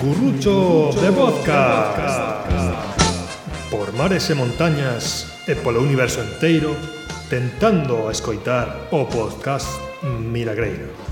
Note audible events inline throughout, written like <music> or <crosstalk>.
Gurrucho de Podcast. Por mares e montañas e polo universo inteiro Tentando escoitar o podcast Milagreiro.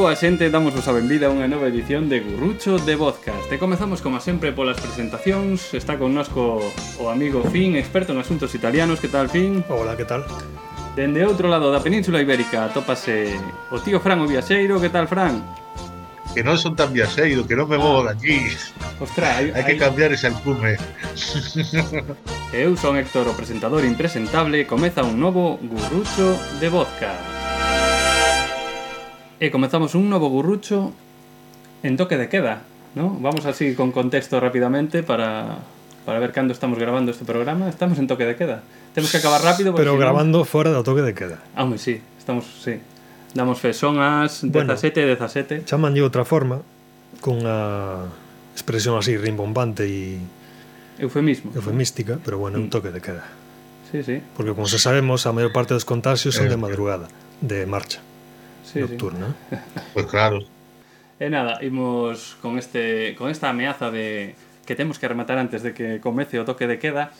boa xente, damos vos a benvida a unha nova edición de Gurrucho de Vodcast E comezamos, como sempre, polas presentacións Está connosco o amigo Fin, experto en asuntos italianos Que tal, Fin? Hola, que tal? Dende outro lado da península ibérica atópase o tío Fran o Viaxeiro Que tal, Fran? Que non son tan viaxeiro, que non me movo ah. de aquí Ostras, hai, hai que cambiar ese alcume Eu son Héctor, o presentador impresentable Comeza un novo Gurrucho de Vodcast E comezamos un novo gurrucho en toque de queda, ¿no? Vamos así con contexto rápidamente para, para ver cando estamos grabando este programa. Estamos en toque de queda. Temos que acabar rápido. Pero si grabando no... fora do toque de queda. Ah, moi, sí. Estamos, sí. Damos fe, son as 17, bueno, 17. Chaman de outra forma, con a expresión así rimbombante e... Eufemismo. Eufemística, pero bueno, mm. un toque de queda. Sí, sí. Porque como se sabemos, a maior parte dos contagios son de eh. madrugada, de marcha sí, nocturna. Sí. Pois <laughs> pues claro. E nada, imos con este con esta ameaza de que temos que rematar antes de que comece o toque de queda.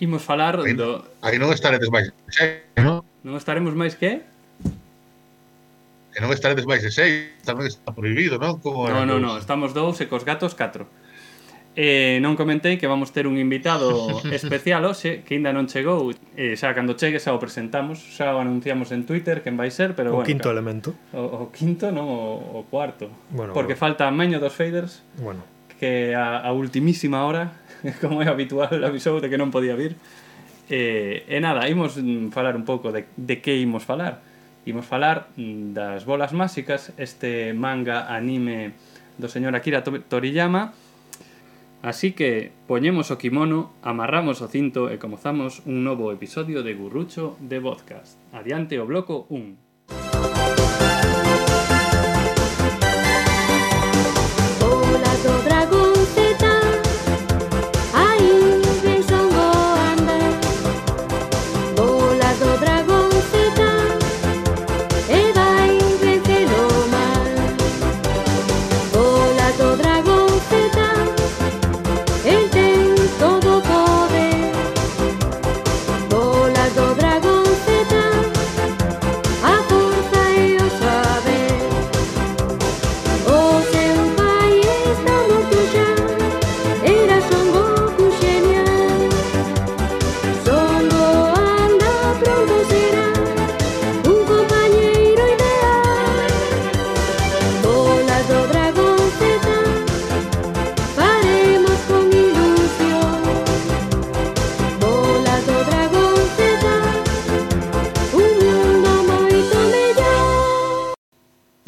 Imos falar aí, do Aí non estaredes máis de seis, non? Non estaremos máis que? Que non estaredes máis de seis, tamén está prohibido, non? Como No, no, no, estamos dous e cos gatos catro. Eh, non comentei que vamos ter un invitado <laughs> especial hoxe que aínda non chegou. Eh, xa cando chegue xa o presentamos. Xa o anunciamos en Twitter quen vai ser pero o bueno, quinto claro, elemento. o, o quinto non o, o cuarto. Bueno, porque bueno. falta meño dos faders bueno. que a, a ultimísima hora <laughs> como é habitual avisou de que non podía vir. Eh, e nada, imos mm, falar un pouco de, de que imos falar. Imos falar mm, das bolas máxicas este manga anime do señor Akira Toriyama Así que poñemos o kimono, amarramos o cinto e comezamos un novo episodio de Gurrucho de Podcast. Adiante o bloco 1.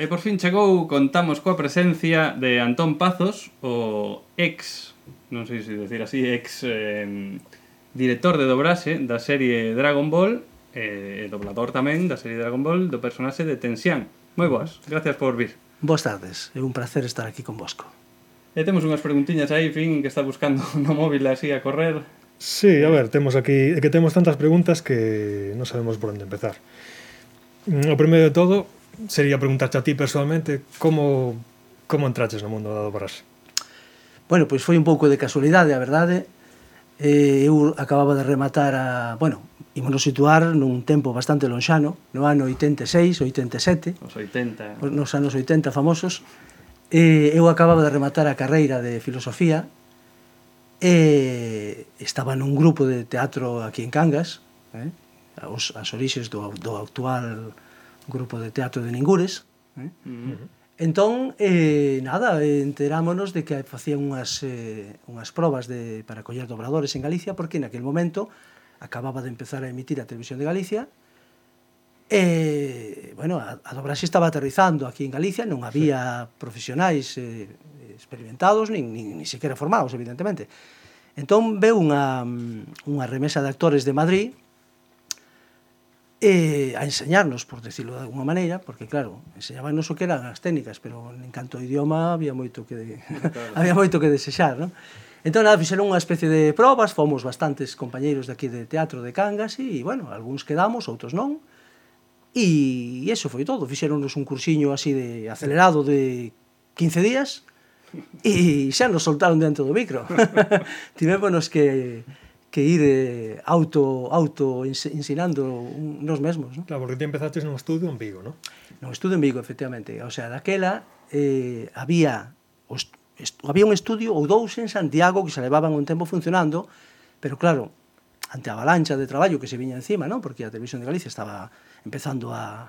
E por fin chegou, contamos coa presencia de Antón Pazos, o ex, non sei se decir así, ex eh, director de dobraxe da serie Dragon Ball, eh, doblador tamén da serie Dragon Ball do personaxe de Tensian. Moi boas, gracias por vir. Boas tardes, é un placer estar aquí con vosco. E temos unhas preguntiñas aí, fin, que está buscando <laughs> no móvil así a correr. Sí, a ver, temos aquí, é que temos tantas preguntas que non sabemos por onde empezar. Mm, o primeiro de todo, sería preguntarte a ti personalmente como como entraches no mundo da dobras. Bueno, pois foi un pouco de casualidade, a verdade. Eh, eu acababa de rematar a... Bueno, ímonos situar nun tempo bastante lonxano, no ano 86, 87. Os 80. Nos anos 80 famosos. Eh, eu acababa de rematar a carreira de filosofía e eh, estaba nun grupo de teatro aquí en Cangas, eh, Os, as orixes do, do actual grupo de teatro de Ningures. Eh? Uh -huh. Entón, eh, nada, enterámonos de que facían unhas, eh, unhas probas de, para coller dobradores en Galicia, porque naquel momento acababa de empezar a emitir a Televisión de Galicia, e, eh, bueno, a, a dobraxe estaba aterrizando aquí en Galicia, non había sí. profesionais eh, experimentados, nin, nin, nin sequera formados, evidentemente. Entón, veu unha, unha remesa de actores de Madrid, eh, a enseñarnos, por decirlo de alguma maneira, porque claro, enseñabanos o que eran as técnicas, pero en canto ao idioma había moito que de, claro. <laughs> había moito que desexar, non? Entón, nada, fixeron unha especie de probas, fomos bastantes compañeiros de aquí de teatro de Cangas e, bueno, algúns quedamos, outros non. E, e eso foi todo. Fixeronnos un cursiño así de acelerado de 15 días e xa nos soltaron dentro do micro. <laughs> Tivemos que que ir eh, auto auto ensinando nos mesmos, ¿no? Claro, porque ti empezaste nun estudio en Vigo, ¿no? No, estudio en Vigo, efectivamente. O sea, daquela eh, había os, había un estudio ou dous en Santiago que se levaban un tempo funcionando, pero claro, ante a avalancha de traballo que se viña encima, ¿no? Porque a Televisión de Galicia estaba empezando a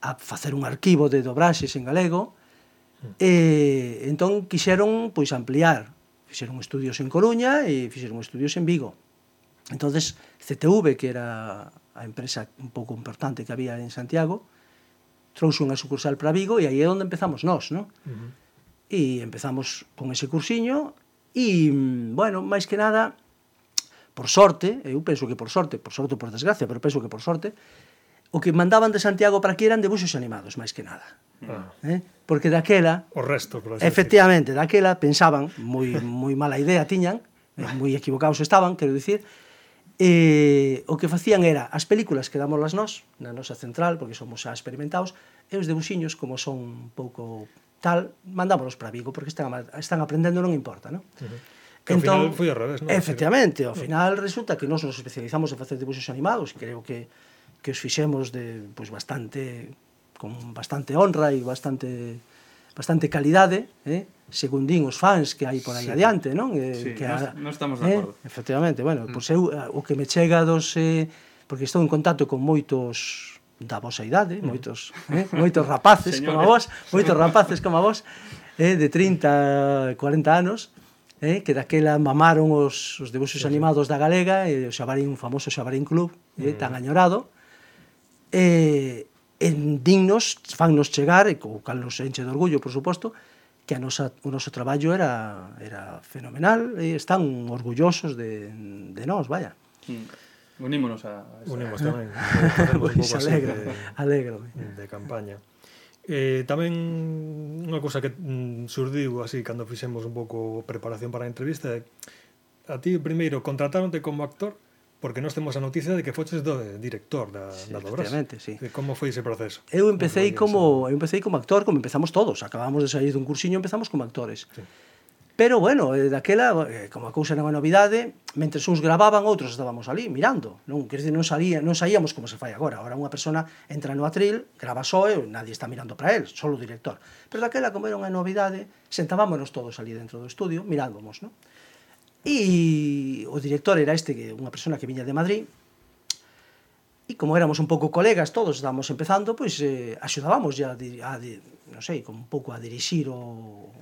a facer un arquivo de dobraxes en galego, eh, entón quixeron pois ampliar, fixeron estudios en Coruña e fixeron estudios en Vigo entonces CTV, que era a empresa un pouco importante que había en Santiago, trouxe unha sucursal para Vigo e aí é onde empezamos nós, non? Uh -huh. E empezamos con ese cursiño e, bueno, máis que nada, por sorte, eu penso que por sorte, por sorte ou por desgracia, pero penso que por sorte, o que mandaban de Santiago para aquí eran debuxos animados, máis que nada. Ah. Eh? Porque daquela... O resto, por así Efectivamente, daquela pensaban, moi, moi mala idea tiñan, eh, moi equivocados estaban, quero dicir, E o que facían era as películas que dámoslas nós, na nosa central, porque somos xa experimentados, e os debuxiños, como son un pouco tal, mandámoslos para Vigo, porque están, están aprendendo, non importa, non? Uh -huh. Que entón, ao final foi ao revés, non? Efectivamente, ao final resulta que nós nos especializamos en facer debuxos animados, creo que que os fixemos de pois bastante con bastante honra e bastante bastante calidade, eh? según din os fans que hai por aí sí. adiante, non? Eh, sí, que a, non estamos de eh, acordo. Efectivamente, bueno, mm. pois eu eh, o que me chega dos eh, porque estou en contacto con moitos da vosa idade, mm. moitos, eh, moitos rapaces <laughs> como vos, moitos rapaces como vos, eh, de 30, 40 anos, eh, que daquela mamaron os, os debuxos sí, animados da Galega, e eh, o Xabarín, o famoso Xabarín Club, eh, mm. tan añorado, eh, en dignos, fannos chegar, e co cal nos enche de orgullo, por suposto, que a nosa, o noso traballo era, era fenomenal e están orgullosos de, de nós, vaya. Mm. Unímonos a... Esa... Unimos tamén. <laughs> pois alegro, de, alegro. De campaña. Eh, tamén unha cousa que mm, surdiu así cando fixemos un pouco preparación para a entrevista é a ti primeiro contrataronte como actor porque nós temos a noticia de que foches do director da, sí, da Dobrás. Sí. De como foi ese proceso? Eu empecé como, eu empecé como actor, como empezamos todos, acabamos de sair dun cursiño, empezamos como actores. Sí. Pero bueno, eh, daquela, eh, como a cousa era unha novidade, mentre uns gravaban, outros estábamos ali mirando. Non, quer dizer, non, salía, non saíamos como se fai agora. Agora unha persona entra no atril, grava só e nadie está mirando para él, só o director. Pero daquela, como era unha novidade, sentábamos todos ali dentro do estudio, mirándomos, non? E o director era este, que unha persona que viña de Madrid, e como éramos un pouco colegas todos, estábamos empezando, pois eh, axudábamos ya a, a non sei, como un pouco a dirixir o,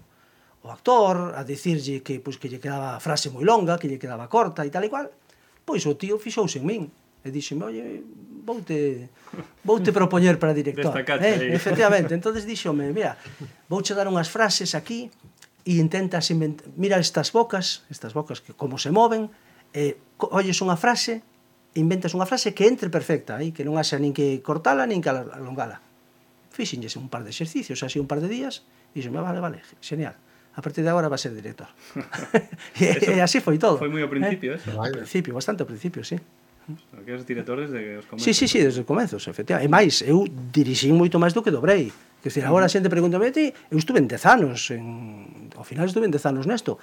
o actor, a dicirlle que pois que lle quedaba frase moi longa, que lle quedaba corta e tal e cual. Pois o tío fixouse en min e dixeme, "Oye, voute voute propoñer para director". Eh, efectivamente. Entonces díxome, "Mira, vouche dar unhas frases aquí e intentas inventar, mira estas bocas, estas bocas que como se moven, eh, olles unha frase, inventas unha frase que entre perfecta, aí eh, que non haxa nin que cortala nin que alongala. Fixenlles un par de exercicios, así un par de días, e dixen, vale, vale, genial a partir de agora va a ser director. <laughs> <laughs> e así foi todo. Foi moi ao principio, eh? eh? eso. Ao principio, bastante ao principio, sí. Que os director desde os comezos. Sí, sí, sí, desde os comezos, efectivamente. E máis, eu dirixín moito máis do que dobrei. Que se agora a xente pregúntame, ti, eu estuve en 10 anos, en, ao final estuve en 10 anos nesto,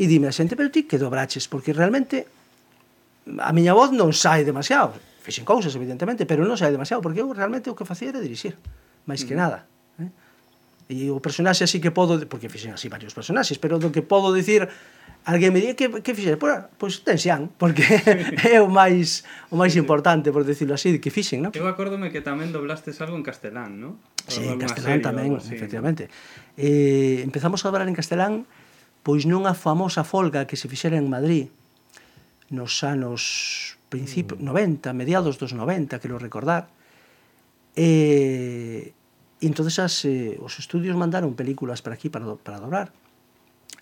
e dime a xente, pero ti que dobraches, porque realmente a miña voz non sai demasiado. Fixen cousas, evidentemente, pero non sai demasiado, porque eu realmente o que facía era dirixir, máis que mm. nada. Eh? E o personaxe así que podo, porque fixen así varios personaxes, pero do que podo dicir alguén me di que, que fixen, Pois, pois tensión, porque <laughs> é o máis o máis importante, por decirlo así, que fixen, non? Eu acórdome que tamén doblastes algo en castelán, non? Sí, en castelán serie, tamén, así, efectivamente. ¿no? Eh, empezamos a hablar en castelán pois nunha famosa folga que se fixera en Madrid nos anos principio, mm. 90, mediados dos 90, quero recordar. Eh, entonces as, eh, os estudios mandaron películas para aquí para, do, para dobrar.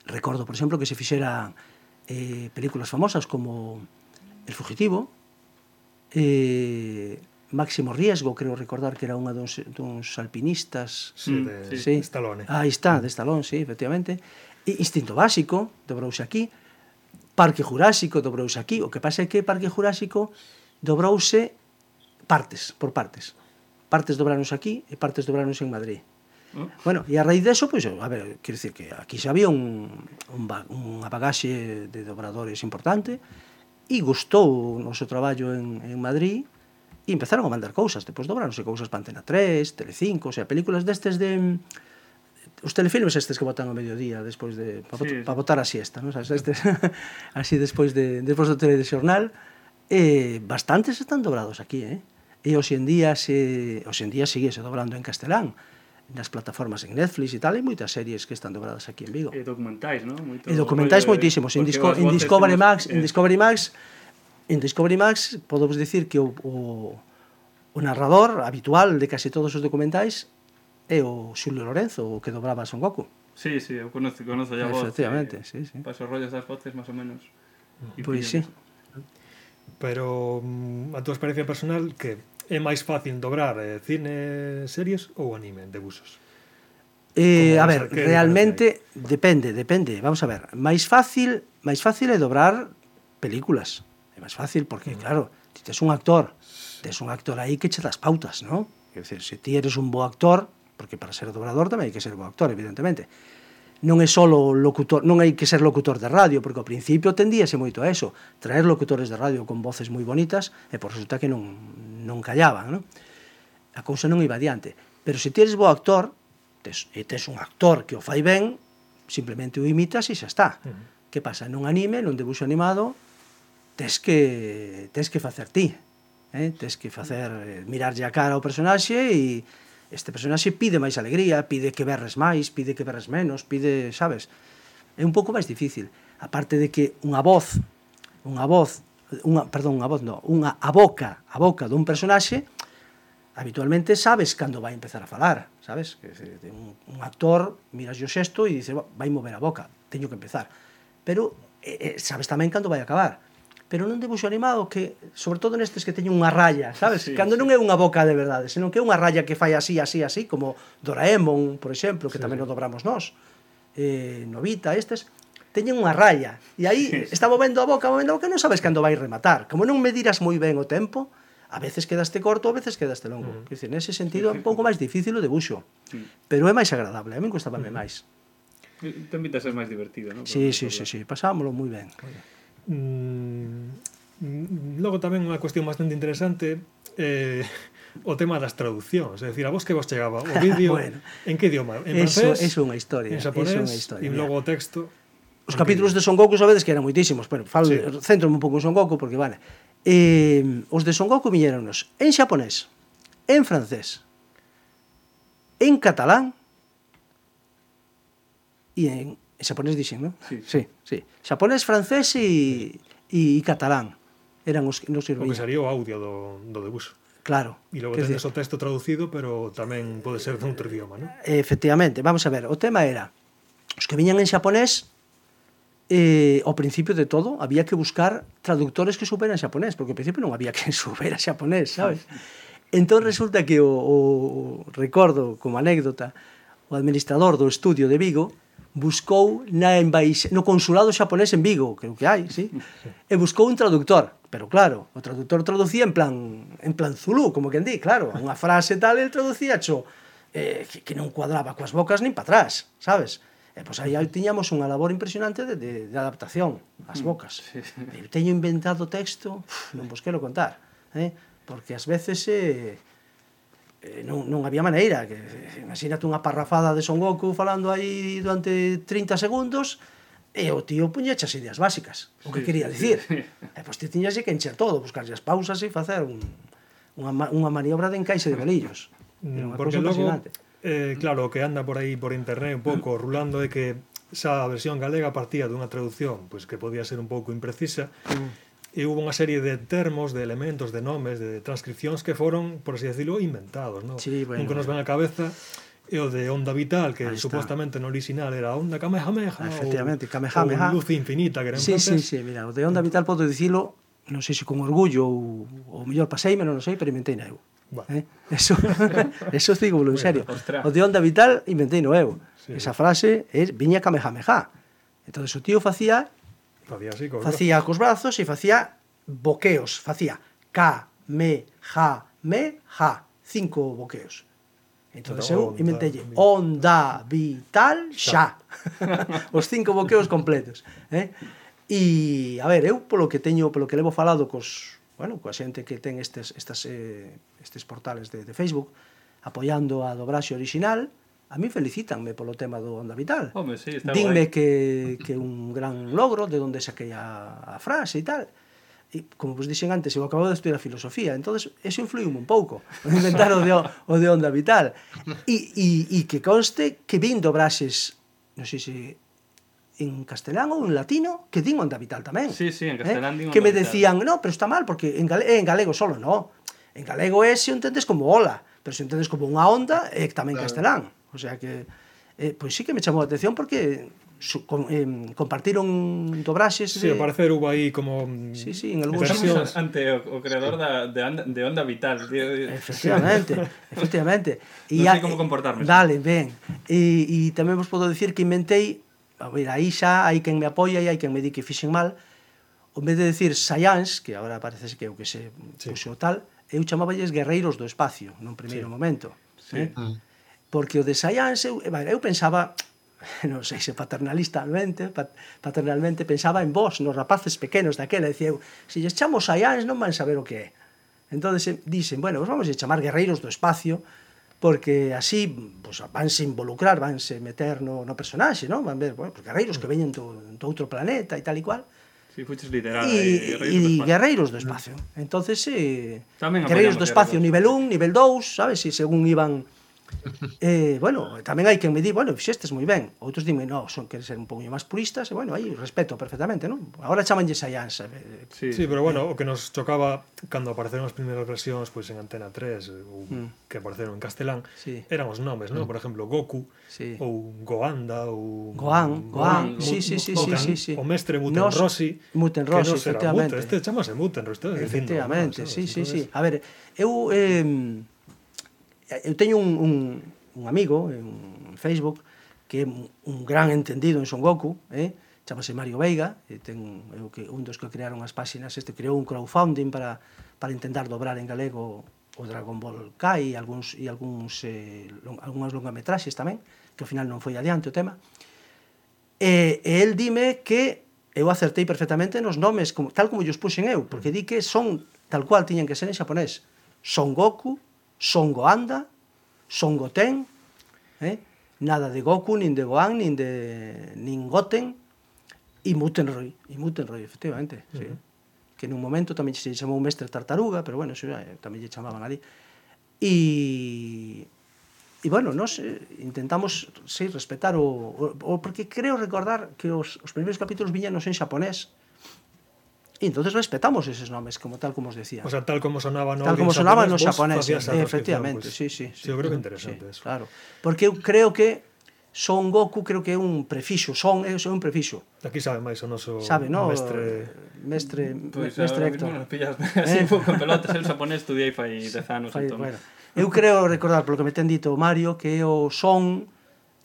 Recordo, por exemplo, que se fixera eh, películas famosas como El Fugitivo, eh, Máximo Riesgo, creo recordar que era unha duns, duns alpinistas. Sí, de, mm, sí. sí. De Stallone. Ah, está, de Stallone, sí, efectivamente. E Instinto Básico, dobrouse aquí. Parque Jurásico, dobrouse aquí. O que pasa é que Parque Jurásico dobrouse partes, por partes. Partes dobranos aquí e partes dobranos en Madrid. Bueno, e a raíz deso, pois, pues, a ver, quero dicir que aquí xa había un, un, unha bagaxe de dobradores importante e gustou o noso traballo en, en Madrid e empezaron a mandar cousas, depois dobraronse cousas para Antena 3, Telecinco, o sea, películas destes de os telefilmes estes que botan ao mediodía despois de para sí. pa botar a siesta, non sabes, estes <laughs> así despois de despois do telexornal, eh bastantes están dobrados aquí, eh? E hoxe en día se hoxe en día sigue se dobrando en castelán nas plataformas en Netflix e tal, hai moitas series que están dobradas aquí en Vigo. E documentais, non? Moito... E documentais moitísimos. En, Disco, en Discovery Max, en eh, Discovery Max, en Discovery Max, podemos dicir que o, o, o narrador habitual de case todos os documentais é o Xulio Lorenzo, o que dobraba Son Goku. Sí, sí, eu conozo, conozo ya voz. Efectivamente, que, sí, sí. Paso rollos das voces, máis ou menos. Pois pues sí. Pero mm, a túa experiencia personal, que é máis fácil dobrar eh, cine, series ou anime de busos? Eh, a ver, que realmente de depende, depende, vamos a ver. Máis fácil, máis fácil é dobrar películas. É máis fácil porque, mm. claro, ti tes un actor, tes un actor aí que che das pautas, ¿no? Quer dizer, se ti eres un bo actor, porque para ser dobrador tamén hai que ser bo actor, evidentemente non é só locutor, non hai que ser locutor de radio, porque ao principio tendíase moito a eso, traer locutores de radio con voces moi bonitas e por resulta que non, non callaban, non? A cousa non iba adiante. Pero se ti eres bo actor, tes, e tes un actor que o fai ben, simplemente o imitas e xa está. Uh -huh. Que pasa? Nun anime, nun debuxo animado, tes que, tes que facer ti. Eh? Tes que facer, eh, mirarlle a cara ao personaxe e, este personaxe pide máis alegría, pide que berres máis, pide que berres menos, pide, sabes? É un pouco máis difícil. A parte de que unha voz, unha voz, unha, perdón, unha voz, no, unha a boca, a boca dun personaxe, habitualmente sabes cando vai empezar a falar, sabes? Que un, un actor miras o xesto e dices, vai mover a boca, teño que empezar. Pero eh, eh sabes tamén cando vai acabar pero nun debuxo animado que, sobre todo nestes que teñen unha raya, sabes? Sí, Cando sí. non é unha boca de verdade, senón que é unha raya que fai así, así, así, como Doraemon, por exemplo, que sí. tamén o dobramos nós, eh, Novita, estes, teñen unha raya, e aí sí, sí. está movendo a boca, movendo a boca, non sabes cando vai rematar. Como non mediras moi ben o tempo, a veces quedaste corto, a veces quedaste longo. Mm. Uh -huh. Dicir, nese sentido é un pouco máis difícil o debuxo, sí. pero é máis agradable, a min costabame uh mm. -huh. máis. Te invitas ser máis divertido, non? Sí, sí, sí, sí, pasámoslo moi ben. Oye mm, logo tamén unha cuestión bastante interesante eh, o tema das traducións, é dicir, a vos que vos chegaba o <laughs> vídeo bueno, en que idioma? En eso, francés? Eso é unha historia, en japonés, unha historia. E logo o texto. Os capítulos de Son Goku sabedes que eran moitísimos, pero falo, sí. centro un pouco en Son Goku porque vale. Eh, os de Son Goku viñeronos en xaponés, en francés, en catalán e en xaponés dixen, non? Sí. sí, sí. Xaponés, francés e, e, e catalán. Eran os que nos servían. O que sería o audio do, do debuxo. Claro. E logo tendes o texto traducido, pero tamén pode ser dun outro idioma, non? Efectivamente. Vamos a ver, o tema era os que viñan en xaponés eh, ao principio de todo había que buscar traductores que superan xaponés, porque ao principio non había <laughs> que supera xaponés, sabes? Entón resulta que o, o recordo como anécdota o administrador do estudio de Vigo buscou na embaixa, no consulado xaponés en Vigo, creo que hai, sí? E buscou un traductor, pero claro, o traductor traducía en plan en plan zulú, como que di, claro, unha frase tal el traducía cho eh, que, que non cuadraba coas bocas nin para atrás, sabes? E pois aí tiñamos unha labor impresionante de, de, de adaptación ás mm, bocas. Sí. Eu teño inventado texto, non vos quero contar, eh? porque ás veces eh, Eh, non, non había maneira que eh, imagínate unha parrafada de Son Goku falando aí durante 30 segundos e o tío puñeche as ideas básicas o que sí, quería dicir sí, sí. e pois te ti tiñas que encher todo buscarlle as pausas e facer un, unha, unha maniobra de encaixe de bolillos mm, Era unha porque logo eh, claro, o que anda por aí por internet un pouco rulando é que xa a versión galega partía dunha traducción pois pues, que podía ser un pouco imprecisa mm e hubo unha serie de termos, de elementos, de nomes, de transcripcións que foron, por así decirlo, inventados, ¿no? Sí, bueno, un que nos ven a cabeza e o de onda vital, que supostamente no original era onda Kamehameha. Ah, efectivamente, o, Kamehameha. Ou luz infinita, que era sí, sí, sí, mira, o de onda vital podo dicilo, non sei se con orgullo ou, ou mellor paseime, non sei, pero inventei eu. Bueno. Eh? Eso, <laughs> eso digo, en serio. O de onda vital inventei no eu. Sí. Esa frase é viña Kamehameha. Entón, o tío facía Facía así, cos Facía cos brazos e facía boqueos, facía ka, me, ja, me, ja, cinco boqueos. Entón, eu inventelle onda vital xa. <laughs> Os cinco boqueos completos, eh? E a ver, eu polo que teño, polo que levo falado cos, bueno, coa xente que ten estes estas eh, estes portales de de Facebook apoiando a dobraxe orixinal, A mí felicítanme polo tema do Onda Vital. Home, sí, está Dime guai. que, que un gran logro de onde saquei a, a frase e tal. E, como vos dixen antes, eu acabo de estudar filosofía, entonces eso influiu un pouco, o <laughs> inventar o de, o de Onda Vital. E, e, e que conste que vin dobraxes, non sei se en castelán ou en latino, que din Onda Vital tamén. Sí, sí, en eh? castelán eh? din Que me decían, no, pero está mal, porque en, gale en galego solo no. En galego é se entendes como ola, pero se entendes como unha onda, é tamén claro. castelán. O sea que, eh, pois sí que me chamou a atención porque su, com, eh, compartiron dobraxes sí, ao parecer hubo aí como mm, sí, sí, en algún versións... ante o, o creador da, de, onda, de Onda Vital tío. efectivamente <laughs> efectivamente e non sei como comportarme dale, ben e, e tamén vos podo dicir que inventei a ver, aí xa hai quen me apoia e hai quen me di que fixen mal en vez de decir Science, que agora parece que é o que se sí. puxo tal, eu chamáballes guerreiros do espacio nun primeiro sí. momento sí. Eh? Mm porque o de Science, eu, eh, bueno, eu pensaba, <laughs> non sei se paternalistamente, pat, paternalmente pensaba en vos, nos rapaces pequenos daquela, dicía eu, se lles chamo Science non van saber o que é. Entón, eh, dicen, bueno, vos vamos a chamar guerreiros do espacio, porque así pues, vanse involucrar, vanse meter no, no personaxe, non? Van ver, bueno, pues, guerreiros que veñen do, do outro planeta e tal e cual. Sí, fuches literal. E, e guerreiros do espacio. Guerreiros do espacio. Entonces, eh, Tamén guerreiros do espacio guerreiros. nivel 1, nivel 2, sabes? E según iban eh, bueno, tamén hai quen me di, bueno, fixestes moi ben. Outros dime, no, son que ser un pouco máis puristas, e bueno, aí respeto perfectamente, non? Agora chamanlle Science. Eh, sí. sí, pero bueno, o que nos chocaba cando apareceron as primeiras versións pois en Antena 3 ou mm. que apareceron en castelán, sí. eran os nomes, non? Mm. Por exemplo, Goku sí. ou Goanda ou Gohan, Gohan, Gohan sí, sí, sí, Gohan, sí, sí, sí. O mestre Muten nos, Rossi, Muten Rossi, que non será Muten, este chamase Muten Rossi, efectivamente, ah, dicindo, sí, sí, sí. A ver, eu eh, eu teño un, un, un amigo en Facebook que é un gran entendido en Son Goku, eh? chamase Mario Veiga, e ten eu que un dos que crearon as páxinas, este creou un crowdfunding para para intentar dobrar en galego o Dragon Ball Kai e algúns e algúns eh, long, algunhas longametraxes tamén, que ao final non foi adiante o tema. E, e el dime que eu acertei perfectamente nos nomes como, tal como llos puxen eu, porque di que son tal cual tiñan que ser en xaponés. Son Goku, Songo anda, Songo ten, eh? nada de Goku, nin de Gohan, nin de nin Goten, e Mutenroy, e Mutenroy, efectivamente, uh -huh. sí. que nun momento tamén se chamou Mestre Tartaruga, pero bueno, eso, eh, tamén lle chamaban ali. E E bueno, nós intentamos sí, respetar o, o, o porque creo recordar que os, os primeiros capítulos viñanos en xaponés, uh E entonces respetamos eses nomes, como tal como os decía. O sea, tal como sonaba no Tal como sonaba no xaponés, eh, efectivamente. Pues, sí, sí, sí, eu creo que interesante sí, eso. Claro, porque eu creo que Son Goku creo que é un prefixo, son é un prefixo. Aquí sabe máis o noso sabe, no? mestre mestre pues, mestre Héctor. Nos pillas <laughs> así eh? pouco pelotas, el japonés estudiei fai 10 anos fai, entón. Bueno. Eu creo recordar polo que me ten dito Mario que o son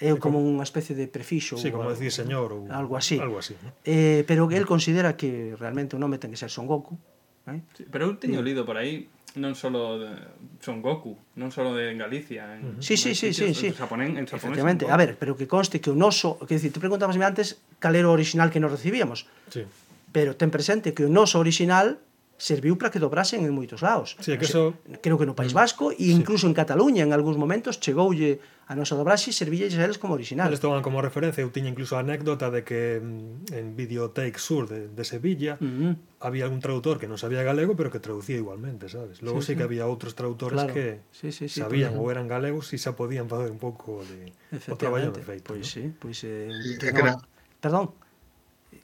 é como unha especie de prefixo sí, como decir señor ou algo así, algo así ¿no? eh, pero que el considera que realmente o nome ten que ser Son Goku eh? sí, pero eu teño mm. lido por aí non solo de Son Goku, non solo de Galicia, en. Sí, sí, sí, sí, sí. Japonés, en japonés. Efectivamente, a ver, pero que conste que o noso, que decir, te preguntabasme antes cal era o original que nos recibíamos. Sí. Pero ten presente que o noso original serviu para que dobrasen en moitos lados. Sí, que eso... Creo que no País mm. Vasco e incluso sí. en Cataluña en algúns momentos chegoulle a nosa dobraxe e servílles a eles como original. Eles toman como referencia, eu tiña incluso a anécdota de que mm, en Videotake Sur de, de Sevilla uh -huh. había un traductor que non sabía galego pero que traducía igualmente, sabes? Logo sí, sí, sí que había outros traductores claro. que sí, sí, sí, sabían ou eran galegos e xa podían facer un pouco de o traballo de feito. Pois pues, ¿no? sí, pois pues, eh, sí, que era... Perdón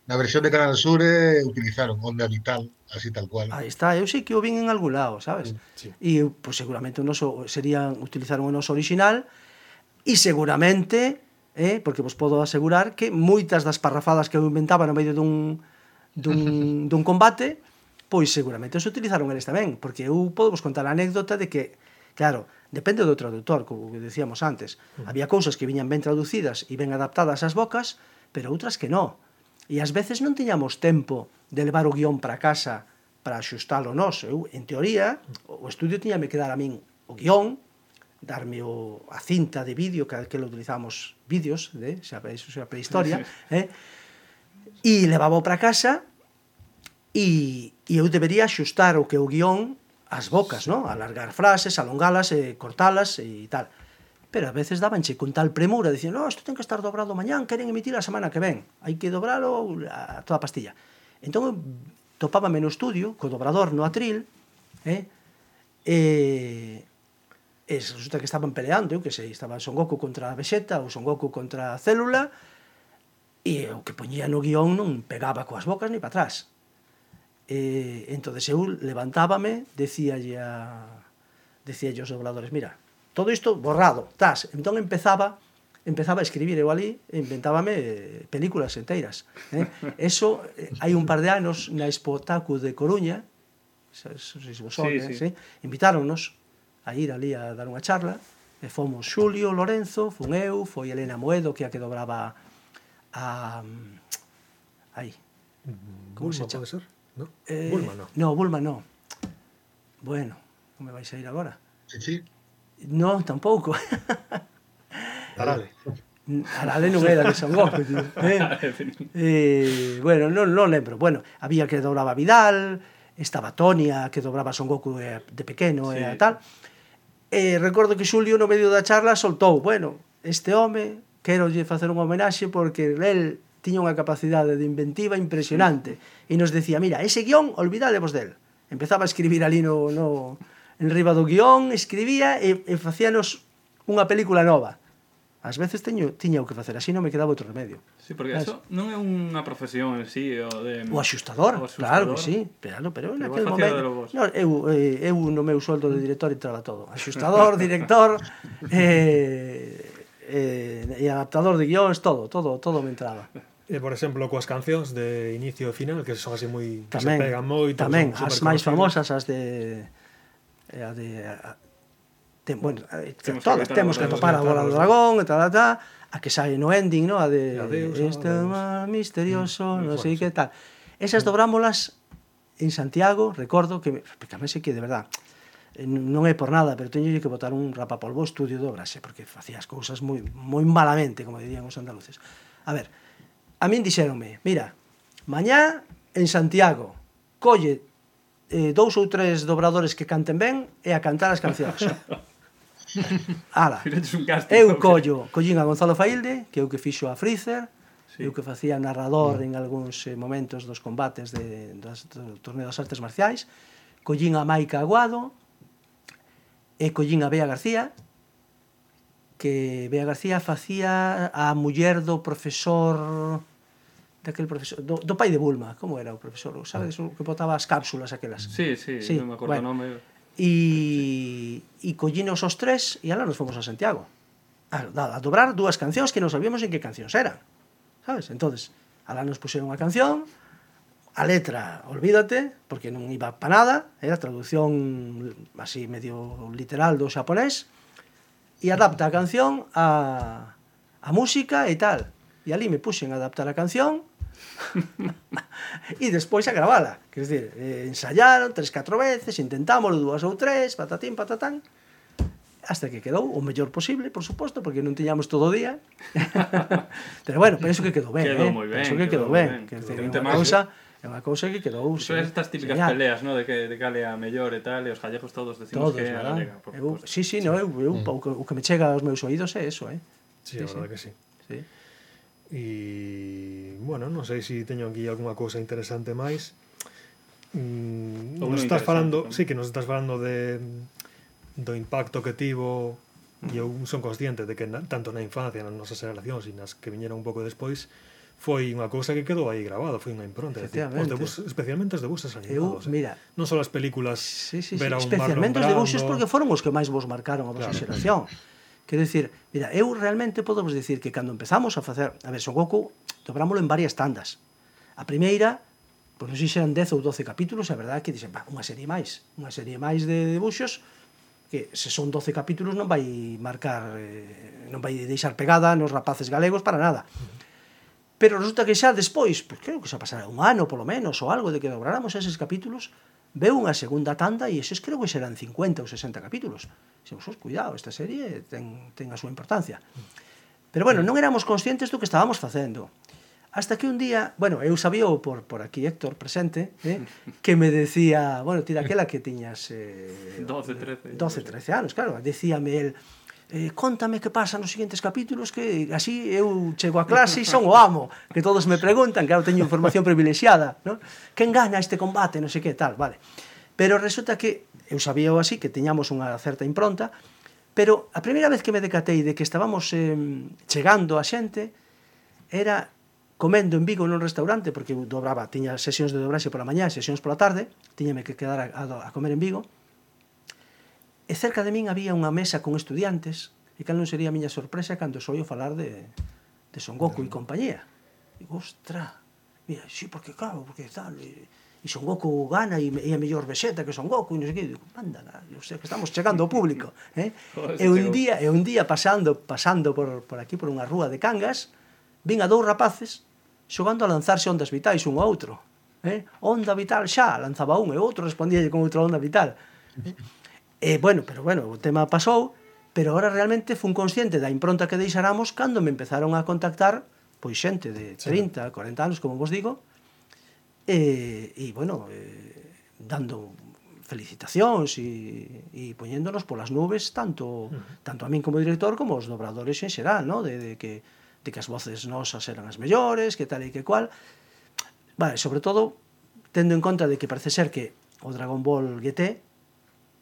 na versión de Canal Sur eh, utilizaron Onda Vital, así tal cual. Aí está, eu sei que o vin en algún lado, sabes? Sí. E pues, seguramente o noso serían utilizaron o noso original e seguramente, eh, porque vos podo asegurar que moitas das parrafadas que eu inventaba no medio dun dun, <laughs> dun combate, pois seguramente os utilizaron eles tamén, porque eu podo vos contar a anécdota de que, claro, depende do traductor, como que decíamos antes, uh -huh. había cousas que viñan ben traducidas e ben adaptadas ás bocas, pero outras que non. E ás veces non tiñamos tempo de levar o guión para casa para axustalo nós. Eu, en teoría, o estudio tiñame que dar a min o guión, darme o, a cinta de vídeo, que aquel utilizamos vídeos, de, xa, iso xa prehistoria, eh? e levaba para casa e, e eu debería axustar o que o guión as bocas, non? Alargar frases, alongalas, e cortalas e tal pero a veces dabanche con tal premura, dicían, no, isto ten que estar dobrado mañán, queren emitir a semana que ven, hai que dobralo a toda pastilla. Entón, topábame no estudio, co dobrador no atril, eh, e, e resulta que estaban peleando, eu que sei, estaba Son Goku contra a Vegeta ou Son Goku contra a Célula, e o que poñía no guión non pegaba coas bocas ni para atrás. E, entonces eu levantábame, decíalle a, decíalle aos dobladores, mira, Todo isto borrado, tas. Entón empezaba empezaba a escribir eu ali, inventábame eh, películas enteiras. Eh? Eso, eh, hai un par de anos, na Expo Tacu de Coruña, son, sí, eh, sí. Sí, invitáronnos a ir ali a dar unha charla, e fomos Xulio, Lorenzo, fun eu, foi Elena Moedo, que a que dobraba a... Aí. Como Bulma, se chama? ser? No? Eh, Bulma, no. No, Bulma, no. Bueno, como me vais a ir agora. Sí, sí. No, tampouco. <laughs> Arale. Arale non era de son Goku, tío. Eh? <laughs> eh, bueno, non, non lembro. Bueno, había que dobraba Vidal, estaba Tonia, que dobraba Son Goku eh, de pequeno sí. e tal. Eh, e recordo que Xulio no medio da charla soltou, bueno, este home quero lle facer un homenaxe porque el tiña unha capacidade de inventiva impresionante sí. e nos decía, mira, ese guión, olvidadevos del. Empezaba a escribir ali no, no, enriba do guión, escribía e, e facíanos unha película nova. Ás veces teño, tiña o que facer, así non me quedaba outro remedio. Sí, porque eso non é unha profesión en sí, o de... O axustador, o axustador. claro que sí, pero pero, pero en aquel momento... No, eu, eh, eu no meu sueldo de director entraba todo. Axustador, <laughs> director, eh, eh, e adaptador de guións, todo, todo, todo me entraba. E, por exemplo, coas cancións de inicio e final, que son así moi... Tamén, que se pegan moito. Tamén, as máis famosas, as de e a de a, ten, bueno, temos todas que temos que topar a bola do dragón e tal, tal, tal, a que sai no ending, no? a de Adeus, este adeus. mar misterioso, mm, non sei que tal. Esas dobrámolas en Santiago, recordo que, pecamese que, de verdad, eh, non é por nada, pero teño que botar un rapapolvo estudio do Brase, porque facía as cousas moi, moi malamente, como dirían os andaluces. A ver, a min dixeronme, mira, mañá en Santiago, colle eh, dous ou tres dobradores que canten ben e a cantar as cancións. <laughs> Ala, eu collo, collín a Gonzalo Failde, que é o que fixo a Freezer, sí. eu que facía narrador mm. en algúns eh, momentos dos combates de, das, do torneo das artes marciais, collín a Maica Aguado, e collín a Bea García, que Bea García facía a muller do profesor daquel profesor, do, do pai de Bulma, como era o profesor, o ah. o que botaba as cápsulas aquelas. Sí, sí, sí non me acordo bueno, o nome. E, e collinos os tres e ala nos fomos a Santiago. A, a, a dobrar dúas cancións que non sabíamos en que cancións eran. Sabes? Entonces, ala nos puseron a canción, a letra, olvídate, porque non iba para nada, era traducción así medio literal do xaponés, e adapta a canción a, a música e tal. E ali me puxen a adaptar a canción <laughs> e despois a gravala. Quer dizer, eh, ensayaron tres, catro veces, intentámoslo dúas ou tres, patatín, patatán, hasta que quedou o mellor posible, por suposto, porque non tiñamos todo o día. <laughs> pero bueno, penso que quedou ben, quedou eh? moi ben. Penso que quedou, quedou ben, ben. que quedou ben. unha cousa é unha cousa que quedou Iso sí, estas típicas genial. peleas, no? de que de cale a mellor e tal, e os gallegos todos decimos todos, que é a galega. Por, eu, por, sí, sí, sí, no, eu, eu, mm. o, que, o que me chega aos meus oídos é eso, eh? Sí, sí, sí. que sí. sí. E, bueno, non sei se si teño aquí algunha cousa interesante máis. Mm, Ou nos estás falando, sí, que nos estás falando de do impacto que tivo mm. e eu son consciente de que na, tanto na infancia, nas nosas relacións e nas que viñeron un pouco despois, foi unha cousa que quedou aí grabada, foi unha impronta, decir, os debus, especialmente os debuxos animados. Eu, mira, eh? non só as películas sí, sí, sí, ver a un especialmente os debuxos porque foron os que máis vos marcaron a vosa claro. xeración. Quero dicir, mira, eu realmente podo vos dicir que cando empezamos a facer, a ver, Sogoku, dobrámolo en varias tandas. A primeira, pois non sei se eran 10 ou 12 capítulos, a verdade é que dixen, bah, unha serie máis, unha serie máis de debuxos, que se son 12 capítulos non vai marcar, eh, non vai deixar pegada nos rapaces galegos para nada. Pero resulta que xa despois, pois creo que xa pasará un ano polo menos ou algo de que dobráramos eses capítulos, veu unha segunda tanda e eses creo que serán 50 ou 60 capítulos. Se vos cuidado, esta serie ten, ten a súa importancia. Pero bueno, non éramos conscientes do que estábamos facendo. Hasta que un día, bueno, eu sabía por, por aquí Héctor presente, eh, <laughs> que me decía, bueno, ti daquela que tiñas... Eh, 12, 13. 12, 13 anos, claro. Decíame el, eh, contame que pasa nos seguintes capítulos que así eu chego a <laughs> clase e son o amo, que todos me preguntan, que claro, teño información privilexiada, non? Quen gana este combate, non sei que, tal, vale. Pero resulta que eu sabía o así que teñamos unha certa impronta, pero a primeira vez que me decatei de que estábamos eh, chegando a xente era comendo en Vigo nun restaurante porque eu dobraba, tiña sesións de dobraxe pola mañá e sesións pola tarde, tiñame que quedar a, a comer en Vigo E cerca de min había unha mesa con estudiantes, e cal non sería a miña sorpresa cando soio falar de, de Son Goku e compañía. Digo, ostra, mira, sí, porque claro, porque tal, e, e Son Goku gana e, e a mellor vexeta que Son Goku, e non sei que, digo, mándala, eu sei que estamos chegando ao público. Eh? <laughs> e un día, e un día pasando, pasando por, por aquí, por unha rúa de Cangas, vin a dous rapaces xogando a lanzarse ondas vitais un ao outro. Eh? Onda vital xa, lanzaba un e outro respondía con outra onda vital. Eh? E, bueno, pero bueno, o tema pasou, pero ahora realmente fun consciente da impronta que deixáramos cando me empezaron a contactar pois xente de 30, 40 anos, como vos digo, e, e bueno, eh, dando felicitacións e, e poñéndonos polas nubes tanto uh -huh. tanto a min como director como os dobradores en xeral, no? de, de que de que as voces nosas eran as mellores, que tal e que cual. Vale, sobre todo tendo en conta de que parece ser que o Dragon Ball GT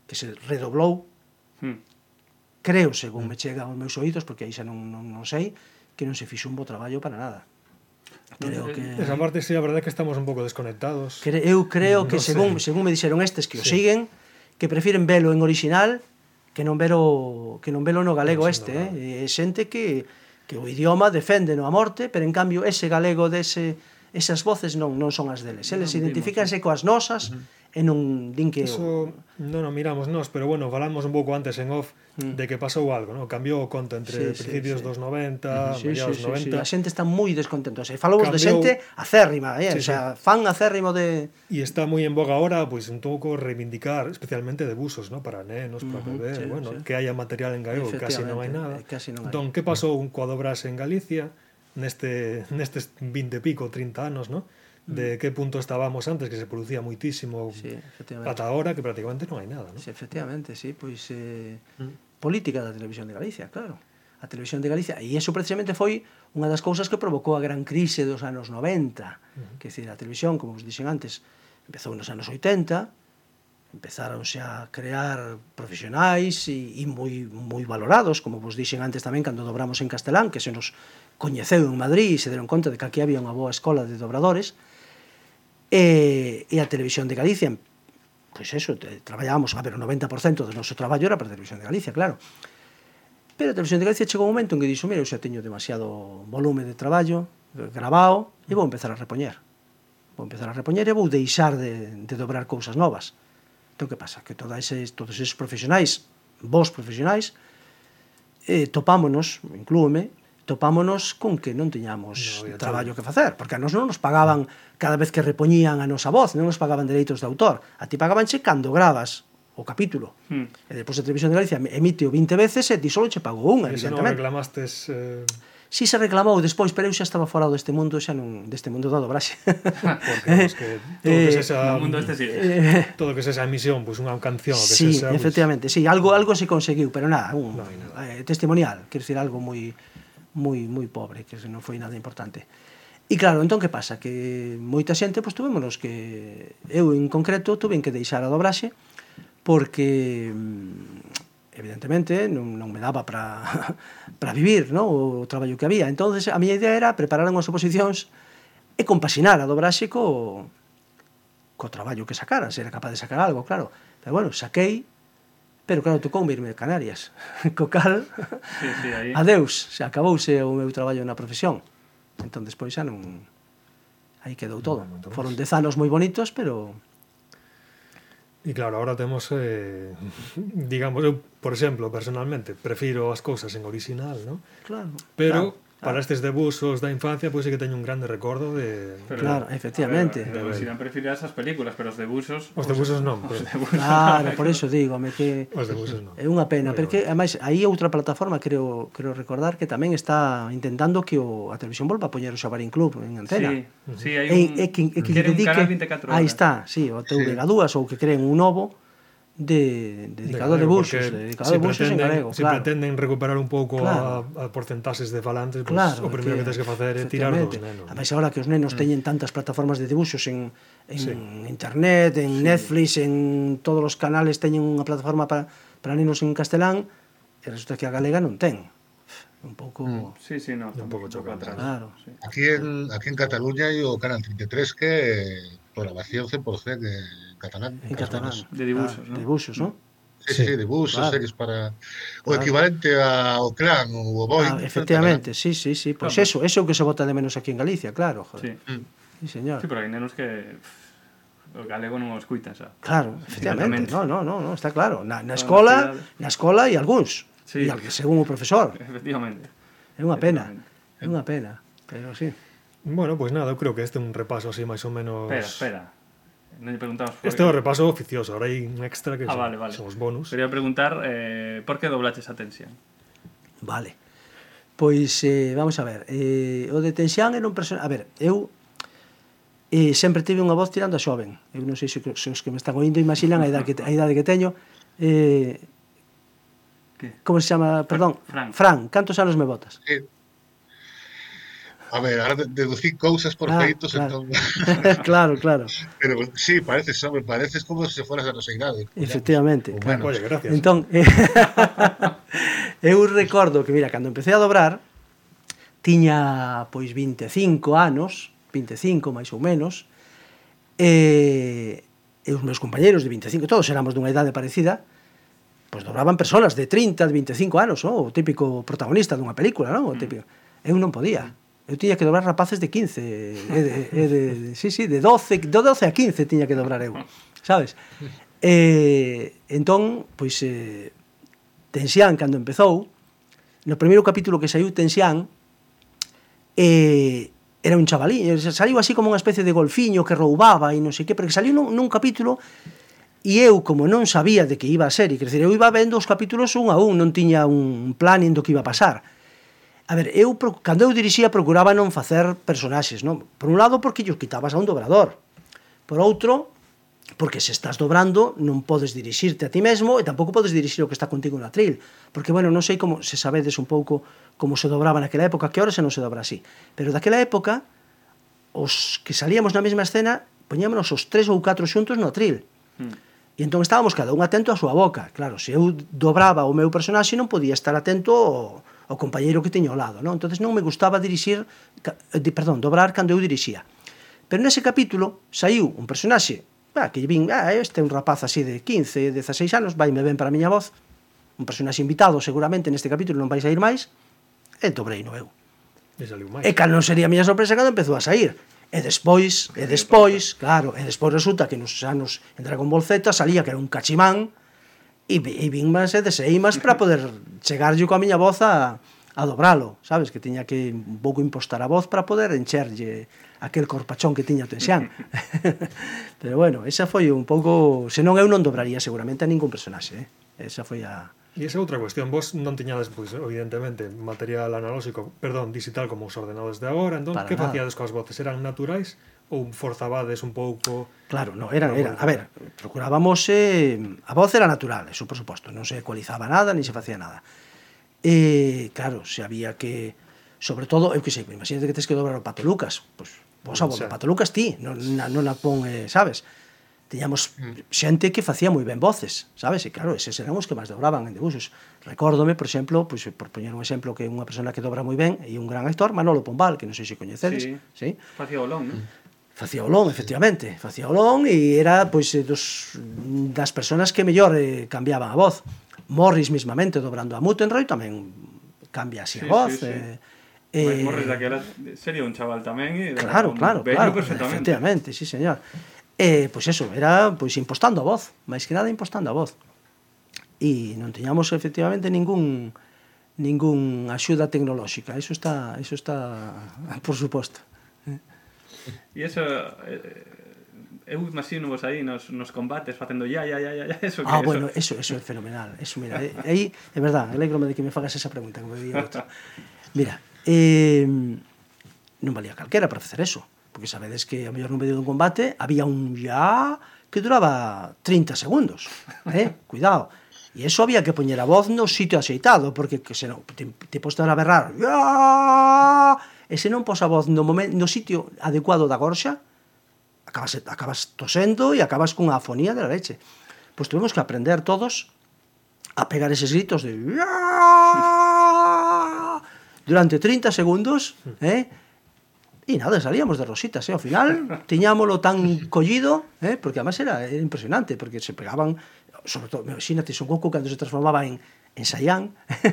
que se redoblou, hmm. creo, según hmm. me chega aos meus oídos, porque aí xa non, non, non sei, que non se fixo un bo traballo para nada. Entón, creo que... Esa parte sí, a verdade é que estamos un pouco desconectados. Eu creo que, según, sei. según me dixeron estes que sí. o siguen, que prefiren velo en original que non velo que non velo no galego no, este, eh? É xente que que o idioma defende no a morte, pero en cambio ese galego dese esas voces non non son as deles. Eles no, identifícanse coas nosas, uh -huh e non din que... Eso non o miramos nós, pero bueno, falamos un pouco antes en off mm. de que pasou algo, ¿no? cambiou o conto entre sí, principios sí, dos 90, sí, mediados sí, sí, 90... Sí, sí. A xente está moi descontento, se falamos cambiou... de xente acérrima, eh? sí, o sea, sí. fan acérrimo de... E está moi en boga agora, pois pues, un pouco reivindicar, especialmente de busos, ¿no? para nenos, para uh -huh, sí, bueno, sí. que haya material en galego, casi non hai nada. Eh, casi non hai. Entón, que pasou coa dobras en Galicia, neste, nestes 20 e pico, 30 anos, ¿no? de mm. que punto estábamos antes, que se producía moitísimo sí, ata agora, que prácticamente non hai nada. ¿no? Sí, efectivamente, sí, pois eh, mm. política da televisión de Galicia, claro. A televisión de Galicia, e iso precisamente foi unha das cousas que provocou a gran crise dos anos 90, que decir, a televisión, como vos dixen antes, empezou nos anos 80, empezáronse a crear profesionais e, e moi, moi valorados, como vos dixen antes tamén cando dobramos en castelán, que se nos coñeceu en Madrid e se deron conta de que aquí había unha boa escola de dobradores, uh Eh, e, e a televisión de Galicia pois pues eso, traballábamos, a ah, ver, o 90% do noso traballo era para a televisión de Galicia, claro. Pero a televisión de Galicia chegou un momento en que dixo, mira, eu xa teño demasiado volume de traballo, eh, grabado, e vou empezar a repoñer. Vou empezar a repoñer e vou deixar de, de dobrar cousas novas. Entón, que pasa? Que toda ese, todos esos profesionais, vos profesionais, eh, topámonos, inclúome, topámonos con que non teñamos no, traballo que facer, porque a nos non nos pagaban cada vez que repoñían a nosa voz, non nos pagaban dereitos de autor. A ti pagabanche cando gravas o capítulo. Hmm. E depois a Televisión de Galicia emite o 20 veces e ti solo che pagou unha, evidentemente. Non reclamastes... Eh... Si se reclamou despois, pero eu xa estaba fora deste mundo, xa non deste mundo da dobraxe. <laughs> Porque vamos, que todo que sexa, eh, mundo este sí. Eh, todo que sexa emisión, pois pues, unha canción, que sí, sexa, efectivamente, pues... sí, algo algo se conseguiu, pero nada, un, no, nada. Eh, testimonial, quero decir algo moi muy moi moi pobre, que non foi nada importante. E claro, entón que pasa? Que moita xente, pois tuvémonos que... Eu en concreto tuven que deixar a dobraxe porque mm, evidentemente non, non me daba para <laughs> para vivir no? o traballo que había. entonces a miña idea era preparar unhas oposicións e compaxinar a dobraxe co, co traballo que sacara, se era capaz de sacar algo, claro. Pero bueno, saquei pero claro, tocou irme a Canarias. <laughs> Co cal, sí, sí, aí. adeus, se acabouse o meu traballo na profesión. Entón, despois xa non... Aí quedou todo. No, Foron dez anos moi bonitos, pero... E claro, ahora temos, eh, <laughs> digamos, eu, por exemplo, personalmente, prefiro as cousas en original, ¿no? Claro. Pero claro para ah. estes debusos da infancia, pois pues, sí que teño un grande recordo de... Pero, claro, efectivamente. A ver, si dan preferir esas películas, pero os debusos... Os debusos non. Os debusos claro, por iso digo, me que... Os debusos non. É unha pena, bueno, porque, además ademais, aí outra plataforma, creo, creo recordar, que tamén está intentando que o, a televisión volva a poñer o Xabarín Club en antena. Sí, sí, hai un... E, e, e, que, e que, que dedique... Ahí está, sí, o TV sí. 2 ou que creen un novo de, dedicado de, Buxos, de dedicado de Buxos en galego. Se claro. pretenden recuperar un pouco claro. a, a porcentaxes de falantes, pues, claro, o primeiro que, que tens que facer é tirar dos nenos. A máis agora que os nenos mm. teñen tantas plataformas de dibuxos en, en sí. internet, en sí. Netflix, en todos os canales teñen unha plataforma para, para nenos en castelán, e resulta que a galega non ten un pouco mm. sí, sí, no, un pouco chocante. Claro, sí. Aquí en aquí en Cataluña hai o Canal 33 que programación 100% eh, en catalán. En catalán, de dibuxos, ah, ¿no? De dibuxos, ¿no? Sí, sí, sí dibuxos, claro. series para... O claro. equivalente ao clan ou o Boeing. Ah, efectivamente, sí, sí, sí. Pois pues claro. eso, eso que se vota de menos aquí en Galicia, claro, joder. Sí, mm. sí señor. Sí, pero hai nenos que o galego non o escuitan, xa. Claro, efectivamente. No, no, no, no, está claro. Na, na escola, na escola e algúns. Sí. E al que según o profesor. <laughs> Efectivamente. É unha pena. É unha pena, pero sí. Bueno, pois pues nada, eu creo que este é un repaso así máis ou menos... Espera, espera. Non lle preguntamos por Este é o repaso oficioso, ahora hai un extra que ah, son, vale, vale. son os bonus. Quería preguntar eh, por que doblaches a tensión. Vale. Pois eh, vamos a ver, eh, o de Tensián era un personaje, a ver, eu eh, sempre tive unha voz tirando a xoven. Eu non sei se, se os que me están oindo imaginan a idade que, a idade que teño. Eh, que? Como se chama? Perdón, Fran. Fran, cantos anos me botas? Sí. A ver, ahora deducir cousas por ah, feitos claro. entón... <laughs> claro, claro. Pero sí, pareces, home, pareces como se fueras a nosa idade. ¿eh? Efectivamente. Pues. Oye, gracias. Entón, <laughs> eh, eu recordo que, mira, cando empecé a dobrar, tiña pois 25 anos, 25 máis ou menos, eh, e, e os meus compañeros de 25, todos éramos dunha idade parecida, pois dobraban persoas de 30, de 25 anos, ¿no? o típico protagonista dunha película, ¿no? o mm. típico. Eu non podía. Mm Eu tiña que dobrar rapaces de 15, e de, e de, de, sí, sí, de 12, de 12 a 15 tiña que dobrar eu, sabes? E, entón, pois, eh, Tensián, cando empezou, no primeiro capítulo que saiu Tensián, eh, era un chavalín, eh, saiu así como unha especie de golfiño que roubaba e non sei que, porque saiu nun, nun capítulo e eu, como non sabía de que iba a ser, e quer dizer, eu iba vendo os capítulos un a un, non tiña un planning do que iba a pasar A ver, eu cando eu dirixía procuraba non facer personaxes, non? Por un lado porque llos quitabas a un dobrador. Por outro, porque se estás dobrando non podes dirixirte a ti mesmo e tampouco podes dirixir o que está contigo no atril. Porque, bueno, non sei como se sabedes un pouco como se dobraba naquela época, que ahora se non se dobra así. Pero daquela época, os que salíamos na mesma escena, poñámonos os tres ou catro xuntos no atril. Mm. E entón estábamos cada un atento á súa boca. Claro, se eu dobraba o meu personaxe non podía estar atento ao ao compañeiro que teño ao lado, non? Entonces non me gustaba dirixir, de, perdón, dobrar cando eu dirixía. Pero nese capítulo saiu un personaxe, ah, que vin, ah, este é un rapaz así de 15, 16 anos, vai me ben para a miña voz, un personaxe invitado seguramente neste capítulo non vai sair máis, e dobrei no eu. E saliu máis. E cal non sería a miña sorpresa cando empezou a sair. E despois, e despois, claro, e despois resulta que nos anos en Dragon Ball Z salía que era un cachimán, e, e sei máis para poder chegarlle coa miña voz a, a dobralo, sabes? Que tiña que un pouco impostar a voz para poder encherlle aquel corpachón que tiña o tensión. <laughs> <laughs> Pero bueno, esa foi un pouco... Senón eu non dobraría seguramente a ningún personaxe, eh? Esa foi a... E esa outra cuestión, vos non tiñades, pois, evidentemente, material analóxico, perdón, digital como os ordenados de agora, entón, para que nada. facíades coas voces? Eran naturais? ou forzabades un pouco? Claro, no, era, era, a ver, procurábamos eh, a voz era natural, eso por suposto, non se ecualizaba nada, ni se facía nada. E eh, claro, se había que sobre todo, eu que sei, imagínate que tes que dobrar o Pato Lucas, pois pues, vos a voz do Pato Lucas ti, non, na, non a pon, eh, sabes? Tiñamos mm. xente que facía moi ben voces, sabes? E claro, eses eran os que máis dobraban en debuxos. Recórdome, por exemplo, pois, por poñer un exemplo que unha persona que dobra moi ben e un gran actor, Manolo Pombal, que non sei se coñecedes. Sí, sí? facía olón, non? Facía o efectivamente, facía o e era pois eh, dos, das persoas que mellor eh, cambiaban a voz. Morris mismamente, dobrando a Mutenroy, tamén cambia así sí, a voz. Sí, sí. Eh, eh, Morris daquela sería un chaval tamén e claro, claro, claro, perfectamente. Efectivamente, sí, señor. Eh, pois eso, era pois impostando a voz, máis que nada impostando a voz. E non teñamos efectivamente ningún ningún axuda tecnolóxica. Eso está, eso está <laughs> por suposto. <laughs> E iso eu eh, eh, imagino vos aí nos, nos combates facendo ya, ya, ya, ya, eso ah, que Ah, eso... bueno, eso, eso é fenomenal. Eso, mira, eh, aí, é verdad, alegrome de que me fagas esa pregunta, como día outro. Mira, eh, non valía calquera para facer eso, porque sabedes que a mellor no medio dun combate había un ya que duraba 30 segundos, eh? Cuidado. E eso había que poñer a voz no sitio axeitado, porque que se non, te, te posto a berrar, Aaah! e se non pos a voz no, momento, no sitio adecuado da gorxa, acabas, acabas tosendo e acabas cunha afonía de la leche. Pois tuvemos que aprender todos a pegar eses gritos de Aaah! durante 30 segundos, mm. eh? E nada, salíamos de rositas, eh? ao final tiñámolo tan <laughs> collido, eh? porque además era, era impresionante, porque se pegaban sobre todo, imagínate, Son Goku cando se transformaba en, en Saiyan,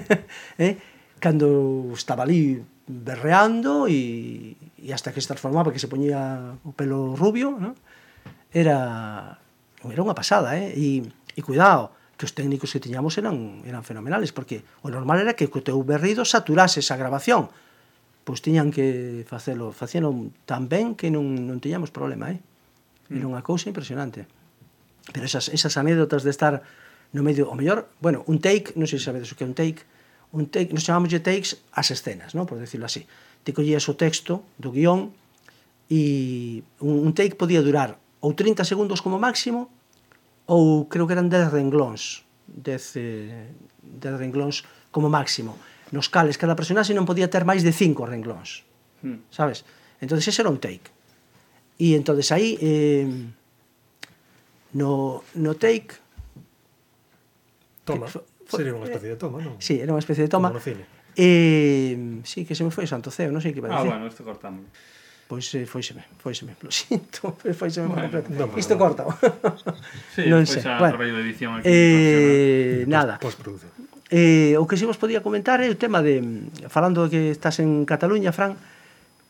<laughs> eh? cando estaba ali berreando e, e hasta que se transformaba, que se poñía o pelo rubio, ¿no? era era unha pasada, eh? e, e cuidado, que os técnicos que tiñamos eran, eran fenomenales, porque o normal era que o teu berrido saturase esa grabación, pois tiñan que facelo, facelo tan ben que non, non tiñamos problema, eh? Era mm. unha cousa impresionante. Pero esas, esas anécdotas de estar no medio, o mellor, bueno, un take, non sei se sabedes o que é un take, un take, nos chamamos de takes as escenas, ¿no? por decirlo así. Te collías o texto do guión e un, un take podía durar ou 30 segundos como máximo ou creo que eran 10 renglóns 10, eh, 10 renglóns como máximo nos cales cada personaxe non podía ter máis de 5 renglóns hmm. sabes? entonces ese era un take e entonces aí eh, no, no take toma, fo, fo, sería unha especie de toma, non? Si, sí, era unha especie de toma. Como no cine. Eh, si, sí, que se me foi Santo Ceo, non sei que iba a ah, decir. Ah, bueno, isto cortamos. Pois eh, foiseme, foiseme, lo sinto, pero <laughs> foiseme bueno, completo. No, isto no, corta. Sí, <laughs> non pois sei. Pois bueno, de edición aquí. Pois eh, nada. Pois. Eh, o que si vos podía comentar é o tema de falando que estás en Cataluña, Fran,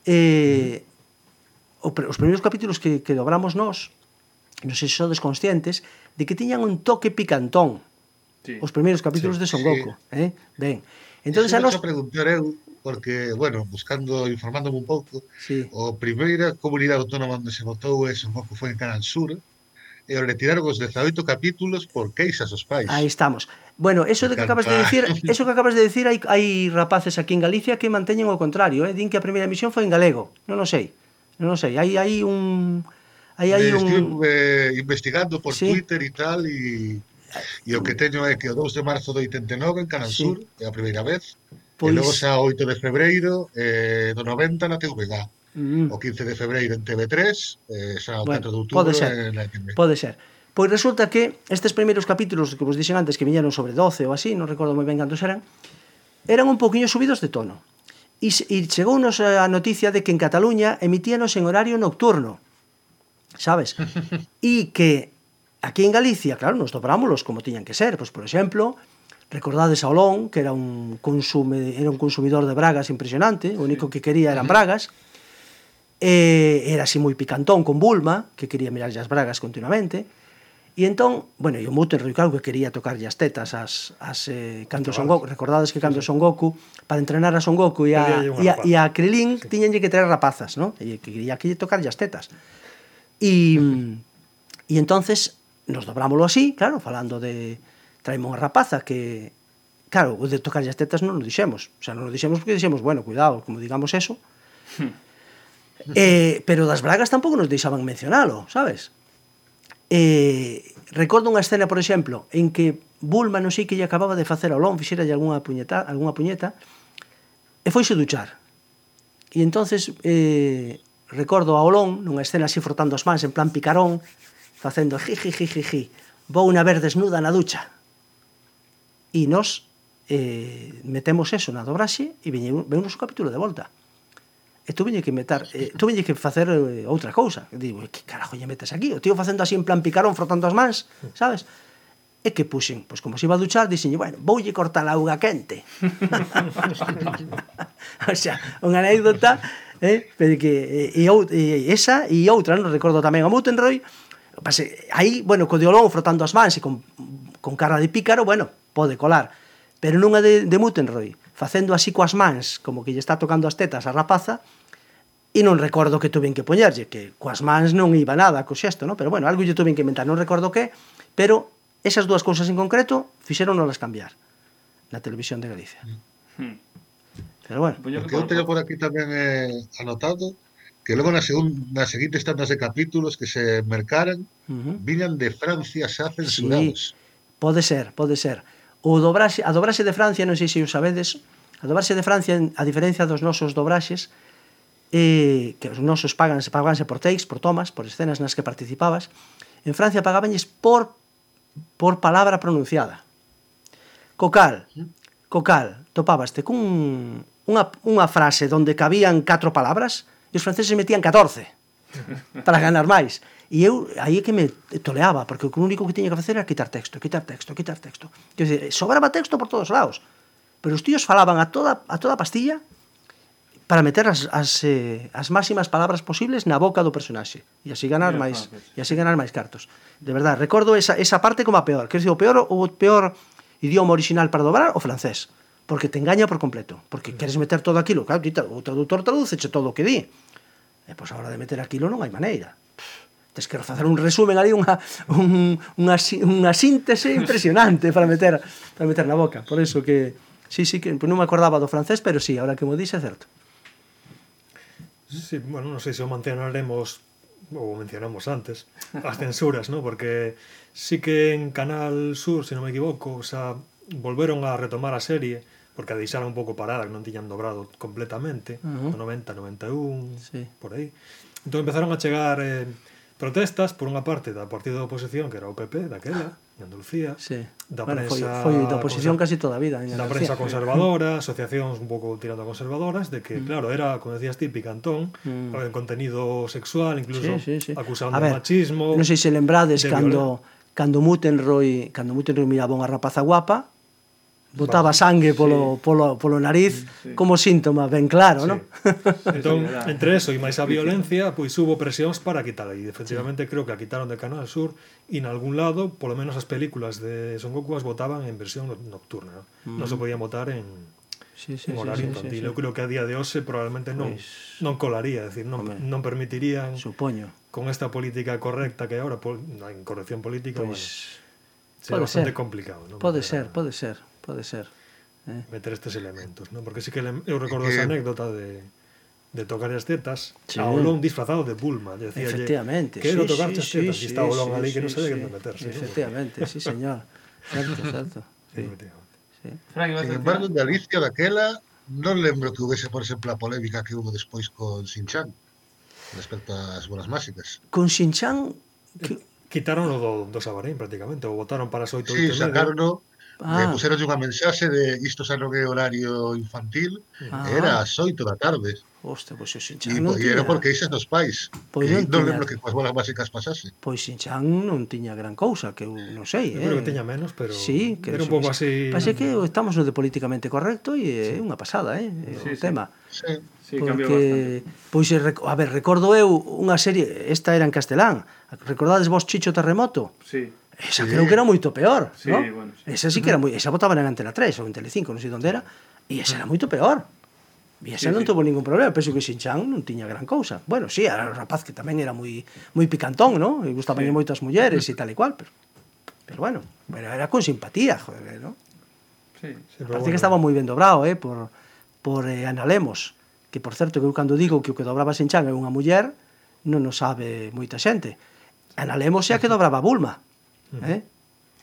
eh, mm. os primeiros capítulos que, que dobramos nós non sei se sodes conscientes, de que tiñan un toque picantón sí. os primeiros capítulos sí, de Son Goku. Sí. Eh? Ben, entón a nos... preguntar eu, porque, bueno, buscando, informándome un pouco, sí. o primeira comunidade autónoma onde se votou e Son Goku foi en Canal Sur, e retiraron os 18 capítulos por queixas os pais. Aí estamos. Bueno, eso de que acabas de decir, <laughs> eso que acabas de decir hai, hai rapaces aquí en Galicia que manteñen o contrario, eh? din que a primeira emisión foi en galego. Non o sei. Non o sei. Hai hai un Aí hai eh, un... Estive investigando por sí. Twitter e tal e... E o que teño é que o 2 de marzo do 89 en Canal sí. Sur, é a primeira vez, pois... e logo xa 8 de febreiro eh, do 90 na TVG. Mm. O 15 de febreiro en TV3, eh, xa o bueno, 4 de outubro pode ser, en la TV. Pode ser. Pois resulta que estes primeiros capítulos que vos dixen antes que viñeron sobre 12 ou así, non recordo moi ben cantos eran, eran un poquinho subidos de tono. E, e chegounos eh, a noticia de que en Cataluña emitíanos en horario nocturno sabes? <laughs> E que aquí en Galicia, claro, nos dobrámoslos como tiñan que ser, pois por exemplo, recordades a Olón, que era un consume, era un consumidor de bragas impresionante, o único que quería eran bragas. Eh, era así moi picantón con Bulma, que quería mirar as bragas continuamente. E entón, bueno, e o Muten Ryukau que quería tocarlle as tetas as, as eh, cando Son Goku, recordades que cando Son Goku para entrenar a Son Goku e a, e a, e a Krilin sí. tiñanlle que traer rapazas, ¿no? E que quería que lle tocarlle as tetas. E, e entonces nos dobrámoslo así, claro, falando de traemos unha rapaza que claro, o de tocar as tetas non o dixemos, o sea, non o dixemos porque dixemos, bueno, cuidado, como digamos eso. Hmm. eh, pero das bragas tampouco nos deixaban mencionalo, sabes? Eh, recordo unha escena, por exemplo, en que Bulma non sei que lle acababa de facer ao lón, fixera algunha puñeta, algunha puñeta, e foise duchar. E entonces eh, Recordo a Olón nunha escena así frotando as mans en plan picarón, facendo jijijijiji, vou unha ver desnuda na ducha. E nos eh, metemos eso na dobraxe e veñe, veñe un capítulo de volta. E tú veñe que meter, eh, tú veñe que facer eh, outra cousa. E digo, que carajo lle metes aquí? O tío facendo así en plan picarón, frotando as mans, sabes? E que puxen? Pois como se iba a duchar, dixen, bueno, voulle cortar a auga quente. <laughs> o sea, unha anécdota eh? pero que, eh, e, e, eh, esa e outra, non recordo tamén a Mutenroy, pase, aí, bueno, co diolón frotando as mans e con, con cara de pícaro, bueno, pode colar. Pero nunha de, de Mutenroy, facendo así coas mans, como que lle está tocando as tetas a rapaza, e non recordo que tuven que poñerlle, que coas mans non iba nada co xesto, no? pero bueno, algo lle tuven que inventar, non recordo que, pero esas dúas cousas en concreto fixeron nolas cambiar na televisión de Galicia. Mm. Pero bueno. Pues o que eu teño por aquí tamén eh, anotado que logo na, segun, na seguinte tandas de capítulos que se mercaran uh -huh. viñan de Francia xa censurados. Sí, pode ser, pode ser. O dobraxe, a dobraxe de Francia, non sei se o sabedes, a dobraxe de Francia, a diferencia dos nosos dobraxes, eh, que os nosos paganse, paganse por takes, por tomas, por escenas nas que participabas, en Francia pagabanlles por por palabra pronunciada. Cocal, cocal, topábaste cun unha, unha frase onde cabían catro palabras e os franceses metían 14 para ganar máis. E eu aí é que me toleaba, porque o único que tiña que facer era quitar texto, quitar texto, quitar texto. Quer dizer, sobraba texto por todos lados. Pero os tíos falaban a toda, a toda pastilla para meter as, as, eh, as máximas palabras posibles na boca do personaxe e así ganar máis e así ganar máis cartos. De verdad, recordo esa, esa parte como a peor, Quer dizer, o peor o peor idioma original para dobrar o francés porque te engaña por completo, porque queres meter todo aquilo, claro, tita, o traductor traduceche todo o que di. Eh, e pois a hora de meter aquilo non hai maneira. Tens que facer un resumen ali, unha, un, unha, unha síntese <laughs> impresionante para meter, para meter na boca. Por iso que, sí, sí, que non me acordaba do francés, pero sí, ahora que mo dixe, certo. Sí, bueno, non sei se o mantenaremos ou mencionamos antes, as <laughs> censuras, ¿no? porque sí que en Canal Sur, se non me equivoco, o sea, volveron a retomar a serie porque a deixaron un pouco parada, non tiñan dobrado completamente, uh -huh. 90, 91, sí. por aí. Entón empezaron a chegar eh, protestas por unha parte da partido da oposición, que era o PP daquela, ah. en Andalucía, sí. da bueno, prensa... Foi, foi da oposición casi toda a vida. En da prensa conservadora, asociacións un pouco tirando a conservadoras, de que, mm. claro, era, como decías ti, picantón, mm. en contenido sexual, incluso sí, sí, sí. acusando ver, machismo... Non sei se lembrades cando... Cando Mutenroy, cando Mutenroy miraba unha rapaza guapa, botaba sangue polo, sí. polo, polo nariz sí. como síntoma ben claro, sí. non? Entón, <laughs> entre eso e máis a violencia, pois hubo presións para quitar e efectivamente sí. creo que a quitaron de Canal Sur e en algún lado, polo menos as películas de Son Goku as votaban en versión nocturna, non, mm. non se podían votar en Sí, sí, en horario sí, infantil. Sí, sí, sí. Eu creo que a día de hoxe probablemente non pues... non colaría, decir, non Hombre. non permitirían Supoño. con esta política correcta que agora, pol, na incorrección política, pues... bueno, sería bastante ser. complicado, non? Pode ser, pode ser pode ser. Eh? Meter estes elementos, ¿no? Porque sí que eu recordo esa anécdota de de tocar as tetas sí. a Olón disfrazado de Bulma. Decía, Efectivamente. Quero sí, tocar sí, as tetas, sí, está Olón sí, ali sí, que non sabe sí, que meterse. Efectivamente, ¿no? sí, señor. Certo, certo. Sí. Sí. Sin embargo, en Galicia daquela non lembro que houvese, por exemplo, a polémica que hubo despois con Sinchan respecto ás bolas máxicas. Con Sinchan... Que... Quitaron o do, do Sabarín, prácticamente, o botaron para as oito sí, sacaron media. Ah. Puseron unha mensaxe de isto xa non é horario infantil, ah. era as oito da tarde. Hostia, pois pues, Xinchán non tiña... era porque ixas dos pais. Pois pues, non, non lembro que coas bolas básicas pasase. Pois pues, non tiña gran cousa, que eu non sei. Eu eh. creo que eh. tiña menos, pero... Sí, que era un pouco así... Pase que estamos no de políticamente correcto e é sí. unha pasada, eh, sí, o sí, tema. Sí, sí porque, pois, a ver, recordo eu unha serie, esta era en castelán, recordades vos Chicho Terremoto? Sí. Esa sí. creo que era moito peor, sí, ¿no? bueno, sí. Esa sí que era moi, esa botaban en Antena 3 ou en Telecinco, non sei onde era, e esa era moito peor. E esa sí, non sí. tuvo ningún problema, penso que Xinchan non tiña gran cousa. Bueno, sí, era un rapaz que tamén era moi moi picantón, ¿no? E gustaban sí. moitas mulleres e tal e cual, pero pero bueno, pero era con simpatía, joder, ¿no? Sí, sí, Parece bueno. que estaba moi ben dobrado, eh, por por eh, Ana Lemos, que por certo que eu cando digo que o que dobraba Xinchan é unha muller, non o sabe moita xente. Ana Lemos é a que dobraba Bulma. Mm. Eh?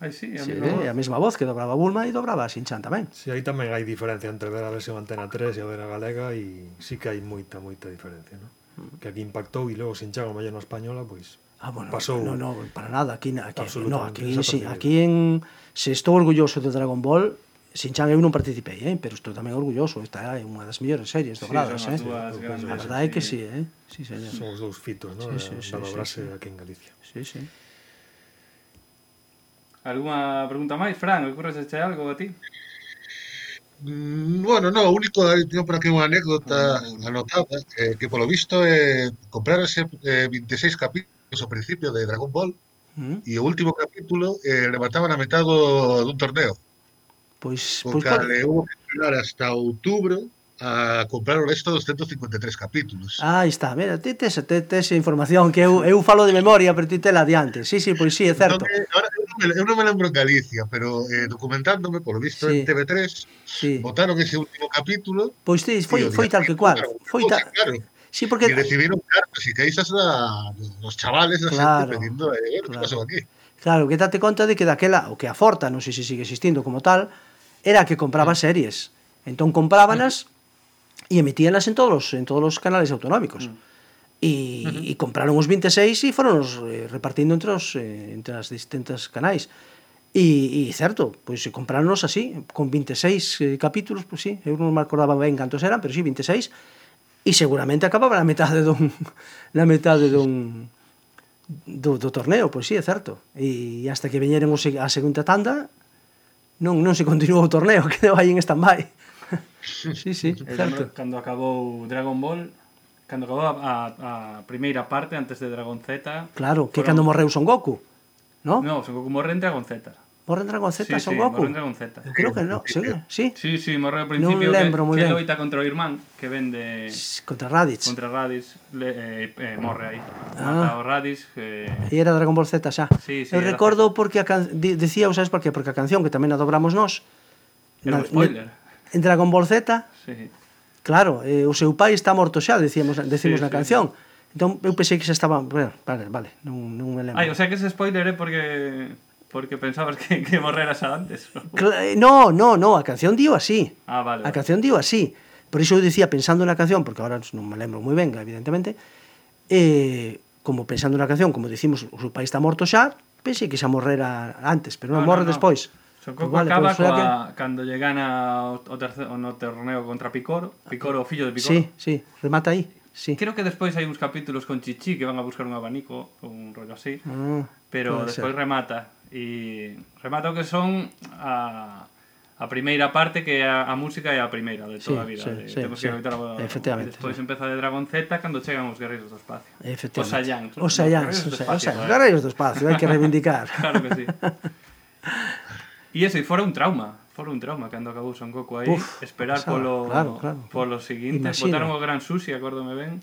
Aí sí, a, sí, mesma eh, a mesma voz que dobraba Bulma e dobraba Sinchan tamén. Si, sí, aí tamén hai diferencia entre ver a versión Antena 3 e a ver a galega e sí que hai moita, moita diferencia, no? Que aquí impactou e logo Sinchan o mellor na española, pois Ah, bueno, pasou no, no, para nada, aquí, aquí, no, aquí, sí, aquí en, se estou orgulloso de Dragon Ball, Sinchan eu non participei, eh? pero estou tamén orgulloso, esta é unha das mellores series dobradas, eh. sí, eh? Grandes, a verdade é que sí, eh? Sí, señor. Son os dous fitos, ¿no? Sí, sí, sí, da dobrase sí, sí. aquí en Galicia. Sí, sí. Alguma pregunta máis, Fran? Ocurrese che algo a ti? Mm, bueno, no, o único eh, teño por aquí unha anécdota ah. anotada eh, que polo visto eh, comprarase eh, 26 capítulos ao principio de Dragon Ball mm. e o último capítulo eh, remataban a metade dun torneo Pois, pois cale, hubo eh, que esperar hasta outubro a comprar o resto dos 153 capítulos. Ah, está, mira, ti tes, tes, tes información que eu, eu falo de memoria, pero ti tela adiante. Sí, sí, pois sí, é certo. Entón, ahora, eu non me lembro en Galicia, pero eh, documentándome, por visto sí. en TV3, sí. votaron ese último capítulo. Pois pues, sí, foi, foi tal que cual. Foi tal... Claro. Sí, porque... E recibiron cartas e queixas da, dos chavales da claro, xente pedindo eh, claro. que pasou aquí. Claro, que date conta de que daquela, o que a Forta, non sei se sigue existindo como tal, era que compraba mm. series. Entón comprábanas mm. e emitíanas en todos en todos os canales autonómicos. Mm e, uh -huh. e compraron os 26 e foron os eh, repartindo entre os eh, entre as distintas canais. E, e certo, pois se compraronos así, con 26 eh, capítulos, pois sí, eu non me acordaba ben cantos eran, pero sí, 26, e seguramente acababa na metade dun na <laughs> metade dun do, do torneo, pois sí, é certo. E hasta que veñeren os, a segunda tanda, non non se continuou o torneo, <laughs> quedou aí en stand-by. <laughs> sí, sí, certo. Cando acabou Dragon Ball, cando acabou a, a, a primeira parte antes de Dragon Z. Claro, que foron... cando morreu Son Goku, ¿no? No, Son Goku morre en Dragon Z. Morre en Dragon Z, sí, Son sí, Goku. Morre en Dragon Z. Eu creo que no, sí, eh, sí. Sí, sí, morre ao principio. Non lembro moi ben. Que loita contra o irmán que vende contra Raditz. Contra Raditz le, eh, eh, morre aí. Ah. Mata o Raditz Eh... E era Dragon Ball Z xa. Sí, sí, Eu recordo porque a can... decía, sabes por qué? Porque a canción que tamén a dobramos nós. Era na... spoiler. En Dragon Ball Z. Sí Claro, eh, o seu pai está morto xa, decíamos, decimos sí, na sí, canción. Sí. Entón, eu pensei que xa estaba... Bueno, vale, vale, non, non me lembro. Ai, o sea que ese spoiler é porque... Porque pensabas que, que morrera xa antes. Eh, no, no, no, a canción dio así. Ah, vale. A canción dio así. Por iso eu dicía, pensando na canción, porque agora non me lembro moi ben, evidentemente, eh, como pensando na canción, como dicimos, o seu pai está morto xa, pensei que xa morrera antes, pero non, no, morre no, no. despois. So, Coco vale, acaba coa, que... cando lle gana o, o, no torneo contra Picoro, Picoro o fillo de Picoro. Sí, sí, remata aí. Sí. Creo que despois hai uns capítulos con Chichi que van a buscar un abanico, un rollo así, ah, pero despois ser. remata e remata o que son a a primeira parte que a, a música é a primeira de toda sí, a vida. Sí, de, sí, temos sí, que evitar a Efectivamente. Despois sí. empeza de Dragon Z cando chegan os guerreiros do espacio. Efectivamente. Os Saiyans. Os Saiyans, os Saiyans, os guerreiros do espacio, hai que reivindicar. <laughs> claro que sí. <laughs> E ese fora un trauma, fora un trauma cando acabou Son Goku aí, Uf, esperar pasaba, polo claro, claro. polo seguinte, Imagina. botaron o Gran Sushi, acórdome ben,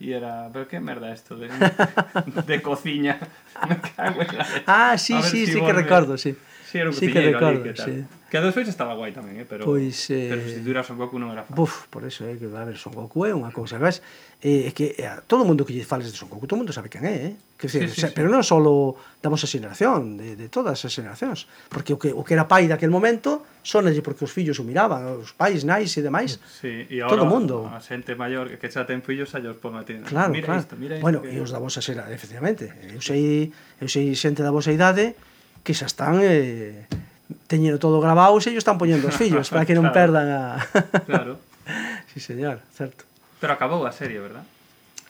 e era, pero que merda isto de, <laughs> de cociña. <laughs> Me cago en la... Ah, sí, sí, si sí volve. que recordo, sí. Sí, era o que sí, que recordo, ali, que, tal. Sí. que a dos feixes estaba guai tamén, eh? pero, pois, eh... pero sustituir a Son Goku non era fácil. Buf, por eso, eh? que, a ver, Son Goku é unha cousa, ves? Eh, é que a, todo mundo que lle fales de Son Goku, todo mundo sabe quen é, eh? Que, sí, o sea, sí, pero sí. non só da vosa xeración, de, de todas as xeracións, porque o que, o que era pai daquel momento, sonalle porque os fillos o miraban, os pais, nais e demais, sí, e ahora, todo o mundo. A xente maior que xa ten fillos, xa os pon a ti. Claro, mira claro. Isto, mira isto, bueno, que... e os da vosa xera, efectivamente. Eu sei, eu sei xente da vosa idade, que xa están eh, teñendo todo grabado e ellos están poñendo os fillos para que non <laughs> claro. perdan a... <laughs> claro. sí, señor, certo. Pero acabou a serie, verdad?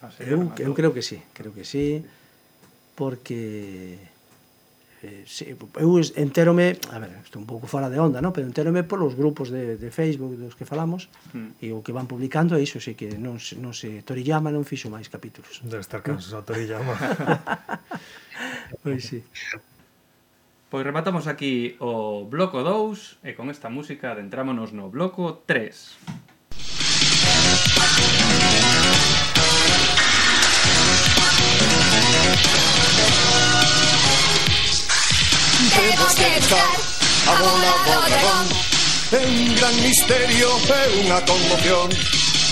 A serie eu, eu creo que sí, creo que sí, porque... Eh, sí, eu entérome, a ver, estou un pouco fora de onda, ¿no? pero entérome polos grupos de, de Facebook dos que falamos mm. e o que van publicando é iso, sí que non, non se Toriyama non fixo máis capítulos. Debe estar cansado Toriyama. <laughs> pois pues, sí. Pois rematamos aquí o bloco 2 e con esta música adentrámonos no bloco 3. Temos que buscar a bola do dragón. É un gran misterio, é unha conmoción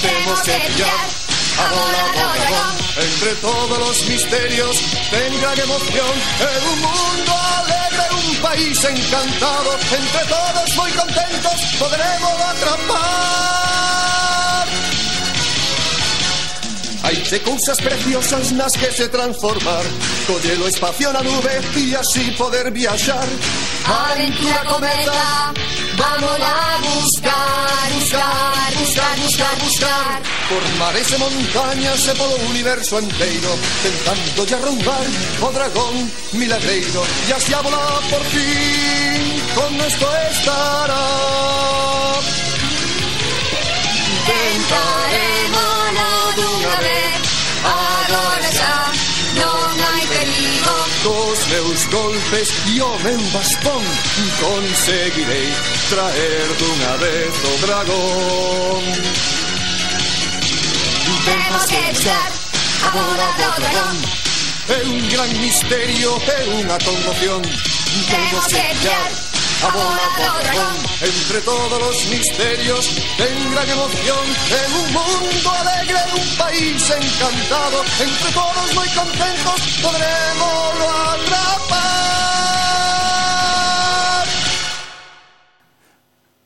Temos que pillar a bola do dragón. Entre todos os misterios ten gran emoción. É un mundo alegre, país encantado Entre todos moi contentos poderemos atrapar. Hai de cousas preciosas nas que se transformar Collelo espacio na nube e así poder viaxar Aventura cometa Vamos a buscar, buscar, buscar, buscar, buscar Por mares e montañas e polo universo enteiro Tentando lle arrombar o oh dragón milagreiro E hacia volar por fin con esto estará. Tentaremos dunha vez Agora xa non hai perigo Cos meus golpes e o oh, meu bastón Conseguirei traer dunha vez o dragón. Temos que luchar a bola do dragón É un gran misterio, é unha conmoción. Temos que luchar a bola dragón Entre todos os misterios ten gran emoción En un mundo alegre, un país encantado Entre todos moi contentos podremos atrapar.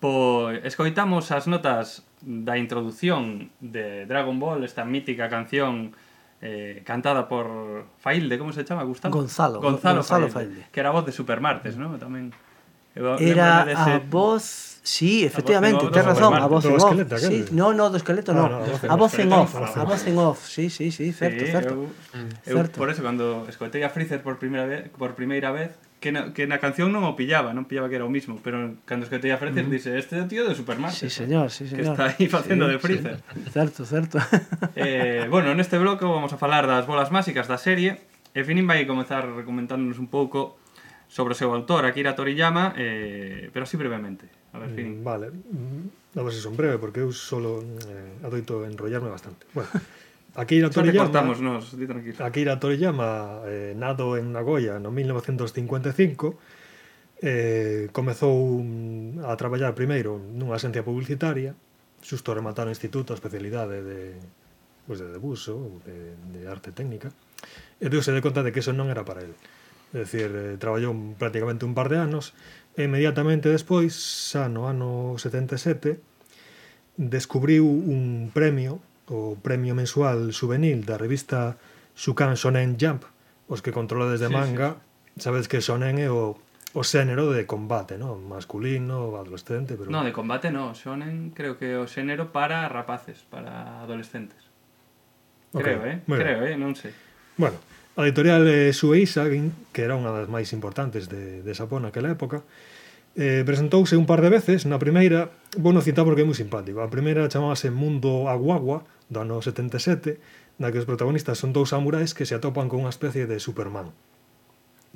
Pois escoitamos as notas da introdución de Dragon Ball, esta mítica canción eh, cantada por Failde, como se chama, Gustavo? Gonzalo. Gonzalo, Gonzalo Failde, Failde, Que era a voz de Supermartes, ¿no? Tamén. Eu, era ese... a voz... Sí, efectivamente, tens razón, a voz en off. Sí, no, no, do esqueleto no. Ah, no a voz en off, a voz en off. Sí, sí, sí, certo, sí, certo. Eu, certo. Eu, por eso cando escoitei a Freezer por primeira vez, por primeira vez, que na, que na canción non o pillaba, non pillaba que era o mismo, pero cando escoitei a Freezer uh -huh. dice, este é o tío de Superman. Sí, señor, sí, señor. Que está aí facendo sí, de Freezer. Sí. Certo, certo. <laughs> Eh, bueno, neste bloco vamos a falar das bolas máxicas da serie, e Finin vai comenzar recomendándonos un pouco sobre o seu autor, Akira Toriyama, eh, pero así brevemente. A ver, mm, Finin. Vale, vamos a ser breve, porque eu solo eh, adoito enrollarme bastante. Bueno, Akira Toriyama, nos, di tranquilo. Akira Toriyama eh, nado en Nagoya no? 1955 eh, comezou a traballar primeiro nunha asencia publicitaria. Xusto a rematar o instituto a especialidade de, pues, de debuso ou de, de arte técnica. E deuse de conta de que eso non era para ele é dicir, eh, traballou prácticamente un par de anos. E inmediatamente despois xa no ano 77 descubriu un premio o premio mensual juvenil da revista Shukan Shonen Jump, os que controlades de manga, sí, sí. sabedes que Shonen é o, o xénero de combate, ¿no? masculino, adolescente... Pero... No, de combate no, Shonen creo que o xénero para rapaces, para adolescentes. Okay, creo, eh? Bueno. Creo, eh? Non sei. Bueno, a editorial eh, Shueisha, que era unha das máis importantes de, de Sapón naquela época, Eh, presentouse un par de veces, na primeira, vou no citar porque é moi simpático. A primeira chamábase Mundo Aguagua, do ano 77, na que os protagonistas son dous samurais que se atopan con unha especie de Superman.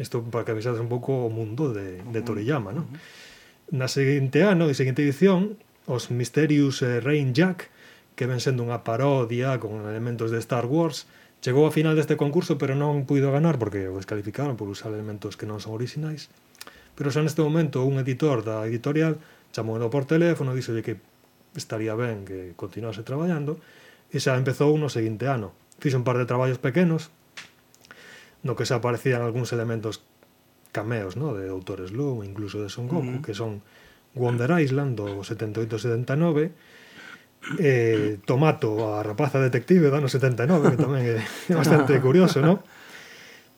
Isto para que avisades un pouco o mundo de, de Toriyama, non? Na seguinte ano, de seguinte edición, os Mysterious eh, Rain Jack, que ven sendo unha parodia con elementos de Star Wars, chegou a final deste concurso pero non puido ganar porque o descalificaron por usar elementos que non son orixinais. Pero xa neste momento un editor da editorial chamou por teléfono, díxolle que estaría ben que continuase traballando, e xa empezou no seguinte ano. Fixo un par de traballos pequenos, no que xa aparecían algúns elementos cameos, no? de autores Lou, incluso de Son Goku, uh -huh. que son Wonder Island, do 78-79, eh, Tomato, a rapaza detective, do ano 79, que tamén é <laughs> bastante curioso, non?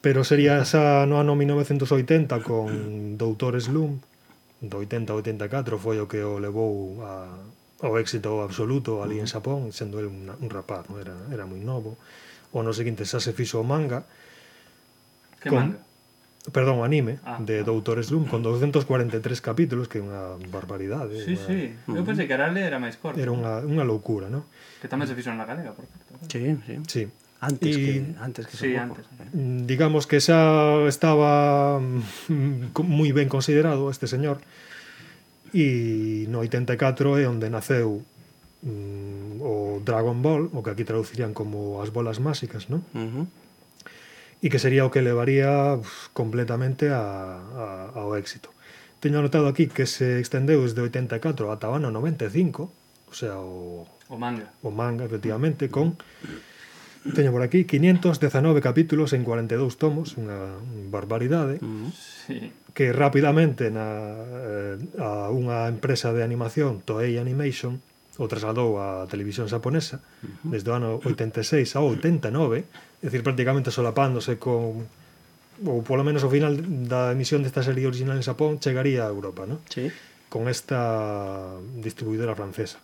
Pero sería esa no ano 1980 con Doutor Slum do 80 ao 84 foi o que o levou a, ao éxito absoluto ali en Xapón, sendo el un, un rapaz, no? era, era moi novo. O no seguinte xa se fixo o manga. Que con, manga? Perdón, o anime ah, de ah. Doutor Slum con 243 capítulos, que é unha barbaridade. Sí, unha... sí. Eu pensei que era era máis corto. Era unha, unha loucura, non? Que tamén se fixo na galega, por certo. Sí, sí. Sí. Antes y, que antes que sí, antes. Mm, digamos que xa estaba mm, moi ben considerado este señor e no 84 é onde naceu mm, o Dragon Ball, o que aquí traducirían como as bolas máxicas, non? Uh -huh. E que sería o que levaría uf, completamente a, a, ao éxito. Teño anotado aquí que se extendeu desde 84 ata o ano 95, o sea, o, o manga. O manga, efectivamente, con Teño por aquí 519 capítulos en 42 tomos, unha barbaridade. Mm. Sí. Que rapidamente na eh, a unha empresa de animación, Toei Animation, o trasladou á televisión xaponesa uh -huh. desde o ano 86 ao 89, é dicir, prácticamente solapándose con ou polo menos ao final da emisión desta serie original en Xapón chegaría a Europa, non? Sí. Con esta distribuidora francesa.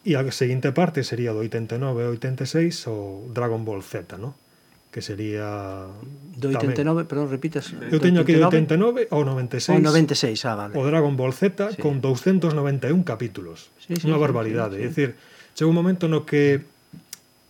E a seguinte parte sería do 89 ao 86 o Dragon Ball Z, no? que sería do 89, tamén. perdón, repites. Eu teño aquí do 89 ao 96. O 96, ah, vale. O Dragon Ball Z sí. con 291 capítulos. Sí, sí, Unha sí, barbaridade, sí, sí. é dicir, chegou un momento no que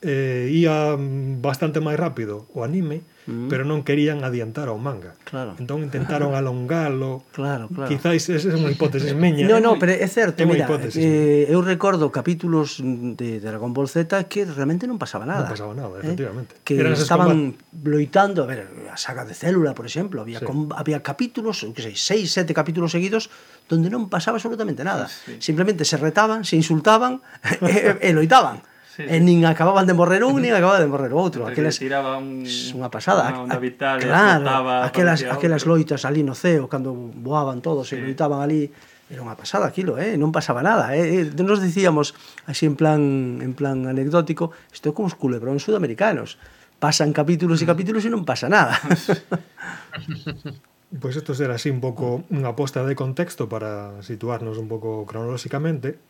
eh, ía bastante máis rápido o anime, uh Mm. pero non querían adiantar ao manga. Claro. Entón intentaron <laughs> alongalo. Claro, claro. Quizáis esa é unha hipótesis meña. No, no, pero é certo, é mira, eh, eu recordo capítulos de Dragon Ball Z que realmente non pasaba nada. Non pasaba nada, eh, efectivamente. Eh? Que Eran estaban combat... loitando, a ver, a saga de Célula, por exemplo, había sí. com, había capítulos, que sei, seis, sete capítulos seguidos donde non pasaba absolutamente nada. Sí, sí. Simplemente se retaban, se insultaban <laughs> e, e loitaban sí, e nin acababan de morrer un, nin <laughs> acababa de morrer outro. Aquelas tiraba un unha pasada, unha vital, claro, aquelas aquelas loitas ali no ceo cando voaban todos sí. e loitaban ali era unha pasada aquilo, eh? non pasaba nada. Eh, eh? Nos dicíamos, así en plan, en plan anecdótico, isto é como os culebróns sudamericanos. Pasan capítulos e mm. capítulos e non pasa nada. <laughs> Pois pues esto será así un pouco unha aposta de contexto para situarnos un pouco cronolóxicamente.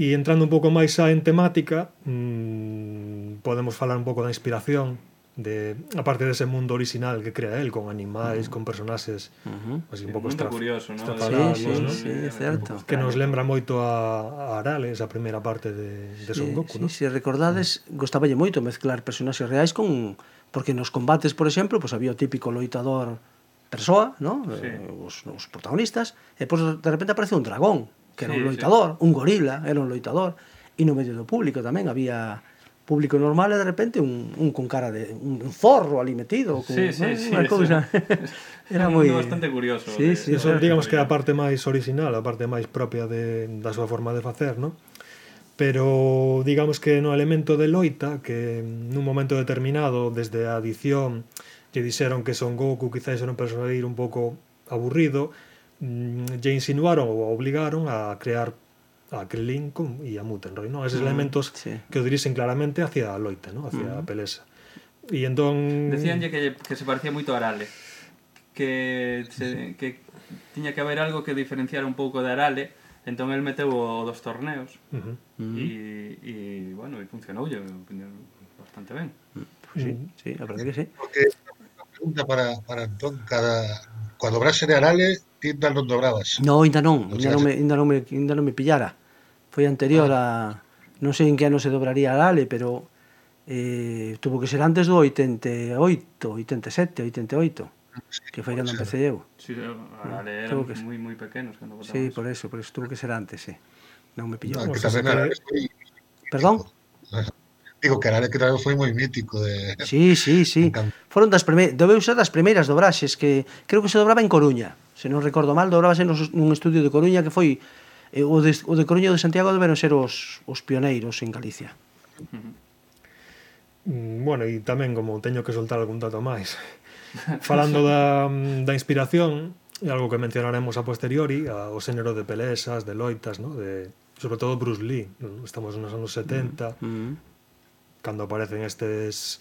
E entrando un pouco máis xa en temática, mmm, podemos falar un pouco da inspiración de a parte dese mundo orixinal que crea el con animais, uh -huh. con personaxes uh -huh. así un pouco estraf, curioso, ¿no? estrafalados, sí, sí, ¿no? sí, sí, certo. que nos lembra moito a, a Arale, esa primeira parte de, de Son Goku, sí, ¿no? Si recordades, uh -huh. gostaballe moito mezclar personaxes reais con porque nos combates, por exemplo, pois pues, había o típico loitador persoa, ¿no? Sí. Eh, os, os protagonistas, e pois pues, de repente aparece un dragón, que era sí, un loitador, sí. un gorila, era un loitador, e no medio do público tamén había público normal e de repente un, un con cara de un zorro ali metido con, sí, sí, eh, sí, unha cousa. <laughs> Era moi bastante curioso sí, de, sí, eso, digamos que a parte máis original a parte máis propia de, da súa forma de facer no? pero digamos que no elemento de loita que nun momento determinado desde a adición lle dixeron que Son Goku quizás era un personaje un pouco aburrido Mm, lle insinuaron ou obligaron a crear a que con, e a Mutenroy, non? Eses mm, elementos sí. que o dirixen claramente hacia a loita, non? Hacia mm. a pelesa. E entón... Decíanlle que, que se parecía moito a Arale. Que, se, que tiña que haber algo que diferenciara un pouco de Arale, entón el meteu o dos torneos. Uh -huh. E, e bueno, e funcionou bastante ben. Pues sí, mm. sí, a verdade que sí. Porque pregunta para, para Antón, cada, coa brase de Arale, ti ainda non dobrabas. No, ainda non, non ainda non, me, ainda, non me, ainda non me pillara. Foi anterior ah. a... Non sei en que ano se dobraría Arale, pero eh, tuvo que ser antes do 88, 87, 88 que foi cando empecé eu. Sí, eh, a eran que... moi moi pequenos cando votábamos. Sí, por eso, por eso tuvo que ser antes, sí. Non me pillou. No, ah, que tamén. Perdón. Digo, que caralho, que tamén foi moi mítico. De... Sí, sí, <laughs> sí. Foron das primeiras, debeu ser das primeiras dobraxes que creo que se dobraba en Coruña. Se non recordo mal, dobrábase nun estudio de Coruña que foi eh, o, de, o de Coruña e o de Santiago deberon ser os, os pioneiros en Galicia. Mm, bueno, e tamén como teño que soltar algún dato máis. <laughs> Falando da, da inspiración, é algo que mencionaremos a posteriori, a, o xénero de pelesas, de loitas, no? de, sobre todo Bruce Lee, estamos nos anos 70, mm -hmm cando aparecen estes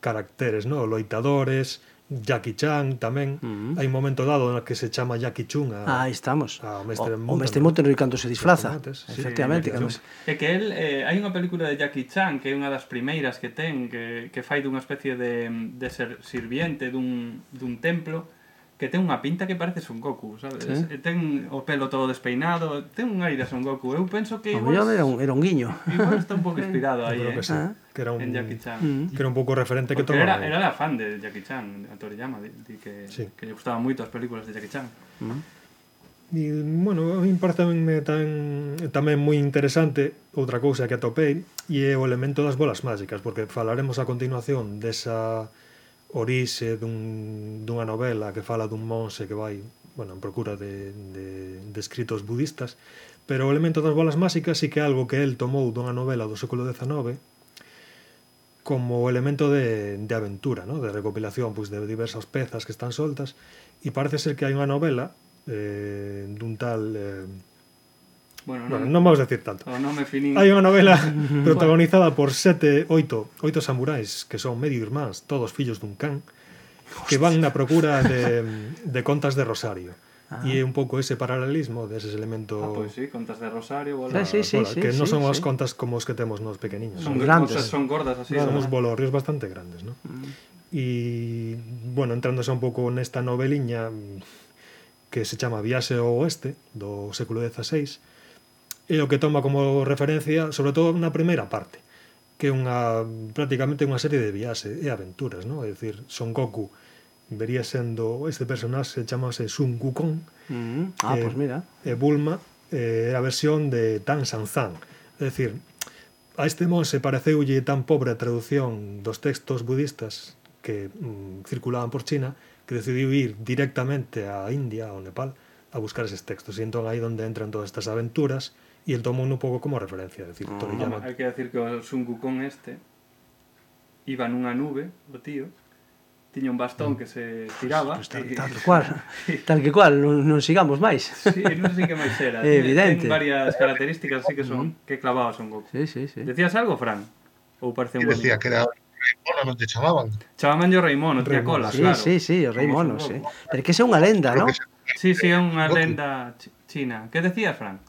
caracteres, no? Loitadores, Jackie Chan tamén. Mm. Hai un momento dado no que se chama Jackie Chun a, ah, estamos. A Mestre o, Montenor. o Mestre Montenor cando se disfraza. Tomates, sí, Efectivamente. Sí, se... É que el, eh, hai unha película de Jackie Chan que é unha das primeiras que ten, que, que fai dunha especie de, de ser sirviente dun, dun templo, que ten unha pinta que parece Son Goku, sabes? Sí. Eh, ten o pelo todo despeinado, ten un aire a Son Goku. Eu penso que igual... Pues era un, era un guiño. Igual está un pouco <laughs> inspirado aí, eh? Que, sí. ah. que era un, en Jackie Chan. Mm. Que era un pouco referente Porque que tomaba. Era, era fan de Jackie Chan, a Toriyama, di, di que, sí. que lle gustaban moito as películas de Jackie Chan. Mm. E, bueno, a mí parece tan, tamén moi interesante outra cousa que atopei e é o elemento das bolas mágicas, porque falaremos a continuación desa... De orixe dun, dunha novela que fala dun monse que vai bueno, en procura de, de, de escritos budistas, pero o elemento das bolas máxicas sí que é algo que el tomou dunha novela do século XIX como elemento de, de aventura, ¿no? de recopilación pois, de diversas pezas que están soltas, e parece ser que hai unha novela eh, dun tal... Eh, Bueno, non, bueno, non vamos a decir tanto. O nome finín. Hai unha novela <laughs> <laughs> protagonizada por sete, oito, oito samurais que son medio irmáns, todos fillos dun can, que van na procura de, de contas de Rosario. Ah. E é un pouco ese paralelismo deses de elementos... Ah, pois pues sí, contas de Rosario, bola... Sí, sí, bola, sí, sí, que sí, non son sí. as contas como os que temos nos pequeniños. Son, son grandes. Cosas, son gordas así. Son os bolorrios bastante grandes, non? Mm. E, bueno, entrándose un pouco nesta noveliña que se chama Viaxe ao Oeste, do século XVI, é o que toma como referencia, sobre todo na primeira parte, que é unha prácticamente unha serie de viaxe e aventuras, non? É dicir, Son Goku vería sendo este personaxe chamase Sun Wukong. Mm, ah, eh, pois mira. E Bulma eh, é a versión de Tan San Zan. É dicir, a este monse pareceulle tan pobre a traducción dos textos budistas que mm, circulaban por China que decidiu ir directamente a India ou Nepal a buscar eses textos. E entón aí onde entran todas estas aventuras, y el tomo un pouco como referencia. decir, ah, Toriyama... Hay que decir que o Sun Wukong este iba nunha nube, o tío, tiña un bastón mm. que se tiraba pues, pues, tal, tal cual, <laughs> tal que cual, non, non sigamos máis. Sí, non sei que máis era. <laughs> É evidente. Ten varias características así que son mm. que clavaba Son Goku. Sí, sí, sí. Decías algo, Fran? Ou parece un decía que era Raimono non te chamaban. Chamaban yo Raimono, tía cola, sí, claro. Sí, sí, o Raimono, sí. Pero que é unha lenda, non? Sí, sí, é unha lenda china. Que decías, Fran?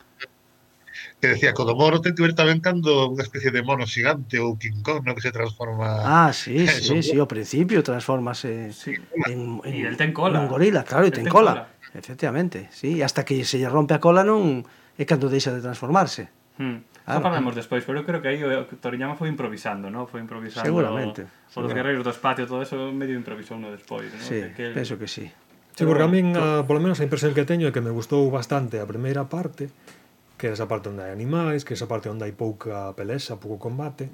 que decía que o do mono ten que ver tamén cando unha especie de mono xigante ou King Kong, no que se transforma Ah, sí, sí, un... sí, ao principio transformase sí. en, en, y el ten cola. un gorila, claro, e ten, ten cola. cola. Efectivamente, sí, hasta que se lle rompe a cola non é cando deixa de transformarse. Hmm. Claro. Xa falamos despois, pero eu creo que aí o Toriyama foi improvisando, ¿no? Foi improvisando. Seguramente. Os guerreiros do espacio, todo eso medio improvisou uno despois, ¿no? Sí, que, que penso que sí. Sí, porque a min, a, ah, polo menos, a impresión que teño é que me gustou bastante a primeira parte, que esa parte onde hai animais, que esa parte onde hai pouca pelexa, pouco combate.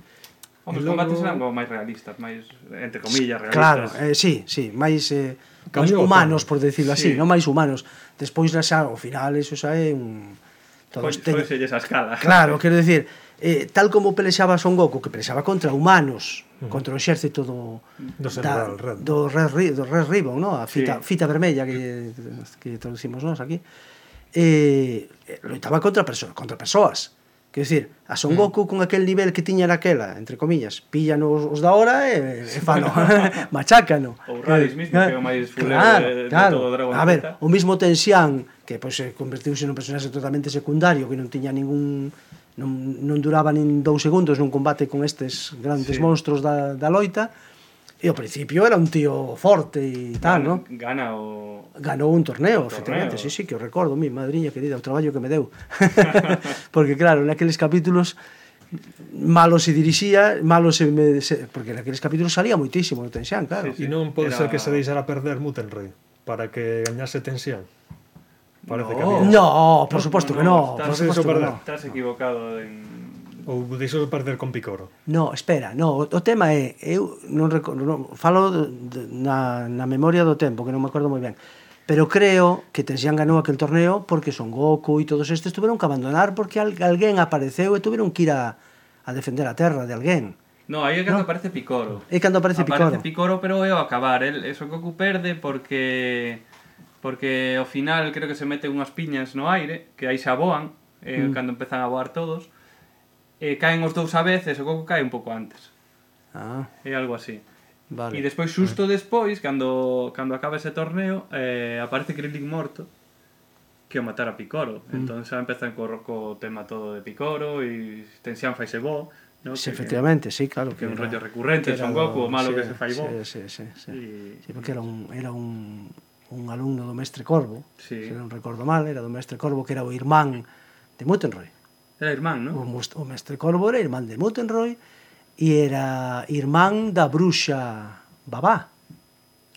Os logo... combates eran como máis realistas, máis, entre comillas, realistas. Claro, eh, sí, sí, máis, eh, máis humanos, por decirlo sí. así, non máis humanos. Despois, xa, ao final, eso xa é un... Todos Foi, ten... esa escala. Claro, quero decir, eh, tal como pelexaba Son Goku, que pelexaba contra humanos, uh -huh. contra o exército do do, da, Red. do Red, do Red Ribbon, no? a fita, sí. fita vermella que, que traducimos nós aquí eh, loitaba contra persoas, contra persoas. Quer dicir, a Son mm. Goku con aquel nivel que tiña naquela, entre comillas, pillan os, os da hora e, e fano, <laughs> machácano. Ou Radis eh, mismo, que é o máis fulero claro, de, claro. todo o Dragon A ver, o mismo Tenxian, que pois, se convertiuse nun personaxe totalmente secundario, que non tiña ningún... Non, non duraba nin dous segundos nun combate con estes grandes sí. monstruos da, da loita, e al principio era un tío forte e tal, non? Gana o... Ganou un torneo, un efectivamente, torneo. sí, sí, que o recordo, mi madriña querida, o traballo que me deu. <laughs> porque claro, naqueles capítulos malo se dirixía, malo se, me, se porque naqueles capítulos salía moitísimo o Tensian, claro. Sí. E non pode era... ser que se deixara perder Mutenrey para que gañase tensión. Parece no. que había... No, por suposto que no. Estás, por suposto que no. Estás equivocado en Ou deixou de perder con Picoro? No, espera, no, o tema é eu non, recordo, non falo de, de, na, na memoria do tempo, que non me acordo moi ben. Pero creo que Tensian ganou aquel torneo porque Son Goku e todos estes tuveron que abandonar porque alguén apareceu e tuveron que ir a, a defender a terra de alguén. No, aí é cando no. aparece Picoro. É cando aparece Picoro. Aparece Picoro, pero é o acabar. El, eso Goku perde porque porque ao final creo que se mete unhas piñas no aire, que aí se aboan, eh, mm. cando empezan a voar todos, eh, caen os dous a veces e coco cae un pouco antes. Ah. É algo así. Vale. E despois, xusto despois, cando, cando acaba ese torneo, eh, aparece Krillin morto que o matara Picoro. Mm. Entón xa empezan co, co tema todo de Picoro e Tensian faise bo. No? Sí, que, efectivamente, sí, claro. Que, que era, un rollo recurrente, Son Goku, o malo sí, que se fai bo. Sí, sí, sí. sí. Y... sí porque era un, era un, un alumno do mestre Corvo, sí. se non recordo mal, era do mestre Corvo que era o irmán de Mutenroy. Era irmán, non? O mestre Corvo era irmán de Mutenroy e era irmán da bruxa Babá.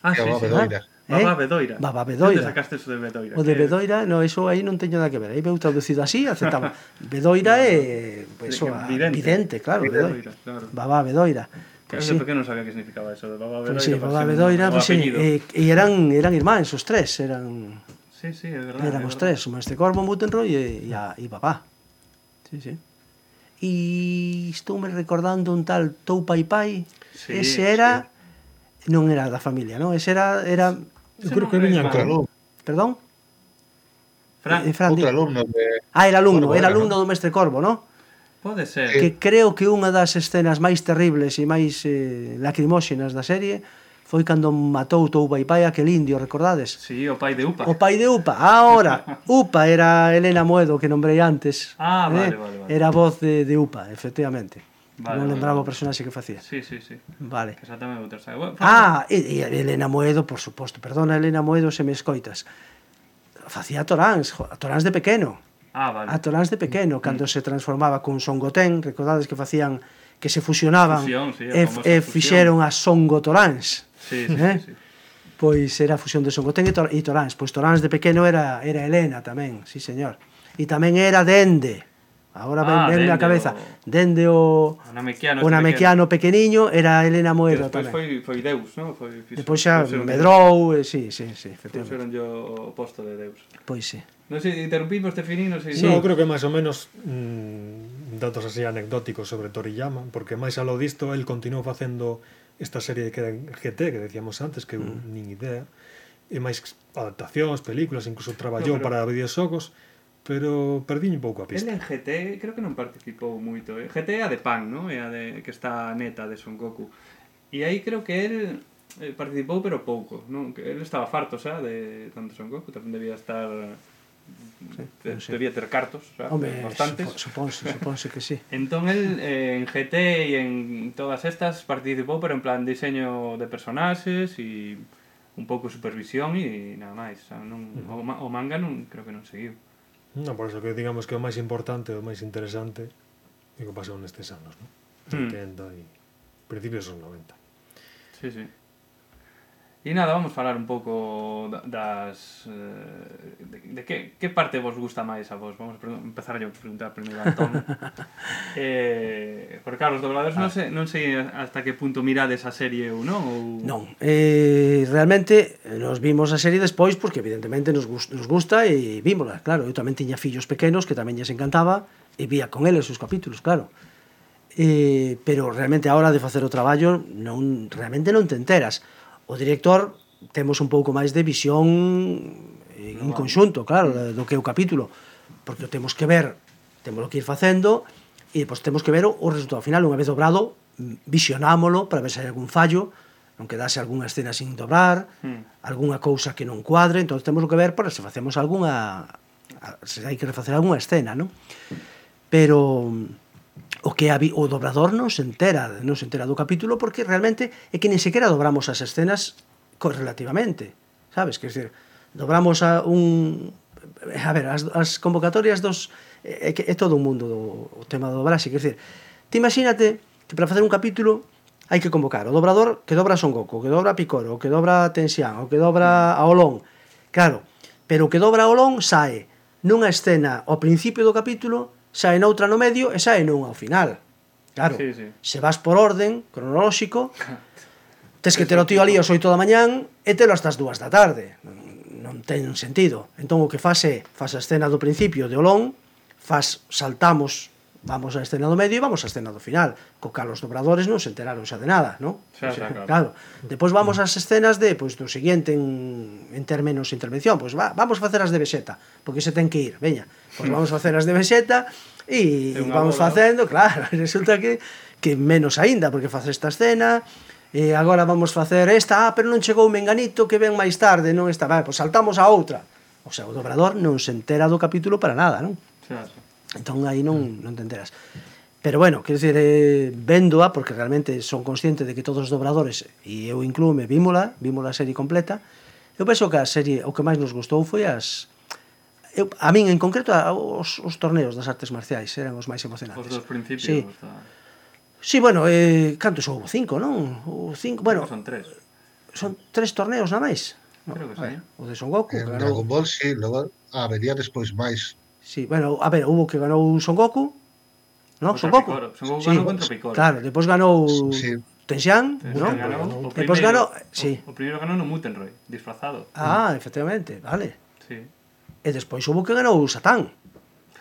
Ah, sí, Babá sí, Bedoira. Eh? Babá Bedoira. Babá Bedoira. Onde sacaste eso de Bedoira? O de Bedoira, no, eso aí non teño nada que ver. Aí veu traducido así, aceptaba. <laughs> Bedoira é... Pues, eso, vidente. vidente, claro. Bedoira, Bedoira. Claro. Babá Bedoira. Pues sí. pequeno non sabía que significaba eso de Babá Bedoira. Pues sí, Babá Bedoira, pues sí, e, eh, e eran, eran irmáns, os tres, eran... Sí, sí, é verdade. Eran os tres, o Mestre Corvo, Mutenroy e, e, a, e Babá sí, sí. E estoume recordando un tal Tou Pai Pai. Sí, Ese era sí. non era da familia, non? Ese era era Eu creo que viña Outra alumna. Perdón? Fran, eh, Fran outro alumno de Ah, era alumno, Corvo, era alumno do mestre Corvo, non? Pode ser. Que creo que unha das escenas máis terribles e máis eh, lacrimóxenas da serie foi cando matou Toubaipai aquel indio, recordades? Sí, o pai de Upa. O pai de Upa. Ahora, <laughs> Upa era Elena Moedo que nombrei antes. Ah, eh? vale, eh? vale, vale. Era voz de, de Upa, efectivamente. Vale, non lembraba vale. o personaxe que facía. Sí, sí, sí. Vale. Que xa tamén vou. Bueno, ah, e, e Elena Moedo, por suposto. Perdona, Elena Moedo, se me escoitas. Facía Toráns, Toráns de pequeno. Ah, vale. A Toráns de pequeno, mm. cando se transformaba con Songoten, recordades que facían que se fusionaban Fusión, sí, e, e fixeron a Songo Toráns. Sí, sí, eh? sí. Pois era a fusión de Son Goten e, Tor e Toráns. Pois Toráns de pequeno era, era Helena tamén, sí señor. E tamén era Dende. Agora ah, ven, dende a cabeza. O... Dende o Anamequiano, o Namequiano pequeniño era Helena Moedo tamén. Foi, foi Deus, non? Foi, fixo, Depois xa medrou, e, sí, sí, sí, efectivamente. Fixeron o posto de Deus. Pois sí. Non sei, interrumpimos, definí, non sei. Sí. No, creo que máis ou menos mmm, datos así anecdóticos sobre Toriyama, porque máis aló disto, el continuou facendo esta serie que era en GT, que decíamos antes, que mm. nin idea, e máis adaptacións, películas, incluso traballou no, pero... para videoxogos, pero perdí un pouco a pista. El en GT creo que non participou moito. Eh? GT é a de Pan, no? É a de que está neta de Son Goku. E aí creo que el eh, participou pero pouco, non? Que el estaba farto xa de tanto Son Goku, tamén debía estar sí, debía ter cartos, xa, Home, bastantes. Supo, suponse, suponse que sí. <laughs> entón, el, eh, en GT e en todas estas participou, pero en plan diseño de personaxes e un pouco supervisión e nada máis. O, sea, non, o, manga non creo que non seguiu. Non, por eso que digamos que o máis importante, o máis interesante é o que pasou nestes anos, non? 70 mm. e principios dos 90. Sí, sí. E nada, vamos falar un pouco das... Eh, de, de que, que parte vos gusta máis a vos? Vamos a empezar a preguntar primeiro a Tom. <laughs> eh, por Carlos Dobladores, ah. non, sei, non sei hasta que punto mirades a serie ou non? Ou... Non, eh, realmente nos vimos a serie despois porque evidentemente nos, gust, nos gusta e vímola, claro. Eu tamén tiña fillos pequenos que tamén lles encantaba e vía con eles os capítulos, claro. Eh, pero realmente a hora de facer o traballo non, realmente non te enteras o director temos un pouco máis de visión en no, conxunto, claro, do que é o capítulo, porque temos que ver, temos que ir facendo e depois temos que ver o, o resultado final unha vez dobrado, visionámolo para ver se hai algún fallo, non quedase algunha escena sin dobrar, mm. algunha cousa que non cuadre, entón temos que ver para se facemos algunha se hai que refacer algunha escena, non? Pero o que a, o dobrador non se entera, non se entera do capítulo porque realmente é que nin sequera dobramos as escenas correlativamente, sabes? Que decir, dobramos a un a ver, as, as convocatorias dos é, é, é todo un mundo do, o tema do dobraxe, quer decir, ti imagínate que para facer un capítulo hai que convocar o dobrador que dobra Son Goku, que dobra Picoro, que dobra Tensian, o que dobra a Olón. Claro, pero o que dobra Aolón sae nunha escena ao principio do capítulo sae noutra no medio e sae nunha ao final. Claro, sí, sí. se vas por orden cronolóxico, <laughs> tes que ter o tío ali aos 8 da mañán e telo hasta as 2 da tarde. Non ten sentido. Entón o que fase, fase a escena do principio de Olón, faz saltamos vamos á escena do medio e vamos á escena do final, co cal os dobradores non se enteraron xa de nada, non? Xa, xa, claro. claro. Depois vamos ás escenas de, pois, do seguinte en, en ter menos intervención, pois va, vamos facer as de Beseta, porque se ten que ir, veña, pois vamos facer as de Beseta e, e vamos bola, facendo, <laughs> claro, resulta que que menos aínda, porque facer esta escena, e agora vamos facer esta, ah, pero non chegou Menganito, que ven máis tarde, non está, vale, pois saltamos a outra. O sea, o dobrador non se entera do capítulo para nada, non? Xa, xa. Entón aí non, non tenderás. Pero bueno, quero dicir, eh, véndoa, porque realmente son consciente de que todos os dobradores, e eu inclúme, vímola, vímola a serie completa, eu penso que a serie, o que máis nos gustou foi as, eu, a min en concreto a, os, os torneos das artes marciais eran os máis emocionantes. Os dos principios. Sí, da... sí bueno, eh, cantos houve? Cinco, non? O cinco, bueno, son tres. Son tres torneos na máis. Creo que sí. O de Son Goku. Eh, claro. Dragon Ball, sí, logo ah, habería despois máis Sí, bueno, a ver, hubo que ganou Son Goku, ¿no? Son Goku. Picoro. Son Goku sí. ganou contra Picoro. Claro, depois ganou sí. Tenxian, ¿no? Ganou, depois ganou, sí. O, o primeiro ganou no Mutenroy, disfrazado. Ah, mm. efectivamente, vale. Sí. E despois hubo que ganou Satán.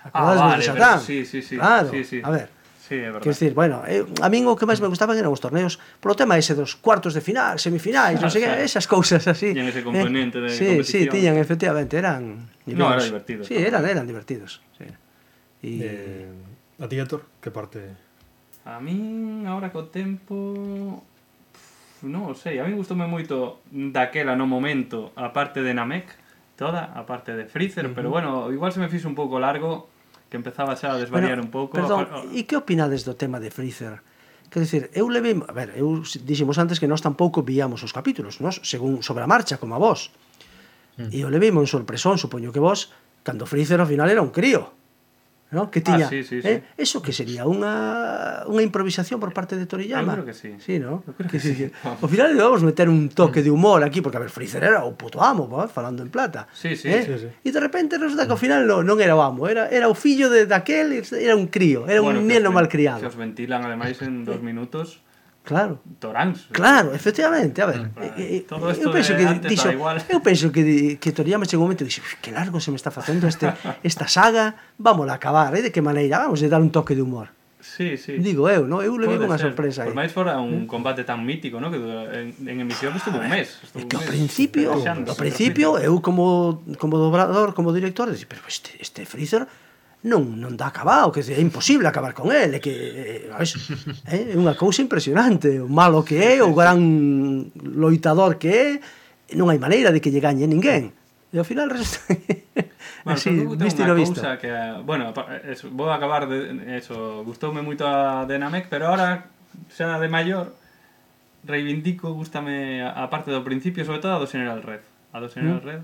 Acordades ah, vale, de Satán? Pero, sí, sí, sí. Claro, sí, sí. a ver. Sí, é verdade. Quer decir, bueno, eu, a min o que máis me gustaban eran os torneos polo tema ese dos cuartos de final, semifinais, non sei que, ah, esas cousas así. Tiñan ese componente eh, de sí, competición. Sí, sí, tiñan, efectivamente, eran... No, eran divertidos. Sí, eran, eran divertidos. Sí. Y... Eh, a ti, Héctor, que parte... A min, agora co tempo... Non sei, a min gustoume moito daquela no momento a parte de Namek, toda, a parte de Freezer, uh -huh. pero bueno, igual se me fixo un pouco largo que empezaba xa a desvariar bueno, un pouco. Perdón, a... e que opinades do tema de Freezer? Quer dizer, eu levei... A ver, eu dixemos antes que nós tampouco víamos os capítulos, nós, según sobre a marcha, como a vos. Mm. E eu levei un sorpresón, supoño que vos, cando Freezer ao final era un crío no? que tiña ah, sí, sí, eh? sí. eso que sería unha unha improvisación por parte de Toriyama. Eu creo que sí. Sí, no? Eu creo que, que sí. sí. Ao final vamos meter un toque mm. de humor aquí porque a ver Freezer era o puto amo, ¿va? falando en plata. Sí, sí, eh? sí, sí. E de repente resulta que ao final no, non era o amo, era era o fillo de daquel, era un crío, era bueno, un neno malcriado. Se os ventilan ademais en dos eh. minutos Claro. Toráns. Claro, efectivamente, a ver. Claro. Eh, eh, Todo eh, eu penso que dixo, igual. eu penso que que Toriyama chegou un momento e dixo, que largo se me está facendo este <laughs> esta saga, vamos a acabar, e eh? de que maneira, vamos a dar un toque de humor. Sí, sí. Digo eu, no? eu levei unha sorpresa aí. Por máis fora un ¿Eh? combate tan mítico, no? que en, en emisión estuvo un mes. Estuvo que ao principio, ao principio, eu como, como dobrador, como director, dixi, pero este, este Freezer non, non dá acabado, que é imposible acabar con ele, que eh, é, é unha cousa impresionante, o malo que é, o gran loitador que é, non hai maneira de que lle gañe ninguén. E ao final resta... Bueno, Así, visto e no visto. Que, bueno, <laughs> eso, vou acabar de, eso, gustoume moito a Denamec, pero ahora xa de maior reivindico, gustame a, a parte do principio, sobre todo a do General Red. A do General mm. Red.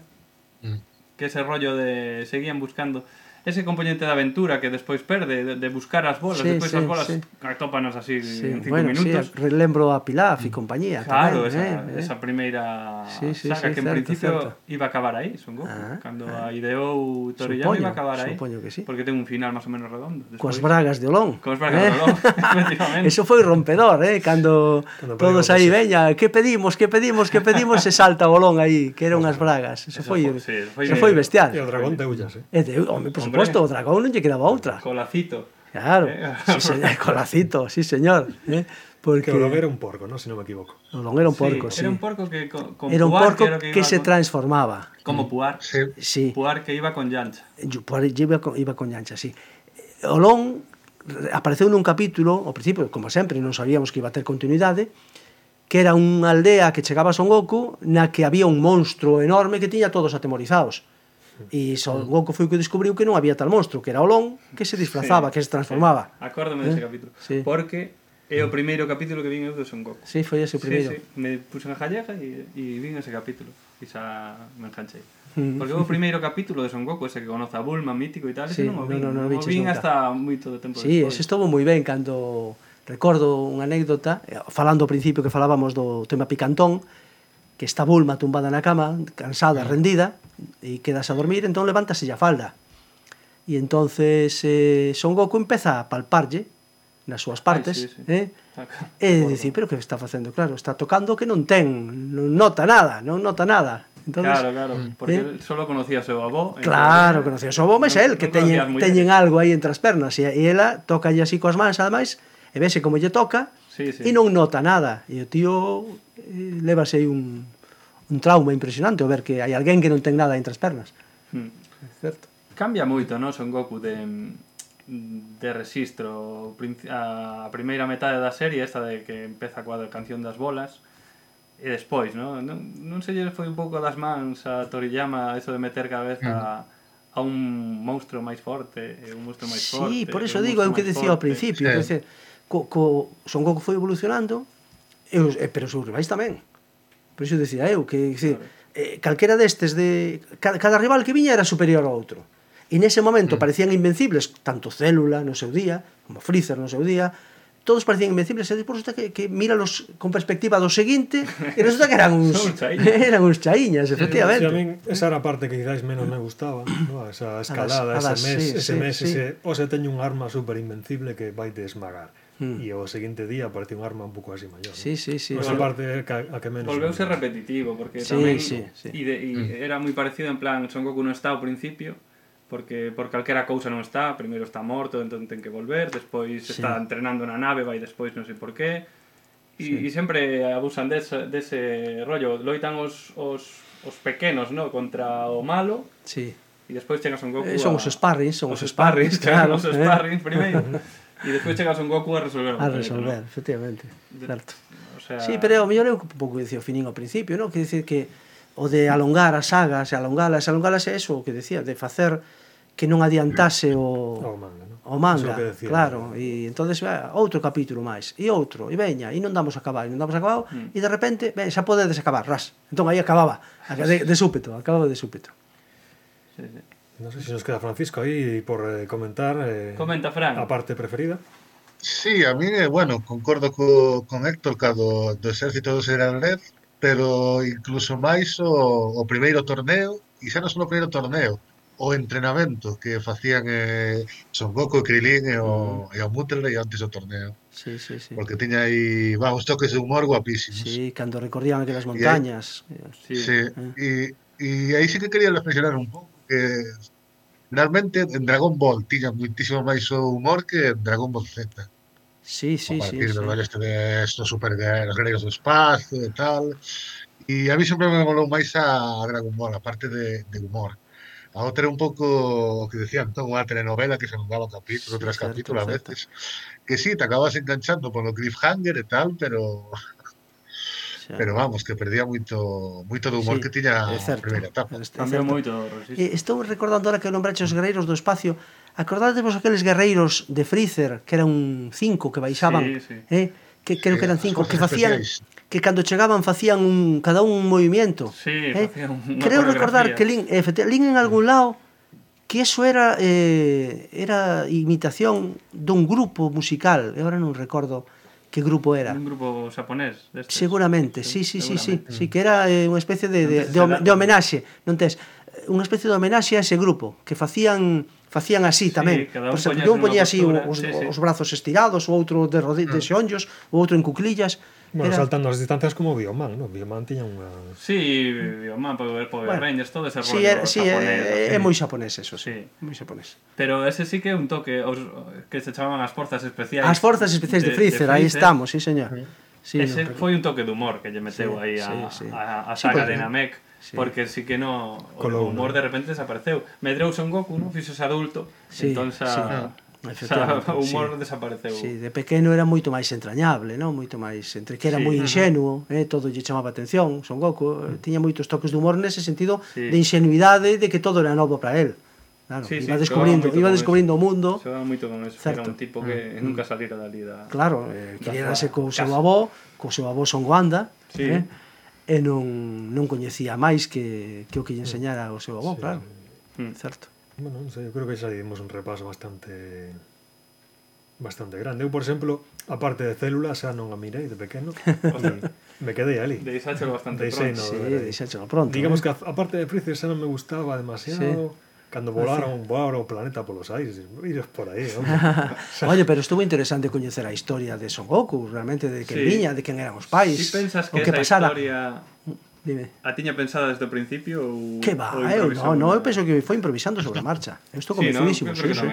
Mm. Que ese rollo de seguían buscando ese componente de aventura que despois perde de, de buscar as bolas, sí, despois sí, as bolas sí. atópanos así sí. en cinco bueno, minutos. Sí, relembro a Pilaf e compañía claro, tamén, esa, eh, eh, esa primeira sí, sí, saga sí, que en certo, principio certo. iba a acabar aí, Son Goku, ah, cando ah. ideou Toriyama supoño, iba a acabar aí. Supoño que sí. Porque ten un final máis ou menos redondo. Despois, Coas bragas de Olón. Coas bragas eh? de Olón, <laughs> efectivamente. Eso foi rompedor, eh, cando, cando todos aí veña, que pedimos, que pedimos, que pedimos, se salta o Olón aí, que eran unhas bragas. Eso, eso foi, sí, foi, eso foi bestial. E o dragón de ullas, eh. É de, home, pues, suposto, o dragón non lle quedaba outra. Colacito. Claro, eh? <laughs> sí, señor, eh, colacito, sí, señor. Eh? Porque... Que o era un porco, ¿no? si non me equivoco. O non era un porco, sí. sí. Era un porco que con, con Era un puar, porco que, que, que se con... transformaba. Como mm. puar. Sí. sí. Puar que iba con llancha. Puar iba con, iba con Yancha, sí. Olón apareceu nun capítulo, ao principio, como sempre, non sabíamos que iba a ter continuidade, que era unha aldea que chegaba a Son Goku na que había un monstro enorme que tiña todos atemorizados. E Son Goku foi o que descubriu que non había tal monstro, que era Olón, que se disfrazaba, sí, que se transformaba. Sí. Acórdame dese eh? capítulo. Sí. Porque é o primeiro capítulo que vin eu do Son Goku. Sí, foi ese o primeiro. Sí, sí. Me puse a jalleja e, e vin ese capítulo. E xa me enganchei. Mm-hmm. Porque o primeiro capítulo de Son Goku, ese que conoce a Bulma, mítico e tal, sí, non o vin, no, no, no, o vin hasta moito de tempo sí, despois. Sí, ese estuvo moi ben cando recordo unha anécdota, eh, falando ao principio que falábamos do tema picantón, que está Bulma tumbada na cama, cansada, mm. rendida, e quedas a dormir, entón levántase a falda. E entonces eh, Son Goku empeza a palparlle nas súas partes, Ay, sí, sí. eh? Ah, e de dicir, pero que está facendo? Claro, está tocando que non ten, non nota nada, non nota nada. Entonces, claro, claro, mm. porque eh, solo conocía a seu avó. Claro, entonces, conocía a seu avó, mas é el, que teñen, teñen algo aí entre as pernas, e, e ela toca así coas mans, ademais, e vese como lle toca, sí, sí. e non nota nada. E o tío eh, levase un, un trauma impresionante o ver que hai alguén que non ten nada entre as pernas. Hmm. É certo. Cambia moito, non, Son Goku de de registro a primeira metade da serie esta de que empeza coa canción das bolas e despois, non? Non, non se lle foi un pouco das mans a Toriyama eso de meter cada vez a, a un monstro máis forte e un monstro máis sí, forte. Sí, por eso digo, é o que decía ao principio, sí. que co, co Son Goku foi evolucionando e os, e, eh, pero os seus rivais tamén por iso decía eu que que claro. eh, calquera destes de cada, cada rival que viña era superior ao outro e nese momento mm. parecían invencibles tanto Célula no seu día como Freezer no seu día todos parecían invencibles e despois resulta que, que míralos con perspectiva do seguinte e resulta que eran <laughs> uns <laughs> eran uns chaiñas, efectivamente. Sí, a min esa era a parte que quizás menos me gustaba, no? esa escalada, adas, ese mes, sí, ese mes, sí, ese, o se teño un arma super invencible que vai de esmagar. Mm. E o seguinte día aparece un arma un pouco así maior. Sí, sí, sí. Esa parte é a que menos. Volveuse repetitivo, porque sí, tamén... Sí, sí. E, de, e mm. era moi parecido, en plan, Son Goku non está ao principio, porque por calquera cousa non está, primeiro está morto, entón ten que volver, despois sí. está entrenando na nave, vai despois non sei por qué, e, sí. e sempre abusan dese, dese rollo, loitan os, os, os pequenos, no? contra o malo, sí. e despois chega Son Goku eh, son a... os sparrings, son os, os sparrings, sparrings <laughs> claro, claro, os sparrings primeiro. <laughs> E despois chega Son Goku a resolver. A resolver, ¿no? efectivamente. De... Certo. O sea... Sí, pero o mellor eu un pouco dicía o Finín ao principio, non? Que dicir que o de alongar as sagas, alongalas, alongalas é eso o que decía, de facer que non adiantase o, o manga, ¿no? o manga decía, claro, e entonces va, outro capítulo máis, e outro, e veña, e non damos acabado, e non damos acabado, mm. e de repente, ben, xa podedes acabar, ras. Entón aí acababa, de, de súpeto, acababa de súpeto. Sí, sí. No sé si nos queda Francisco ahí por eh, comentar. Eh, Comenta, Fran. A parte preferida. Sí, a mí, eh, bueno, concordo co, con Héctor cado do Exército do Serenaled, pero incluso máis o, o primeiro torneo, e xa non só o primeiro torneo, o entrenamento que facían eh, Son Goku, Krilin e eh, o, e o Mutley antes do torneo. Sí, sí, sí. Porque tiña aí, va, uns toques de humor guapísimos. Sí, cando recorrían aquelas montañas. Sí. sí. Eh. E, e aí sí que quería reflexionar un pouco que realmente en Dragon Ball tiña muitísimo máis o humor que en Dragon Ball Z. Sí, sí, a partir sí, do sí. este de estos super los guerreiros do espacio e tal. E a mí sempre me molou máis a Dragon Ball, a parte de, de humor. A outra era un pouco o que decían, todo unha telenovela que se alongaba capítulo sí, tras certo, capítulo certo. a veces. Que sí, te acabas enganchando polo cliffhanger e tal, pero xa. Pero vamos, que perdía moito moito do humor sí, que tiña a primeira etapa. Cambiou moito. Eh, estou recordando ahora que nombrache os guerreiros do espacio. Acordádevos aqueles guerreiros de Freezer, que eran cinco que baixaban, sí, sí. eh? Que creo sí, que eran cinco, que facían especiais que cando chegaban facían un cada un un movimiento. Sí, eh? facían unha Creo recordar que lin, lin en algún lado que eso era eh, era imitación dun grupo musical, e agora non recordo que grupo era. Un grupo xaponés destes. Seguramente, sí, sí, sí, sí, sí, que era eh, unha especie de, de, de, de homenaxe, non tes, eh, unha especie de homenaxe a ese grupo, que facían facían así tamén. Sí, Por exemplo, un poñía así os, sí, sí. os brazos estirados, o outro de, rodillas, ah. de xeonllos, o outro en cuclillas, Bueno, era... saltando as distancias como Bioman, ¿no? Bioman tiña unha... Sí, Bioman, Power, Power bueno, Rangers, todo ese sí, rollo sí, japonés. É, é, moi xaponés eso, sí. moi xaponés. Pero ese sí que é un toque os, que se chamaban as forzas especiais. As forzas especiais de, de, Freezer, de Freezer, aí estamos, sí, señor. Sí, ese no, pero... foi un toque de humor que lle meteu sí, aí a, sí, sí. a, a saga pois, sí, pues, de Namek. Sí. porque sí que no o humor uno. de repente desapareceu. Medrou Son Goku, no? Fixose adulto. Sí, entón xa... sí. Ah. Xa, <laughs> o humor sí. desapareceu. Sí, de pequeno era moito máis entrañable, non? Moito máis, entre que era sí, moi inxenuo, uh -huh. eh, todo lle chamaba atención, Son Goku eh, uh -huh. tiña moitos toques de humor nese sentido sí. de inxenuidade de que todo era novo para él. Claro, sí, iba sí, descubrindo, iba descubrindo o mundo. Se daba moito con eso, certo. era un tipo que nunca salira dali da. Claro, eh, quererase co seu avó, co seu avó Son Wanda, sí. eh? e non, non coñecía máis que, que o que lle mm. enseñara o seu avó, sí. claro. Mm. Certo. Bueno, non sei, eu creo que xa dimos un repaso bastante bastante grande. Eu, por exemplo, a parte de células xa non a mirei de pequeno <laughs> e me quedei ali. Deixáchelo bastante Deixei, pronto. No, sí, deixáchelo pronto. Digamos eh? que a, parte de Freezer xa non me gustaba demasiado. Sí. Cando volaron, volaron o planeta polos aires, iros por aí, <laughs> hombre. Oye, pero estuvo interesante coñecer a historia de Son Goku, realmente, de que sí. viña, de quen eran os pais, si sí pensas que o que pasara. historia mm. Dime. A tiña pensada desde o principio ou Que va, ou eh, eu non, no, eu penso que foi improvisando sobre a marcha. Eu estou convencidísimo, sí, no? sí, sí.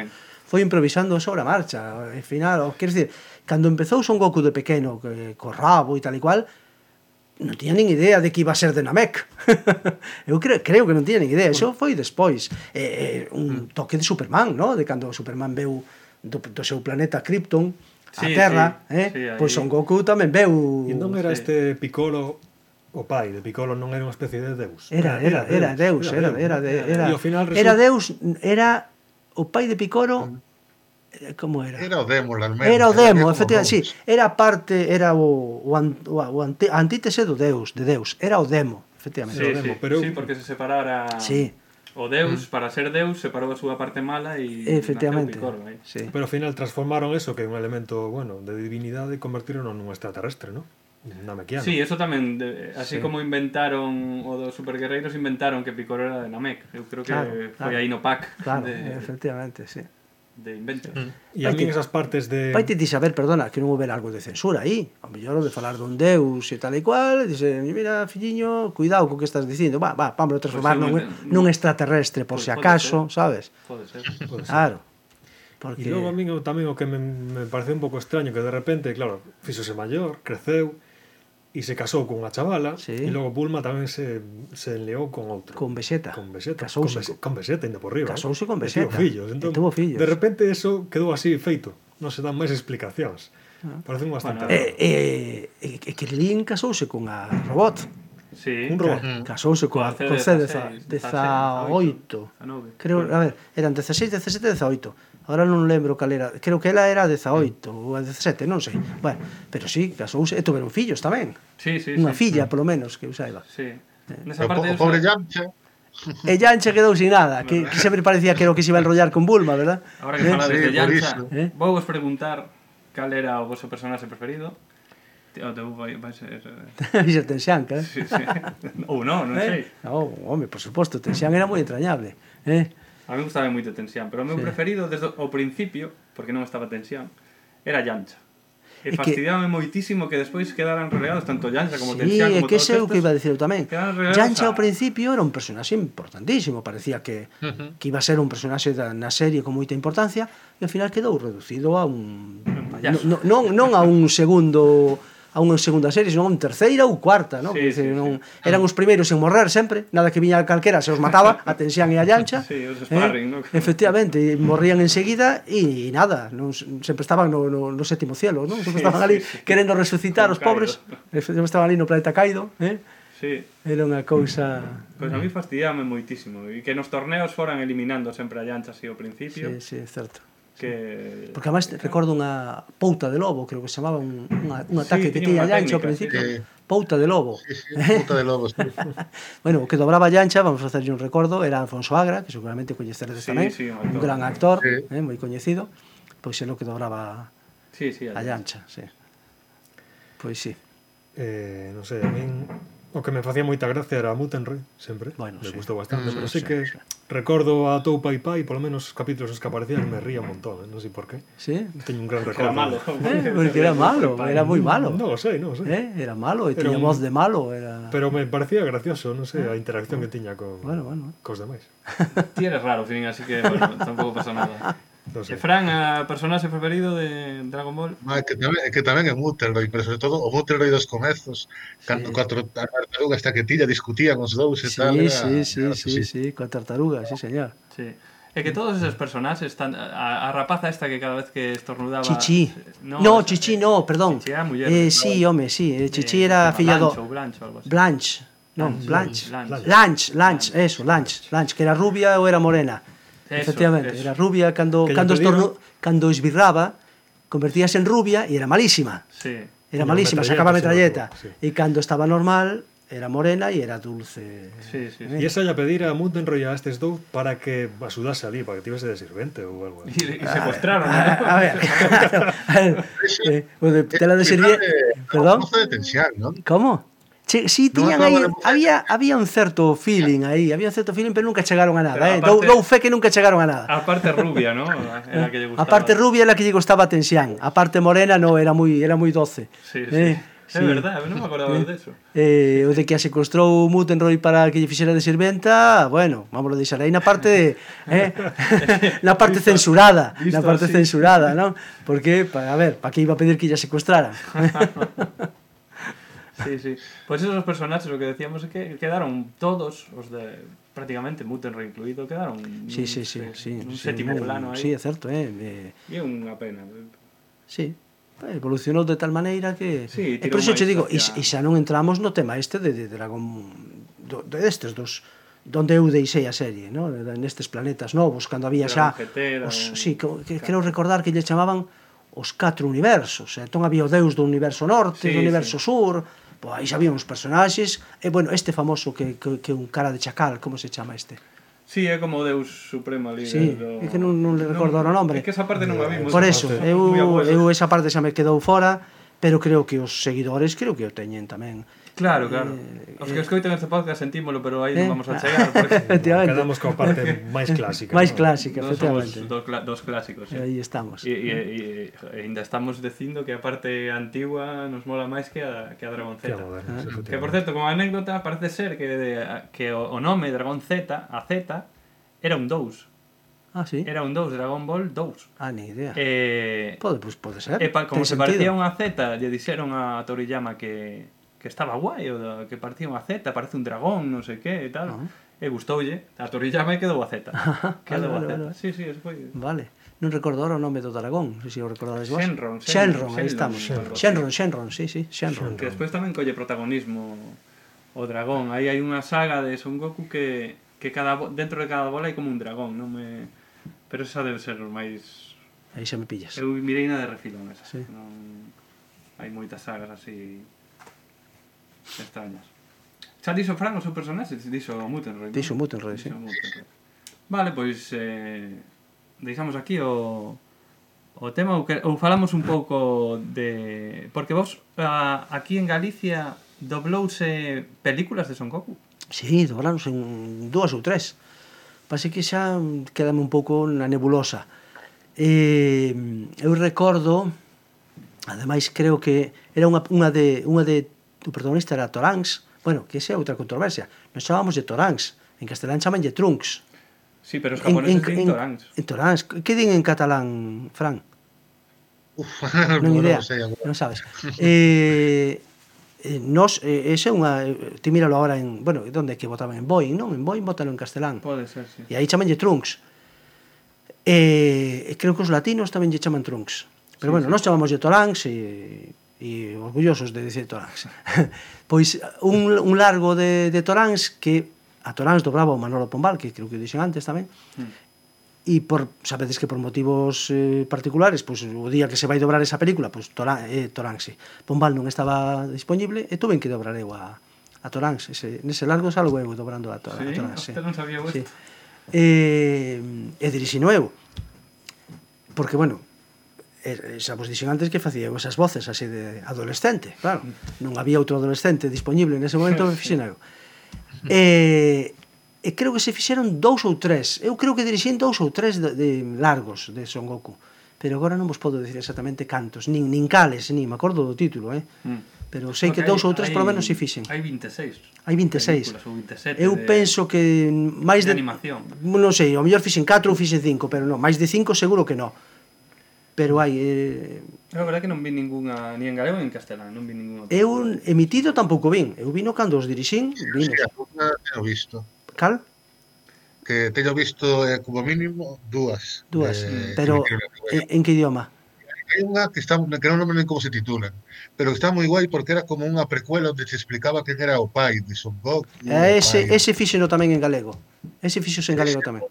Foi improvisando sobre a marcha. Al final, quer dizer, cando empezou Son Goku de pequeno, que, co rabo e tal e cual, non tiña nin idea de que iba a ser de Namek. <laughs> eu creo, creo que non tiña nin idea, eso foi despois. Eh, eh, un mm. toque de Superman, no? de cando Superman veu do, do seu planeta Krypton, a sí, Terra, sí, eh? Sí, pois Son Goku tamén veu... E non era sí. este Piccolo o pai de Piccolo non era unha especie de deus. Era, era, era, era deus, era, era, de, era, era, final resulta... era deus, era o pai de Piccolo mm. eh, como era? Era o demo, realmente. Era o demo, era efectivamente, sí, era parte, era o, o, o, o anti, antítese do deus, de deus, era o demo, efectivamente. Sí, o demo, sí, pero... sí porque se separara... Sí o Deus, mm. para ser Deus, separou a súa parte mala e efectivamente. Picoro, eh? sí. Pero ao final transformaron eso que é un elemento, bueno, de divinidade e convertirono nun extraterrestre, ¿no? Namekiano. Sí, eso tamén, de, así sí. como inventaron o dos superguerreiros, inventaron que Picoro era de Namek. Eu creo que claro, foi claro. aí no pack. Claro, de, efectivamente, sí. De inventos. Mm. E a mí esas partes de... Vai te saber, perdona, que non houve algo de censura aí. A mellor de falar dun deus e tal e cual, dice, mira, filliño, cuidado co que estás dicindo. Va, va, vámonos transformar pues sí, nun, nun extraterrestre, por pues, si acaso, ser. sabes? Pode ser. Pode ser. Claro. Porque... E logo a min tamén o que me, me pareceu un pouco extraño que de repente, claro, fixose maior, creceu, e se casou cunha chavala sí. e logo Bulma tamén se, se enleou con outro. Con Vegeta. Con Vexeta. Casouse. Con, con Vexeta, ainda por riba. ¿eh? Casouse con Vexeta. E tivo fillos. Entón, e tivo fillos. De repente eso quedou así feito. Non se dan máis explicacións. Ah. Parece un bastante... Bueno, eh, eh, eh, eh, Kirlin casouse con a robot. Sí, un robot. Uh. Casouse coa con C18. Creo, a ver, eran 16, 17, 18 Ahora non lembro cal era, creo que ela era 18 ou a 17, non sei. Bueno, pero sí, casouse e tuveron fillos tamén. Sí, sí, Unha sí, filla, sí. polo menos, que eu saiba. Sí. Eh. Nesa parte o, o pobre Yamcha. E Yanche quedou sin nada, que, que sempre parecía que era o que se iba a enrollar con Bulma, verdad? Ahora que eh? falades sí, de Yancha, ¿Eh? vou vos preguntar cal era o vosso personaxe preferido. O teu vai, vai ser... Eh, <laughs> vai ser Tenxianca, eh? Sí, sí. Ou non, non sei. Eh? Non, home, por suposto, Tenxian era moi entrañable. Eh? A mí gustaba moito Tensión, pero o meu sí. preferido desde o principio, porque non estaba Tensión, era Yancha. E, é fastidiábame que... moitísimo que despois quedaran relegados tanto Yancha como sí, Tensión como que todos estes. Sí, que que iba a dicir tamén. Yancha a... ao principio era un personaxe importantísimo, parecía que uh -huh. que iba a ser un personaxe da, na serie con moita importancia e ao final quedou reducido a un no, no, non non a un segundo a unha segunda serie, senón a terceira ou cuarta, non? Sí, dizer, sí, non sí. eran os primeiros en morrer sempre, nada que viña calquera se os mataba, <laughs> a tensión e a llancha. Sí, os eh? sparring, eh? non? Efectivamente, morrían enseguida e, e nada, non sempre estaban no, no, no sétimo cielo, non? Sempre estaban ali sí, sí, querendo resucitar os pobres, sempre estaban ali no planeta Caído, eh? Sí. Era unha cousa... Pois pues a mí eh. fastidiame moitísimo. E que nos torneos foran eliminando sempre a llancha así ao principio. Sí, sí, certo que Porque además recordo unha pouta de lobo, creo que se chamaba un, unha, un ataque sí, que tiña Yancha ao principio. Que... Pouta de lobo. Sí, sí, pouta de lobo, sí. <laughs> bueno, o que dobraba Llancha, vamos a hacerlle un recordo, era Alfonso Agra, que seguramente coñeceredes sí, tamén, sí, un, actor, un gran actor, sí. eh, moi coñecido, pois é o que dobraba sí, sí, a Llancha, sí. Pois sí. Eh, non sei, a min O que me facía moita gracia era Mutenre, sempre. Bueno, me sí. gustou bastante, mm, pero sí, sí que sí. recordo a Toupa Pai Pai, polo menos os capítulos os que aparecían me ría un montón, eh? non sei por qué. Sí? Teño un gran recordo. Era malo. Eh, porque era malo, era moi malo. Non, no, sei, non sei. Eh, era malo, e tiña voz de malo. Era... Pero me parecía gracioso, non sei, a ah. interacción que tiña con, bueno, bueno. cos demais. Ti eres raro, fin, así que, bueno, tampouco pasa nada. <laughs> No sei. E eh, Fran, a personaxe preferido de Dragon Ball? Ah, que, tamén, que tamén é Mutterdoid, pero sobre todo o Mutterdoid dos comezos, sí. cando coa tartaruga esta que tilla discutían os dous e sí, tal. Era, sí, sí, era, sí, sí, sí, coa tartaruga, sí, señor. Sí. É que todos esos personaxes están a, a rapaza esta que cada vez que estornudaba Chichi. Eh, no, no esa, Chichi no, perdón. Chichi era muller. Eh, sí, home, sí, eh, Chichi eh, era filla do Blanche, algo así. Blanche. Non, Blanche. Blanche, Blanche, Blanche, Blanche, Blanche eso, Blanche, Blanche, que era rubia ou era morena. Eso, Efectivamente, eso. era rubia cando, cando, estorno, cando esbirraba, convertíase en rubia e era malísima. Sí. Era malísima, sacaba metralleta. Sí. E cando estaba normal, era morena e era dulce. Sí, sí, sí. E esa lla pedir a Mutenroy a estes dous para que axudase ali, para que tivese de sirvente ou algo. E secuestraron. A, a, ver, claro. A ver, eh, bueno, tela de sirviente... Perdón? de tensión, ¿no? Como? Che, sí, tiñan aí, había, había un certo feeling aí, había un certo feeling, pero nunca chegaron a nada, pero eh. Dou, dou fe que nunca chegaron a nada. A parte rubia, ¿no? <laughs> Era que lle gustaba. A parte rubia era que lle gustaba a tensión, a parte morena no, era moi era moi doce. Sí, sí. Eh, Sí. É verdade, non me acordaba ¿Eh? de eso. Eh, o de que se construou Mutenroy para que lle fixera de sirventa, bueno, vamos a deixar aí na parte eh, <laughs> na parte visto, censurada, visto na parte así. censurada, non? Porque, pa, a ver, para que iba a pedir que lle secuestraran. <laughs> Sí, sí. Pois pues esos personaxes, o que decíamos é que quedaron todos os de prácticamente Muten reincluído, quedaron sí, sí, sí, un, sí, un sí, sétimo sí, plano aí. Sí, é certo, eh. Eh, e é unha pena. Sí, evolucionou de tal maneira que sí, eh, e por iso te digo, e, e xa non entramos no tema este de, de Dragon do, de estes dos donde eu deixei a serie, no? nestes planetas novos, cando había xa os, sí, que, que, creo recordar que lle chamaban os catro universos, entón había o deus do universo norte, sí, do universo sí. sur, Pois aí xa uns personaxes, e bueno, este famoso que, que, que un cara de chacal, como se chama este? Sí, é como o Deus Supremo ali sí, do... é que non, non le recordo non, o nome. É que esa parte non a vimos. Por eso, parte. eu, eu esa parte xa me quedou fora, pero creo que os seguidores creo que o teñen tamén. Claro, eh, claro. Eh, Os que escoiten este podcast sentímolo, pero aí eh, non vamos a chegar. <laughs> Porque... Efectivamente. Quedamos coa parte máis clásica. máis clásica, no efectivamente. Dos, dos clásicos. Eh? Aí estamos. E, e, e, ainda estamos dicindo que a parte antigua nos mola máis que a, que a Dragon Z. Moderna, ah. Que, por certo, como anécdota, parece ser que, de, que o, o nome Dragon Z, a Z, era un 2. Ah, sí? Era un 2, Dragon Ball 2. Ah, ni idea. Eh, pode, pues, pode ser. E pa, como Ten se sentido. parecía unha Z, lle dixeron a Toriyama que que estaba guai, o da, que parecía unha Z, parece un dragón, non sei que e tal. Uh -huh. E gustoulle, a Toriyama e quedou a Z. <laughs> quedou vale, a Z. Vale, vale. Sí, sí, eso foi. Vale. Non recordo ahora o nome do dragón, se si o recordades vos. Shenron, Shenron, Shenron, aí estamos. Shenron, Shenron, Shenron sí, sí, Shenron. Que despois tamén colle protagonismo o dragón. Aí hai unha saga de Son Goku que que cada dentro de cada bola hai como un dragón, non me pero esa debe ser os máis Aí xa me pillas. Eu mirei na de refilón esa. Sí. Non hai moitas sagas así extrañas. Xa dixo Fran o seu personaxe, dixo Mutenroy. Dixo Mutenroy, sí. Mutenroy. Vale, pois eh, deixamos aquí o, o tema ou, que, ou falamos un pouco de... Porque vos a, aquí en Galicia doblouse películas de Son Goku. Sí, doblaronse en dúas ou tres. Pase que xa quedame un pouco na nebulosa. Eh, eu recordo, ademais creo que era unha, unha, de, unha de o protagonista era Toráns, bueno, que esa é outra controversia, nos chamamos de Toráns, en castelán chaman de Trunks. Sí, pero os japoneses en, en, din Toráns. En, en que din en catalán, Fran? Uf, <laughs> non bueno, idea, non, sei, non sabes. Eh, eh, nos, eh, ese é unha, eh, ti míralo agora en, bueno, onde que votaban en Boeing, non? En Boeing votalo en castelán. Pode ser, sí. E aí chamanlle Trunks. Eh, creo que os latinos tamén lle chaman Trunks. Pero sí, bueno, sí. nos chamamos de Toráns e e orgullosos de decir Toráns. <laughs> pois un, un largo de, de Toráns que a Toráns dobraba o Manolo Pombal, que creo que o dixen antes tamén, mm e por sabedes que por motivos eh, particulares, pois o día que se vai dobrar esa película, pois Torán, eh, Toranxe, Pombal non estaba disponible e tuven que dobrar eu a, a Toráns. ese, nese largo salgo eu dobrando a, a, sí, a Toranxe. Sí, non sabía vos. Sí. Eh, e dirixino eu. Porque, bueno, eh, xa vos dixen antes que facía esas voces así de adolescente, claro. Non había outro adolescente disponible nese momento, fixen eu. E, eh, e creo que se fixeron dous ou tres. Eu creo que dirixín dous ou tres de, de largos de Son Goku. Pero agora non vos podo dicir exactamente cantos, nin, nin cales, nin me acordo do título, eh? Mm. Pero sei Porque que dous ou tres polo menos se fixen. Hai 26. Hai 26. 27 Eu de, penso que máis de, de animación. Non sei, ao mellor fixen 4 ou fixen 5, pero non, máis de 5 seguro que non pero hai... Eh... É verdade que non vi ningunha, ni en galego ni en castelán, non vi ningunha. Eu emitido tampouco vin, eu vino cando os dirixín, vino. Sí, teño visto. Cal? Que teño visto eh, como mínimo dúas. Dúas, eh, mm, pero en, en que idioma? Hai unha que, está, que non lembro como se titulan, pero está moi guai porque era como unha precuela onde se explicaba que era o pai de Son Goku. Eh, ese, ese fíxeno tamén en galego. Ese fixo en galego tamén. Foi,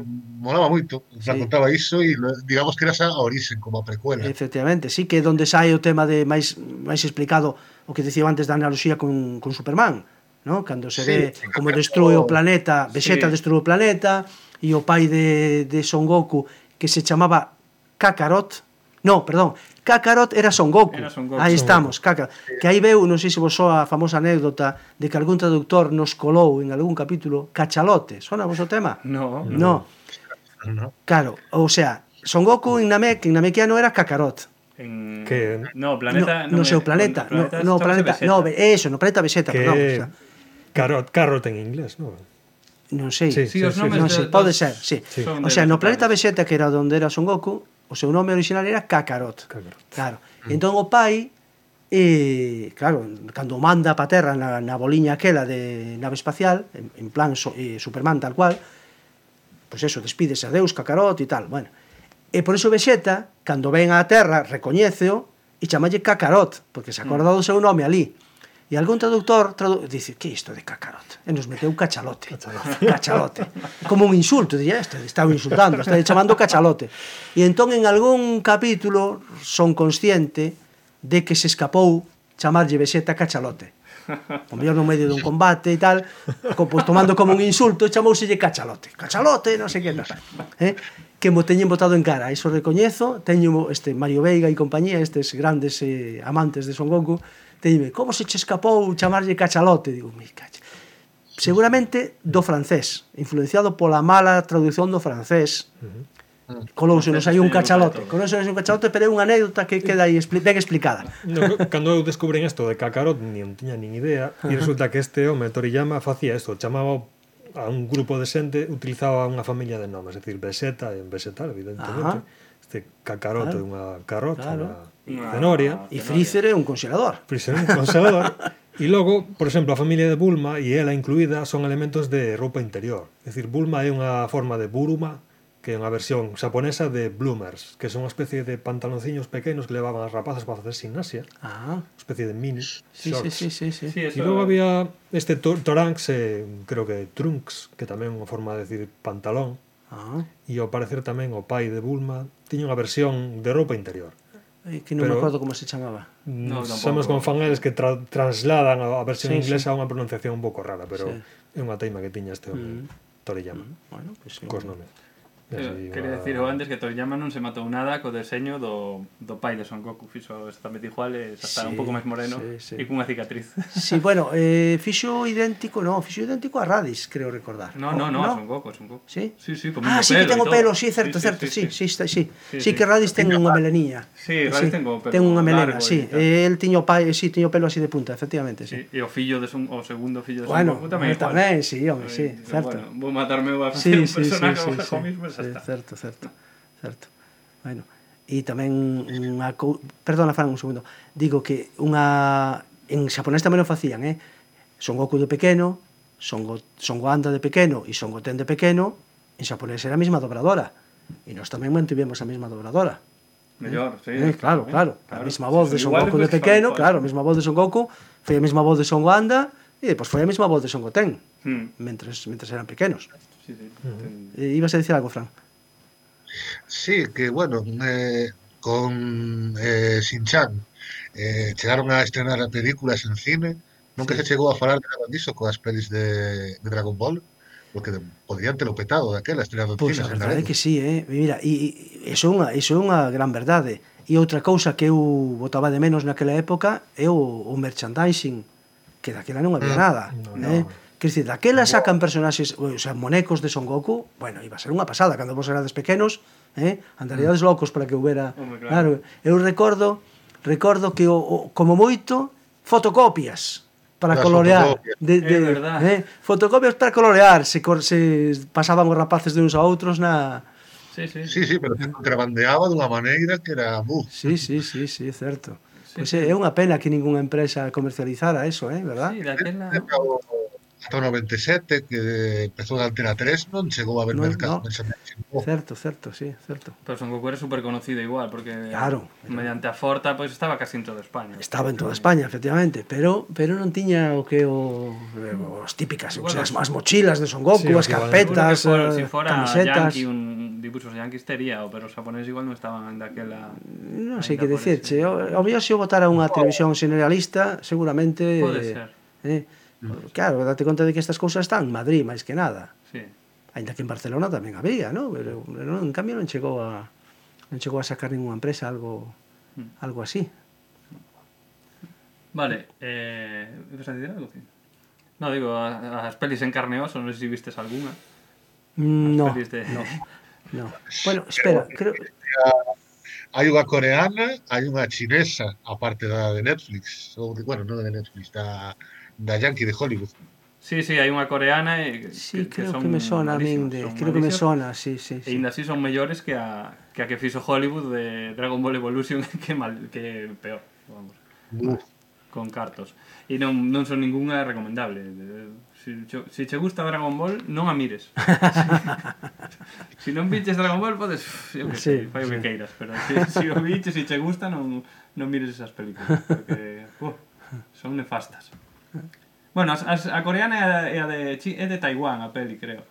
molaba moito, xa sí. contaba iso e digamos que era xa a orixen como a precuela. Efectivamente, sí que donde sai o tema de máis máis explicado o que dicía antes da analoxía con, con Superman, no? Cando se sí, ve como destrue o planeta, Vegeta sí. destrue o planeta e o pai de, de Son Goku que se chamaba Kakarot, No, perdón, Kakarot era Son Goku. Era Son Goku. Aí estamos, Kakarot. Que aí veu, non sei se vos soa a famosa anécdota de que algún traductor nos colou en algún capítulo Cachalote. Sona vos o tema? No. No. no. Claro, ou sea, Son Goku en Namek, en Namekiano era Kakarot. En... Que... No, planeta... No, no, no seu planeta. No, planeta, no, planeta no, eso, no, planeta Vegeta, que... perdón. O sea. Carrot, carrot en inglés, non? Non sei. Sí, sí, sí, sí, sí. Non sei, pode ser, sí. sí. O sea, no planeta Vegeta, que era onde era Son Goku, o seu nome original era Kakarot. Kakarot. Claro. Mm. Entón o pai eh, claro, cando manda pa terra na, na boliña aquela de nave espacial, en, en plan so, eh, Superman tal cual, pois pues eso, despídese a Deus, Kakarot e tal, bueno. E por iso Vegeta, cando ven á terra, recoñeceo e chamalle Kakarot, porque se acorda mm. do seu nome ali. E algún traductor tradu dice, que isto de cacarote? E nos meteu cachalote. Cachalote. Como un insulto, dille, este está insultando, está chamando cachalote. E entón en algún capítulo son consciente de que se escapou chamarlle beseta cachalote. O mellor no medio dun combate e tal, co, pues, tomando como un insulto, chamouselle cachalote. Cachalote, non sei que, non. Eh? que mo teñen botado en cara, iso recoñezo, teño este Mario Veiga e compañía, estes grandes eh, amantes de Son Goku, dime, como se che escapou chamarlle cachalote? Digo, mi cacha. Seguramente do francés, influenciado pola mala traducción do francés. Colouse nos hai un cachalote Colouse nos hai un cachalote Pero é unha anécdota que queda aí expli ben explicada no, Cando eu descubren isto de Kakarot Non tiña nin idea E resulta que este home Toriyama facía isto Chamaba a un grupo de xente Utilizaba unha familia de nomes É dicir, Beseta e Beseta, evidentemente Ajá. Este Kakaroto claro. é unha carrota claro no, zanoria. E Freezer é un congelador. Freezer é un congelador. <laughs> e logo, por exemplo, a familia de Bulma e ela incluída son elementos de roupa interior. É dicir, Bulma é unha forma de Buruma, que é unha versión xaponesa de bloomers, que son unha especie de pantalonciños pequenos que levaban as rapazas para facer gimnasia. Ah. Una especie de mini sí, shorts. Sí, sí, sí, sí. sí e logo había este tor toranx, eh, creo que trunks, que tamén é unha forma de decir pantalón. Ah. E ao parecer tamén o pai de Bulma tiña unha versión de roupa interior que non Pero, me acordo como se chamaba. No, Somos con fangares que tra trasladan a, a versión sí, inglesa sí. a unha pronunciación un pouco rara, pero sí. é unha teima que tiña este home, mm. Toriyama. Mm. Bueno, pues, sí. Cos nomes. Iba... Quería decir antes que Toriyama non se matou nada co deseño do, do pai de Son Goku. Fixo exactamente igual, está sí, un pouco máis moreno sí, sí. e cunha cicatriz. Sí, bueno, eh, fixo idéntico no, fixo idéntico a Radis, creo recordar. No, no, no, no? Son Goku, Son Goku. Sí? Sí, sí, ah, sí que ten o pelo, sí, certo, sí, certo sí, sí, sí, sí, sí, sí, sí, que Radis ten unha melenía sí, Radis sí, ten, ten unha melena, sí. el tiño pai, eh, sí, tiño pelo así de punta, efectivamente sí. e o fillo de Son, o segundo fillo de Son bueno, Goku tamén igual. tamén, sí, home, sí, certo vou matarme a facer un personaje sí, sí, sí, sí, sí, está. Certo, certo, certo. Bueno, e tamén unha co... perdona Fran un segundo. Digo que unha en xaponés tamén o facían, eh? Son Goku de pequeno, Son, Go... Son Goanda de pequeno e Son Goten de pequeno, en xaponés era a mesma dobradora. E nós tamén mantivemos a mesma dobradora. Mellor, eh? sí. Eh, claro, claro, claro. A mesma voz de Son Goku de pequeno, claro, a mesma voz de Son Goku, foi a mesma voz de Son Goanda, e depois foi a mesma voz de Son Goten, hmm. mentres, mentres eran pequenos. Sí, sí, ten... Eh, ibas a dicir algo, Fran. Sí, que bueno, eh, con eh, Sinchan eh, chegaron a estrenar películas en cine. Nunca sí. se chegou a falar de Abandiso coas pelis de, de Dragon Ball porque podrían ter o petado daquela estrenado pois, pues, a verdade é que sí, eh? Mira, e, e iso é unha, iso é unha gran verdade. E outra cousa que eu botaba de menos naquela época é o, o merchandising, que daquela non había mm. nada, no, eh? Quer dicir, daquela sacan personaxes, o sea, monecos de Son Goku, bueno, iba a ser unha pasada, cando vos erades pequenos, eh, andaríades mm. locos para que houbera... Hombre, claro. claro. Eu recordo, recordo que o, o como moito fotocopias para Las colorear fotocopias. de, de eh, fotocopias para colorear se, se pasaban os rapaces de uns a outros na Sí, sí. sí, sí pero se contrabandeaba dunha maneira que era... Uh. Sí, sí, sí, sí, certo. Sí. Pois pues, é, é unha pena que ningunha empresa comercializara eso, eh, verdad? Sí, daquela ata o 97 que empezou da Antena 3 non chegou a haber no, mercado no. Oh, certo, certo, sí, certo pero Son Goku era super conocido igual porque claro, mediante a Forta pois pues, estaba casi en toda España. Estaba en toda España, efectivamente pero pero non tiña o que o, os típicas, igual, o sea, as, as mochilas de Son Goku, sí, as carpetas for, eh, si fora camisetas. yankee, un dibuixos Yankees tería, pero os japoneses igual non estaban daquela non sei que decirche, o, o mellor se o botara unha oh. televisión generalista seguramente pode ser. eh, claro, date conta de que estas cousas están en Madrid máis que nada. Sí. Ainda que en Barcelona tamén había, ¿no? Pero, pero en cambio non chegou a non chegou a sacar ninguna empresa algo Mm. algo así. Vale, eh... ¿Ibas a decir algo? No, digo, a- as pelis en carne oso, non sei se vistes algunha. Mm, No, de- no, <laughs> no. Bueno, espera, creo... Hai unha coreana, hai unha chinesa, aparte da de Netflix, ou, bueno, non de Netflix, da, da Yankee de Hollywood. Sí, sí, hai unha coreana eh, e sí, que, creo que, son que me sona a min de, creo que me sona, sí, sí, sí. E ainda así son mellores que a que a que fixo Hollywood de Dragon Ball Evolution <laughs> que mal que peor, vamos. Uh. Con cartos. E non non son ningunha recomendable. Se si, si che gusta Dragon Ball, non a mires. Se <laughs> si, non viches Dragon Ball, podes, eu que sí, fai o sí. que queiras, pero se si, si o viches e che gusta, non non mires esas películas, porque uh, son nefastas. Bueno, as, as, a coreana é a, de, é de Taiwán, a peli, creo.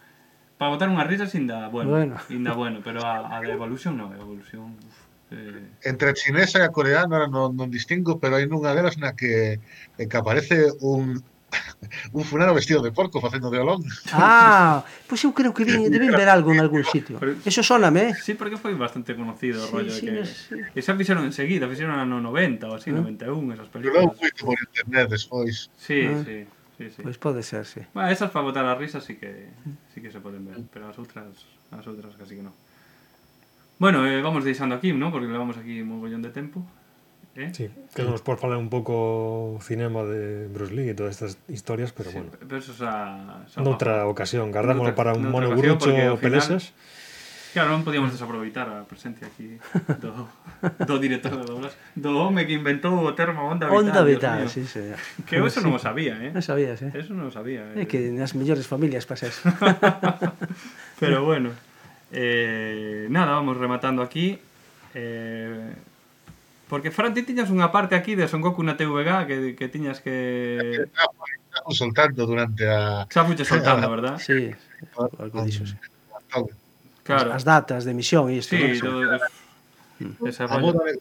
Para botar unhas risas, inda bueno. bueno. Inda bueno, pero a, a de Evolution non, Evolution... Uf, eh... Entre a chinesa e a coreana non, non distingo, pero hai nunha delas na que, eh, que aparece un, <laughs> un fulano vestido de porco facendo de olón. Ah, pois <laughs> pues eu creo que vin, deben ver algo en algún sitio. Pero, Eso soname, eh? Sí, porque foi bastante conocido o sí, rollo sí, de que... No sé. Esa fixeron enseguida, fixeron no 90 ou así, ah. ¿Eh? 91, esas películas. Pero non moito por internet despois. Sí, ¿Eh? sí. Sí, sí. Pois pues pode ser, sí. Bueno, esas para botar a risa sí que sí que se poden ver, mm. pero as outras as outras casi que non. Bueno, eh, vamos deixando aquí, ¿no? Porque levamos aquí un mogollón de tempo. Eh? Sí, que nos podes falar un pouco cinema de Bruce Lee e todas estas historias, pero sí, bueno. Pero eso xa, xa noutra ocasión, gardámoslo para un mono brucho pelesas. Claro, non podíamos desaproveitar a presencia aquí do, <laughs> do director de doblas, do home que inventou o termo onda vital. Onda vital, Dios sí, sí. Que eso sí. non o sabía, eh? Non sabías, eh? Eso non o sabía. Eh? Que nas mellores familias pasa eso. <laughs> pero bueno, eh, nada, vamos rematando aquí. Eh, Porque, Fran, ti tiñas unha parte aquí de Son Goku na TVG que, que tiñas que... Estamos soltando durante a... Xa fuche soltando, <laughs> verdad? Sí, algo dixo, sí. Claro. As datas de emisión e isto. Sí, todo... Mm. Esa Agora,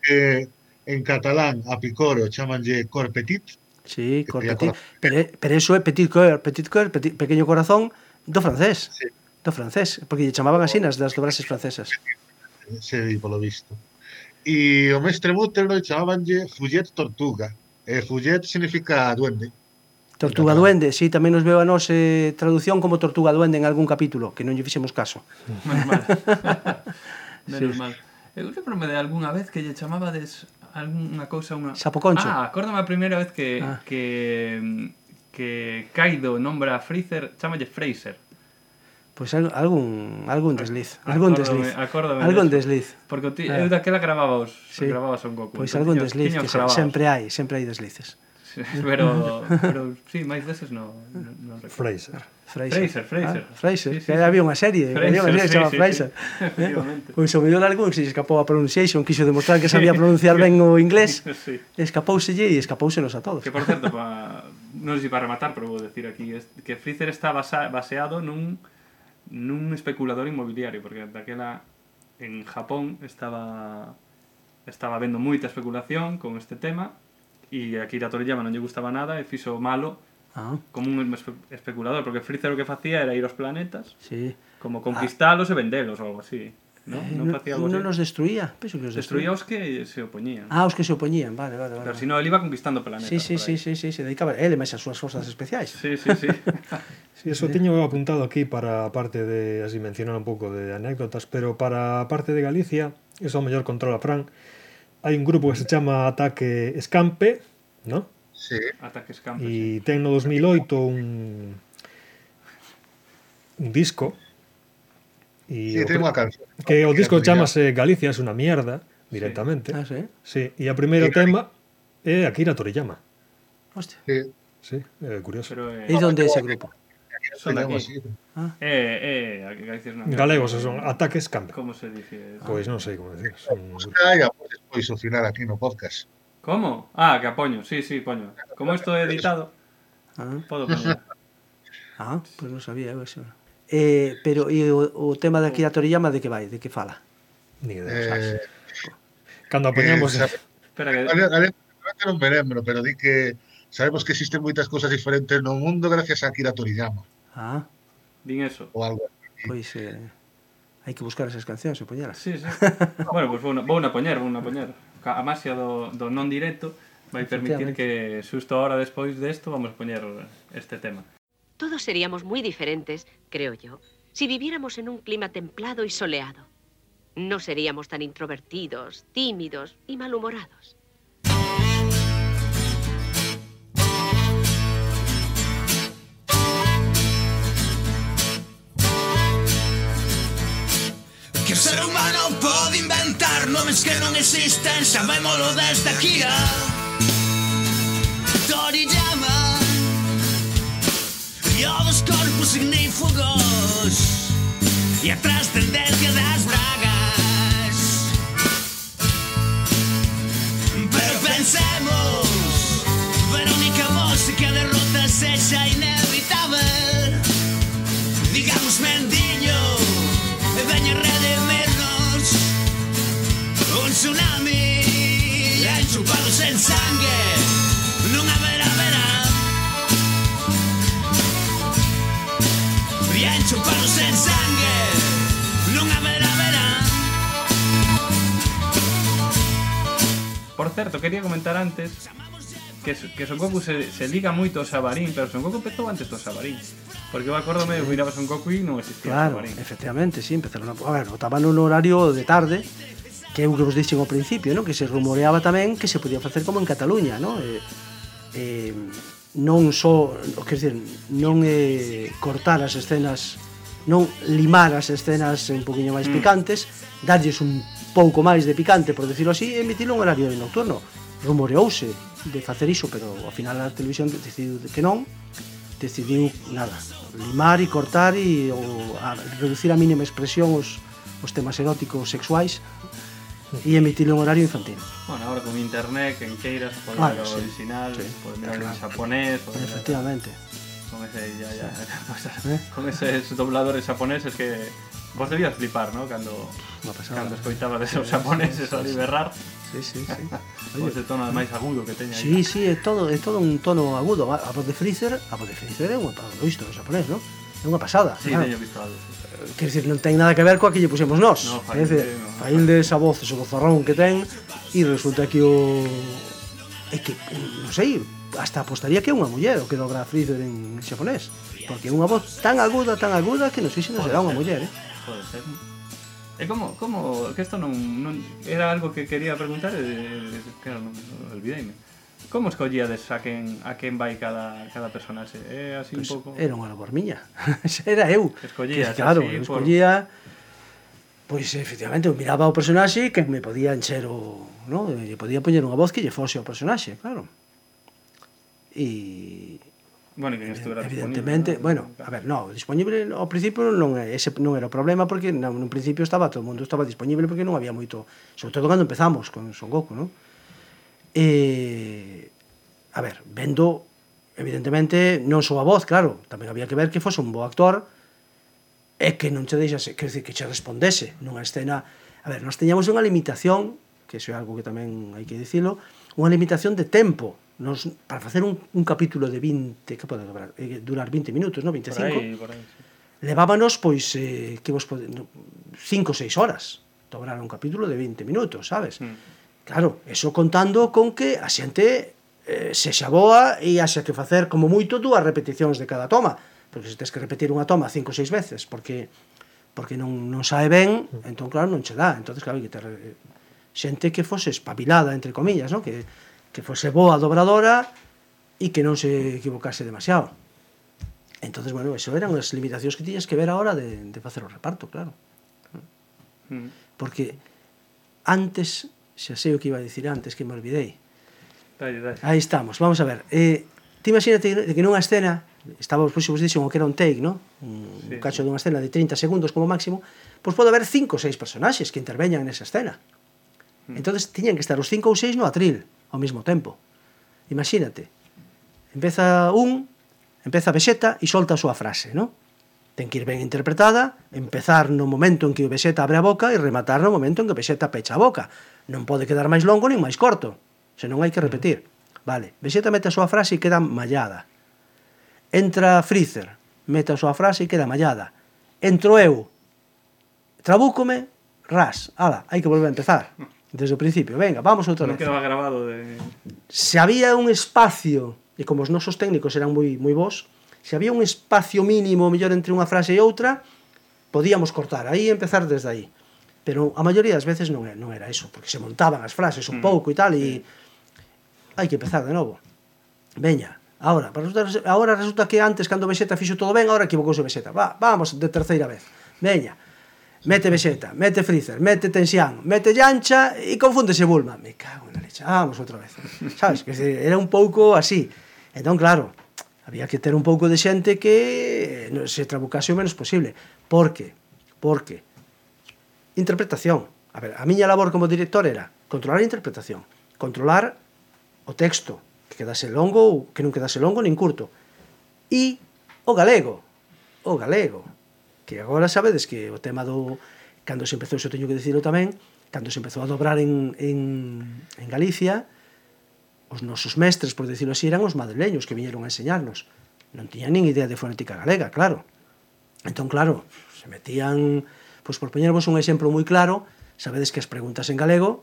que en catalán a picoro chamanlle corpetit. Sí, corpetit. Pero, pero eso é petit cœur, petit cœur, petit, pequeño corazón do francés. Sí. Do francés, porque lle chamaban así nas das dobrases francesas. Sí, polo visto. E o mestre Butterloy chamabanlle Fullet Tortuga. Eh, e Fullet significa duende. Tortuga Duende, si, sí, tamén nos veo a nos eh, traducción como Tortuga Duende en algún capítulo, que non lle fixemos caso. <laughs> Menos mal. <laughs> Menos sí. mal. Eu lembrome de algunha vez que lle chamabades algunha cousa unha Sapoconcho. Ah, acórdame a primeira vez que ah. que que Kaido nombra a Freezer, chamalle Fraser. Pois pues algún, algún desliz, algún acórdome, desliz. Acórdame. algún eso. desliz. Porque ti, claro. eu daquela grababa os, sí. grababa son Goku. Pois pues algún tiños, desliz, que grabados. sempre hai, sempre hai deslices. Sí, <laughs> pero, pero sí, máis veces no, no, no Fraser. Fraser. Fraser, Fraser. Ah, Fraser. Sí, sí, que sí. había unha serie, Fraser, había unha serie sí, que se sí, Fraser. Sí, <laughs> eh? Pois o mellor algún se escapou a pronunciation, quixo demostrar que sabía pronunciar ben o inglés, <laughs> sí. escapouselle e escapousenos a todos. Que por certo, pa, non sei para rematar, pero vou decir aquí que Fraser está basa, baseado nun nun especulador inmobiliario, porque daquela en Japón estaba estaba vendo moita especulación con este tema e a Kira Toriyama non lle gustaba nada e fixo malo ah. como un espe especulador, porque Freezer o que facía era ir aos planetas, sí. como conquistalos ah. e vendelos ou algo así. No, eh, non facía algo non nos destruía, penso que nos destruía. destruía os que se opoñían. Ah, os que se opoñían, vale, vale, vale. Pero si no, él iba conquistando planetas. Sí, sí, sí, sí, sí, se dedicaba ele máis as súas forzas especiais. Sí, sí, sí. <laughs> Sí, eso teño apuntado aquí para a parte de, así mencionar un pouco de anécdotas, pero para a parte de Galicia, eso ao mellor controla Fran, hai un grupo que se chama Ataque Escampe, ¿no? Sí. Ataque Escampe, E ten no 2008 un, un disco E sí, o, ten unha canción. Que o disco chamase Galicia es una mierda, directamente. Sí. Ah, sí? sí. E a primeiro tema é Akira Toriyama. Hostia. Sí. Sí, é curioso. Pero, eh... E onde é ese grupo? Son de aquí. Ah. Eh, eh, Galicia. Galegos son ataques campe. Como se dice? Pois pues non sei como decir. Son... Busca e apoias pois solucionar aquí no podcast. Como? Ah, que apoño, sí, sí, poño. Como isto é editado, ah. podo poñer. Ah, pois pues non sabía eu eso. Eh, pero e o, o tema da Akira Toriyama de que vai, de que fala? Ni de, eh, cando apoñamos eh, Espera que... Ale, ale, que non me lembro, pero di que sabemos que existen moitas cousas diferentes no mundo gracias a Akira Toriyama. Ah. Din eso. O algo. Pois eh, hai que buscar esas cancións e poñelas. Sí, sí. <laughs> bueno, pois pues vou na, vou na poñer, vou na poñer. A máxia do, do non directo vai permitir que xusto ahora despois desto vamos poñer este tema. Todos seríamos muy diferentes, creo yo, si viviéramos en un clima templado y soleado. No seríamos tan introvertidos, tímidos y malhumorados. Que o ser humano pode inventar nomes que non existen Sabémolo desde Akira Toriyama Logo escorpo signífugos e a trascendencia das bragas. Pero pensemos, Verónica vos que a derrota sexa inevitável. Digamos mendiño, e veña redimirnos un tsunami enchupados en sangue. Por certo, quería comentar antes que, que Son Goku se, se liga moito ao Sabarín, pero Son Goku empezou antes do Sabarín. Porque eu acórdome, eu miraba Son Goku e non existía claro, Sabarín. efectivamente, sí, empezaron a, a ver, botaban un horario de tarde, que eu que vos dixen ao principio, ¿no? que se rumoreaba tamén que se podía facer como en Cataluña, non? Eh, eh, non só, o que non eh, cortar as escenas, non limar as escenas un poquinho máis mm. picantes, mm. darlles un pouco máis de picante, por decirlo así, e emitilo en horario nocturno. Rumoreouse de facer iso, pero ao final a televisión decidiu que non, decidiu nada, limar e cortar e ou, a, reducir a mínima expresión os, os temas eróticos sexuais e emitilo en horario infantil. Bueno, ahora con internet, quen en queiras, poder claro, sí, original, sí, poder mirar claro. en japonés... Poder Efectivamente. Con ese, ya, ya, sí. <laughs> ¿Eh? con eses dobladores japoneses que Vos debías flipar, ¿no? Cando, Una pasada. cando escoitabas esos japoneses sí, sí, sí, ali berrar. Sí, sí, sí. <laughs> Ese tono máis agudo que teña Sí, ahí. sí, é todo, é todo un tono agudo. A voz de Freezer, a voz de Freezer é unha para o isto, o japonés, ¿no? É unha pasada. Sí, claro. teño visto algo. Sí. Quer dizer, non ten nada que ver coa que lle pusemos nós. No, Failde, no. Failde, esa voz, ese gozarrón que ten, e resulta que o... É que, non sei, hasta apostaría que é unha muller o que dobra Freezer en xaponés porque é unha voz tan aguda, tan aguda que non sei se non será unha muller, eh? pode ser. E como, como, que isto non, non era algo que quería preguntar e, claro, non, olvideime. Como escollíades a quen, a quen vai cada, cada personaxe? É así pues, un pouco... Era unha bormiña, <laughs> era eu. Escollías que, claro, así, eu escollía... Por... Pois, efectivamente, eu miraba o personaxe que me podía encher o... No? Lle podía poñer unha voz que lle fose ao personaxe, claro. E, Bueno, que estuvera Evidentemente, disponible. bueno, a ver, no, disponible ao principio non é ese non era o problema porque no, principio estaba todo o mundo estaba disponible porque non había moito, sobre todo cando empezamos con Son Goku, non? E eh, a ver, vendo evidentemente non só a voz, claro, tamén había que ver que fose un bo actor e que non che deixase, que, que che respondese nunha escena. A ver, nós teñamos unha limitación, que iso é algo que tamén hai que dicilo, unha limitación de tempo nos, para facer un, un capítulo de 20, que pode durar, eh, durar 20 minutos, no 25, por aí, por aí, sí. levábanos, pois, eh, que vos pode, 5 ou 6 horas dobrar un capítulo de 20 minutos, sabes? Mm. Claro, eso contando con que a xente eh, se xaboa e haxa que facer como moito dúas repeticións de cada toma, porque se tens que repetir unha toma cinco ou seis veces, porque porque non, non sae ben, entón claro, non che dá. Entón, claro, que ter eh, xente que fose espabilada, entre comillas, no? que que fose boa dobradora e que non se equivocase demasiado. Entonces, bueno, eso eran as limitacións que tiñas que ver a hora de, de facer o reparto, claro. Mm. Porque antes, xa sei o que iba a dicir antes, que me olvidei. Dale, dale. Aí estamos, vamos a ver. Eh, ti imagínate que nunha escena, estaba pois, vos dixen o que era un take, no? Un, sí. un cacho dunha escena de 30 segundos como máximo, pois pode haber cinco ou seis personaxes que interveñan nesa escena. Mm. Entonces tiñan que estar os cinco ou seis no atril. Mm ao mesmo tempo. Imagínate, empeza un, empeza Vegeta e solta a súa frase, non? Ten que ir ben interpretada, empezar no momento en que o Vegeta abre a boca e rematar no momento en que o Vegeta pecha a boca. Non pode quedar máis longo nin máis corto, senón hai que repetir. Vale, Vegeta mete a súa frase e queda mallada. Entra Freezer, mete a súa frase e queda mallada. Entro eu, trabúcome, ras, ala, hai que volver a empezar. <laughs> desde o principio. Venga, vamos outra vez. Quedaba grabado de... Se había un espacio, e como os nosos técnicos eran moi moi bons, se había un espacio mínimo mellor entre unha frase e outra, podíamos cortar aí e empezar desde aí. Pero a maioría das veces non era, non era eso, porque se montaban as frases un mm. pouco e tal, e sí. hai que empezar de novo. Veña, ahora, resulta, ahora resulta que antes, cando Vegeta fixo todo ben, ahora equivocouse Vegeta. Va, vamos, de terceira vez. Veña, mete Vegeta, mete Freezer, mete Tensian, mete Yancha e confúndese Bulma. Me cago na leche, ah, vamos outra vez. Sabes, que era un pouco así. Entón, claro, había que ter un pouco de xente que se trabucase o menos posible. Por que? Porque interpretación. A ver, a miña labor como director era controlar a interpretación, controlar o texto, que quedase longo ou que non quedase longo nin curto. E o galego, o galego, que agora sabedes que o tema do cando se empezou, se teño que dicirlo tamén, cando se empezou a dobrar en, en, en Galicia, os nosos mestres, por decirlo así, eran os madrileños que viñeron a enseñarnos. Non tiñan nin idea de fonética galega, claro. Entón, claro, se metían... Pois, por poñervos un exemplo moi claro, sabedes que as preguntas en galego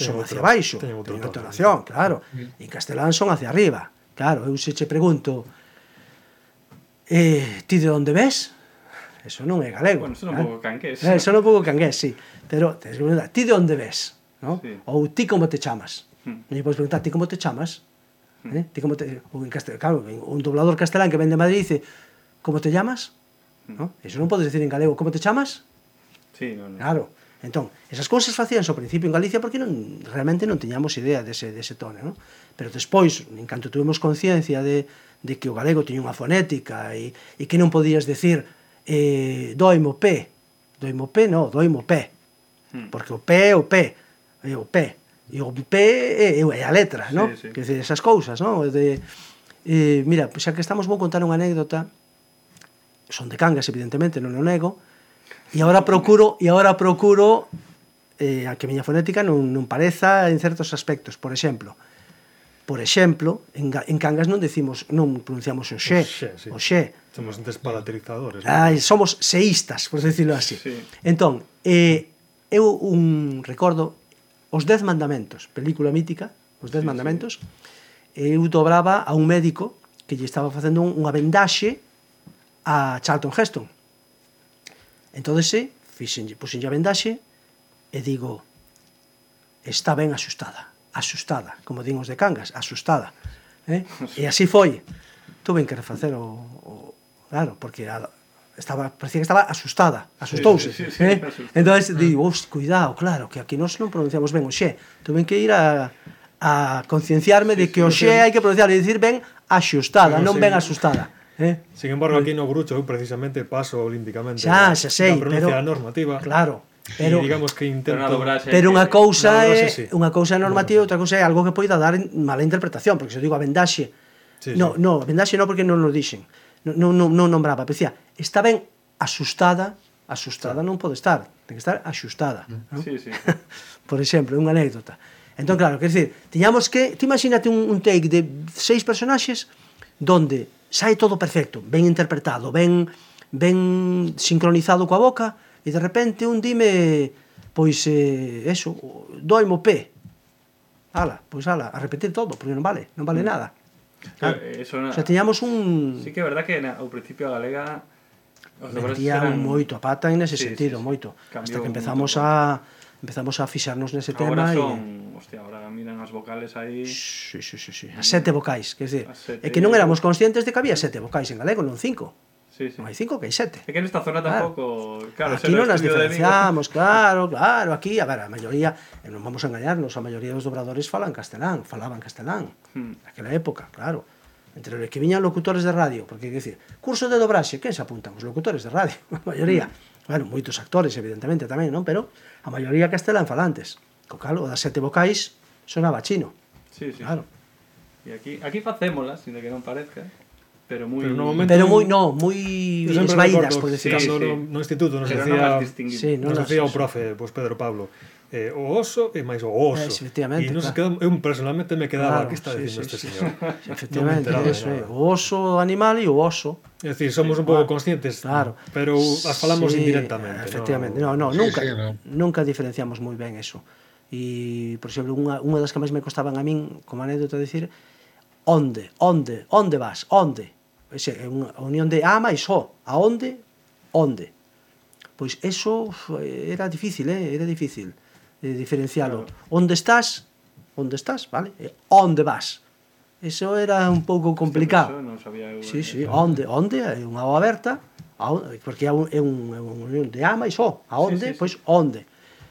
son hacia outro, baixo, outra entonación, claro. En castelán son hacia arriba. Claro, eu se che pregunto eh, ti de onde ves? eso non é galego. Bueno, son un pouco canqués. Eh, son eh, un pouco canqués, sí. Pero tens que preguntar, ti de onde ves? No? Sí. Ou ti como te chamas? Hmm. Non lle podes preguntar, ti como te chamas? Hmm. Eh? Ti como te... Ou en castel... claro, un doblador castelán que vende Madrid dice, como te llamas? Hmm. No? Eso non podes decir en galego, como te chamas? Sí, no, no. Claro. Entón, esas cousas facíanse ao principio en Galicia porque non, realmente non tiñamos idea dese, dese tono, non? Pero despois, en canto tuvemos conciencia de, de que o galego tiña unha fonética e, e que non podías decir eh, doimo pé, doimo pé non, doimo pé, hmm. porque o pé é o pé, é eh, o pé, e o pé é, é a letra, non? Sí. Que dizer, esas cousas, non? De, eh, mira, xa que estamos, vou contar unha anécdota, son de Cangas, evidentemente, non o nego, e agora procuro, e agora procuro eh, a que miña fonética non, non pareza en certos aspectos, por exemplo, Por exemplo, en, en Cangas non decimos, non pronunciamos o xe, o xe, sí. o xe. Somos despalaterizadores. Ai, somos seístas, por decirlo así. Sí. Entón, eh, eu un recordo Os Dez Mandamentos, película mítica, Os Dez sí, Mandamentos, sí. eu dobraba a un médico que lle estaba facendo unha vendaxe a Charlton Heston. Entón, se eh, fixenlle, puxenlle a vendaxe e digo, está ben axustada asustada, como din os de Cangas, asustada. Eh? E así foi. Tuven que refacer o, o claro, porque a, estaba, parecía que estaba asustada, asustouse. Sí, sí, sí, eh? sí, asustou. Entón, digo, os, cuidado, claro, que aquí nos non pronunciamos ben o xe. Tuven que ir a, a concienciarme sí, de que o xe sí. hai que pronunciar e dicir ben axustada, non sí. ben asustada. Eh? Sin embargo, aquí eh. no Brucho eu precisamente paso olímpicamente xa, xa sei, a pronuncia pero, normativa. Claro, pero y digamos que intento pero unha cousa é sí. unha cousa é normativa, outra cousa é algo que poida dar mala interpretación, porque se eu digo a vendaxe. Sí, no, sí. no, a vendaxe non porque non nos dixen. Non non non nombraba, pero decía, está ben asustada, asustada sí. non pode estar, ten que estar axustada, mm. ¿no? Sí, sí. <laughs> Por exemplo, unha anécdota. Entón claro, quer dizer, tiñamos que, ti imagínate un, un take de seis personaxes donde sai todo perfecto, ben interpretado, ben ben sincronizado coa boca, e de repente un dime pois eh, eso, doimo pé. Ala, pois ala, a repetir todo, porque non vale, non vale mm. nada. Claro, eh, eso na... O sea, teñamos un... Sí que é verdad que na, ao principio a galega metían eran... moito a pata en ese sí, sentido, sí, sí. moito. Cambiou Hasta que empezamos a empezamos a fixarnos nese tema e son, hostia, ahora miran as vocales aí. Sí, sí, sí, sí. As sete vocais, que é dicir, é que non éramos conscientes de que había sete vocais en galego, non cinco. Sí, sí. Non hai cinco, que hai sete. É que nesta zona claro. tampouco... Claro, aquí non as diferenciamos, claro, claro, aquí, a ver, a maioría, e eh, non vamos a engañarnos, a maioría dos dobradores falan castelán, falaban castelán, hmm. naquela época, claro. Entre os que viñan locutores de radio, porque, quer decir, curso de dobraxe, que se apuntan? Os locutores de radio, <laughs> a maioría. Hmm. Bueno, moitos actores, evidentemente, tamén, non? Pero a maioría castelán falantes. Co cal, o das sete vocais sonaba chino. Sí, sí. Claro. E aquí, aquí facémolas, sin que non parezca pero muy pero, no momento, pero muy no, muy esvaídas, por decirlo sí, así. No, no instituto nos pero decía, no sí, no nos nos decía o profe, pois pues Pedro Pablo, eh, o oso e máis o oso. Eh, efectivamente, e nos claro. quedamos, eu personalmente me quedaba, claro, que está sí, dicindo sí, este sí, señor? <laughs> Sí, efectivamente, no eso, eh, o oso animal e o oso. É dicir, somos un pouco conscientes, claro. pero as falamos sí, indirectamente. Efectivamente, no, no, no nunca, sí, sí, no. nunca diferenciamos moi ben eso. E, por exemplo, unha, unha das que máis me costaban a min, como anécdota, dicir, onde, onde, onde vas, onde? ese, é unha unión de A máis O. a Onde. onde. Pois eso era difícil, eh? era difícil de diferencialo. Claro. Onde estás? Onde estás, vale? E onde vas? Eso era un pouco complicado. Este non sabía eu. Sí, eh. sí, onde, onde é unha O aberta, onde, porque é un, é un, é un unión de A máis O. Aonde? Sí, sí, pois sí. onde.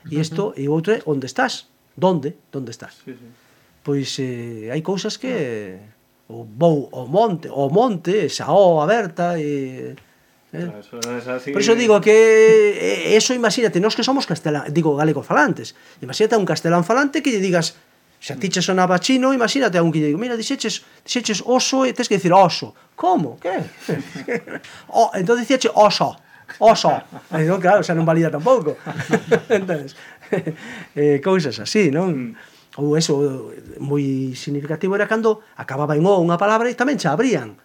E isto e outro é onde estás? Donde? Donde estás? Sí, sí. Pois eh, hai cousas que o vou ao monte, ao monte, xaó aberta e Eh? Claro, es así... Por iso digo que eh, eso imagínate, nós que somos castelán, digo galego falantes. Imagínate a un castelán falante que lle digas Se a ti che sonaba chino, imagínate a un que lle digo, mira, dixeches, dixeches oso e tes que dicir oso. Como? Que? <laughs> o, entón dixeche oso, oso. E, entón, claro, xa non valida tampouco. <laughs> Entonces, <laughs> eh, cousas así, non? Mm ou eso eh, moi significativo era cando acababa en o unha palabra e tamén xa abrían.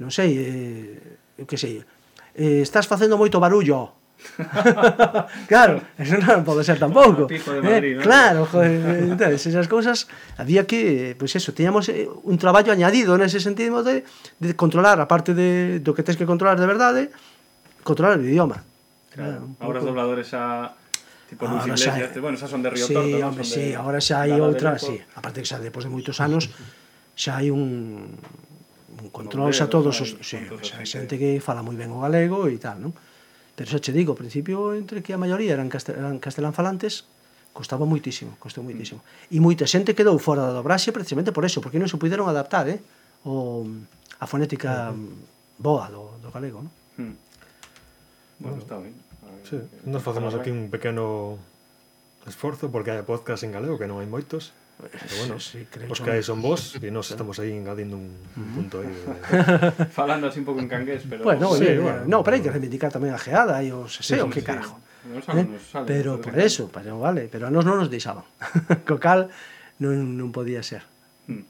Non sei eh, eu que sei eh, estás facendo moito barullo. <laughs> Claro, eso non pode ser tampouco. Madrid, eh, ¿no? claro joder, entonces, esas cousas había que, pois pues eso, teñamos eh, un traballo añadido nese sentido de, de controlar a parte de, do que tens que controlar de verdade controlar o idioma. Claro, ah, claro ahora os dobladores xa a tipo ah, Luis Iglesias, xa, bueno, esas son de Río sí, Torto, non? Hombre, son sí, de, ahora xa hai outra, sí, aparte que xa depois de moitos anos xa hai un un control xa todos os, sí, xa hai xente que fala moi ben o galego e tal, non? Pero xa che digo, ao principio entre que a maioría eran, castel, eran castelán falantes, costaba moitísimo, costou moitísimo. Mm. E moita xente quedou fora da dobraxe precisamente por eso, porque non se puderon adaptar, eh? O, a fonética mm. boa do, do galego, non? Hmm. Bueno, bueno, está ben. Sí, nos facemos aquí un pequeno esforzo porque hai podcast en galego que non hai moitos. Pero bueno, sí, creo os que hai son vos e nos estamos aí engadindo un, un punto aí. De... <laughs> Falando así un pouco en cangués, pero... Bueno, pues sí, eh, bueno, no, pero hai que reivindicar tamén a geada e os seseo, sí, que sí. carajo. No eh? pero por eso, pero vale, pero a nos non nos deixaban. <laughs> Co cal non, non podía ser. Hmm.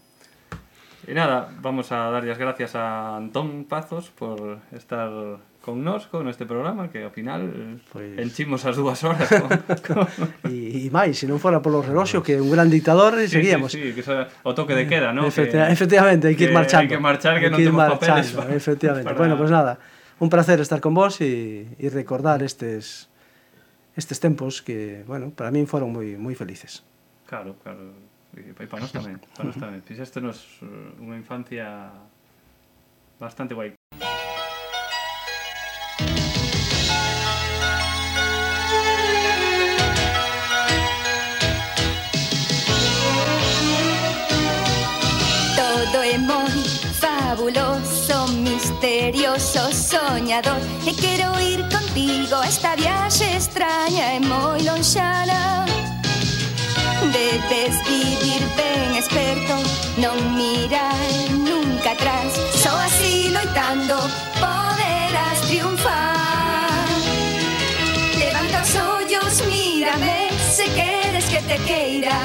E nada, vamos a dar as gracias a Antón Pazos por estar con nosco neste programa que ao final pues... enchimos as dúas horas con, <laughs> con... e, e máis, se non fora polo reloxo que un gran dictador sí, seguíamos. sí, sí, que xa, o toque de queda, ¿no? Efecti que, efectivamente, hai que ir marchando. hai que marchar que, que non temos papeles para, efectivamente, para... bueno, pois pues nada un placer estar con vos e, e recordar estes estes tempos que, bueno, para min foron moi moi felices. Claro, claro. E para nós tamén, para nós tamén. <laughs> Fixeste nos eh, unha infancia bastante guai. misterioso soñador. E quero ir contigo a esta viaxe extraña e moi lonxana Debes vivir ben experto, non mirar nunca atrás. Só así loitando poderás triunfar. Levanta os ollos, mírame, se queres que te queira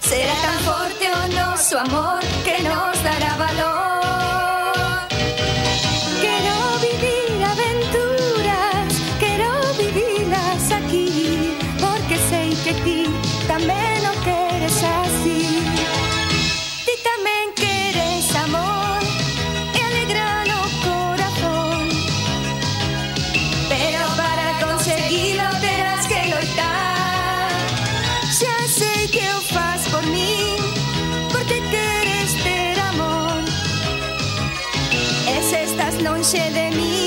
Será tan forte o noso amor que nos dará valor. 写的你。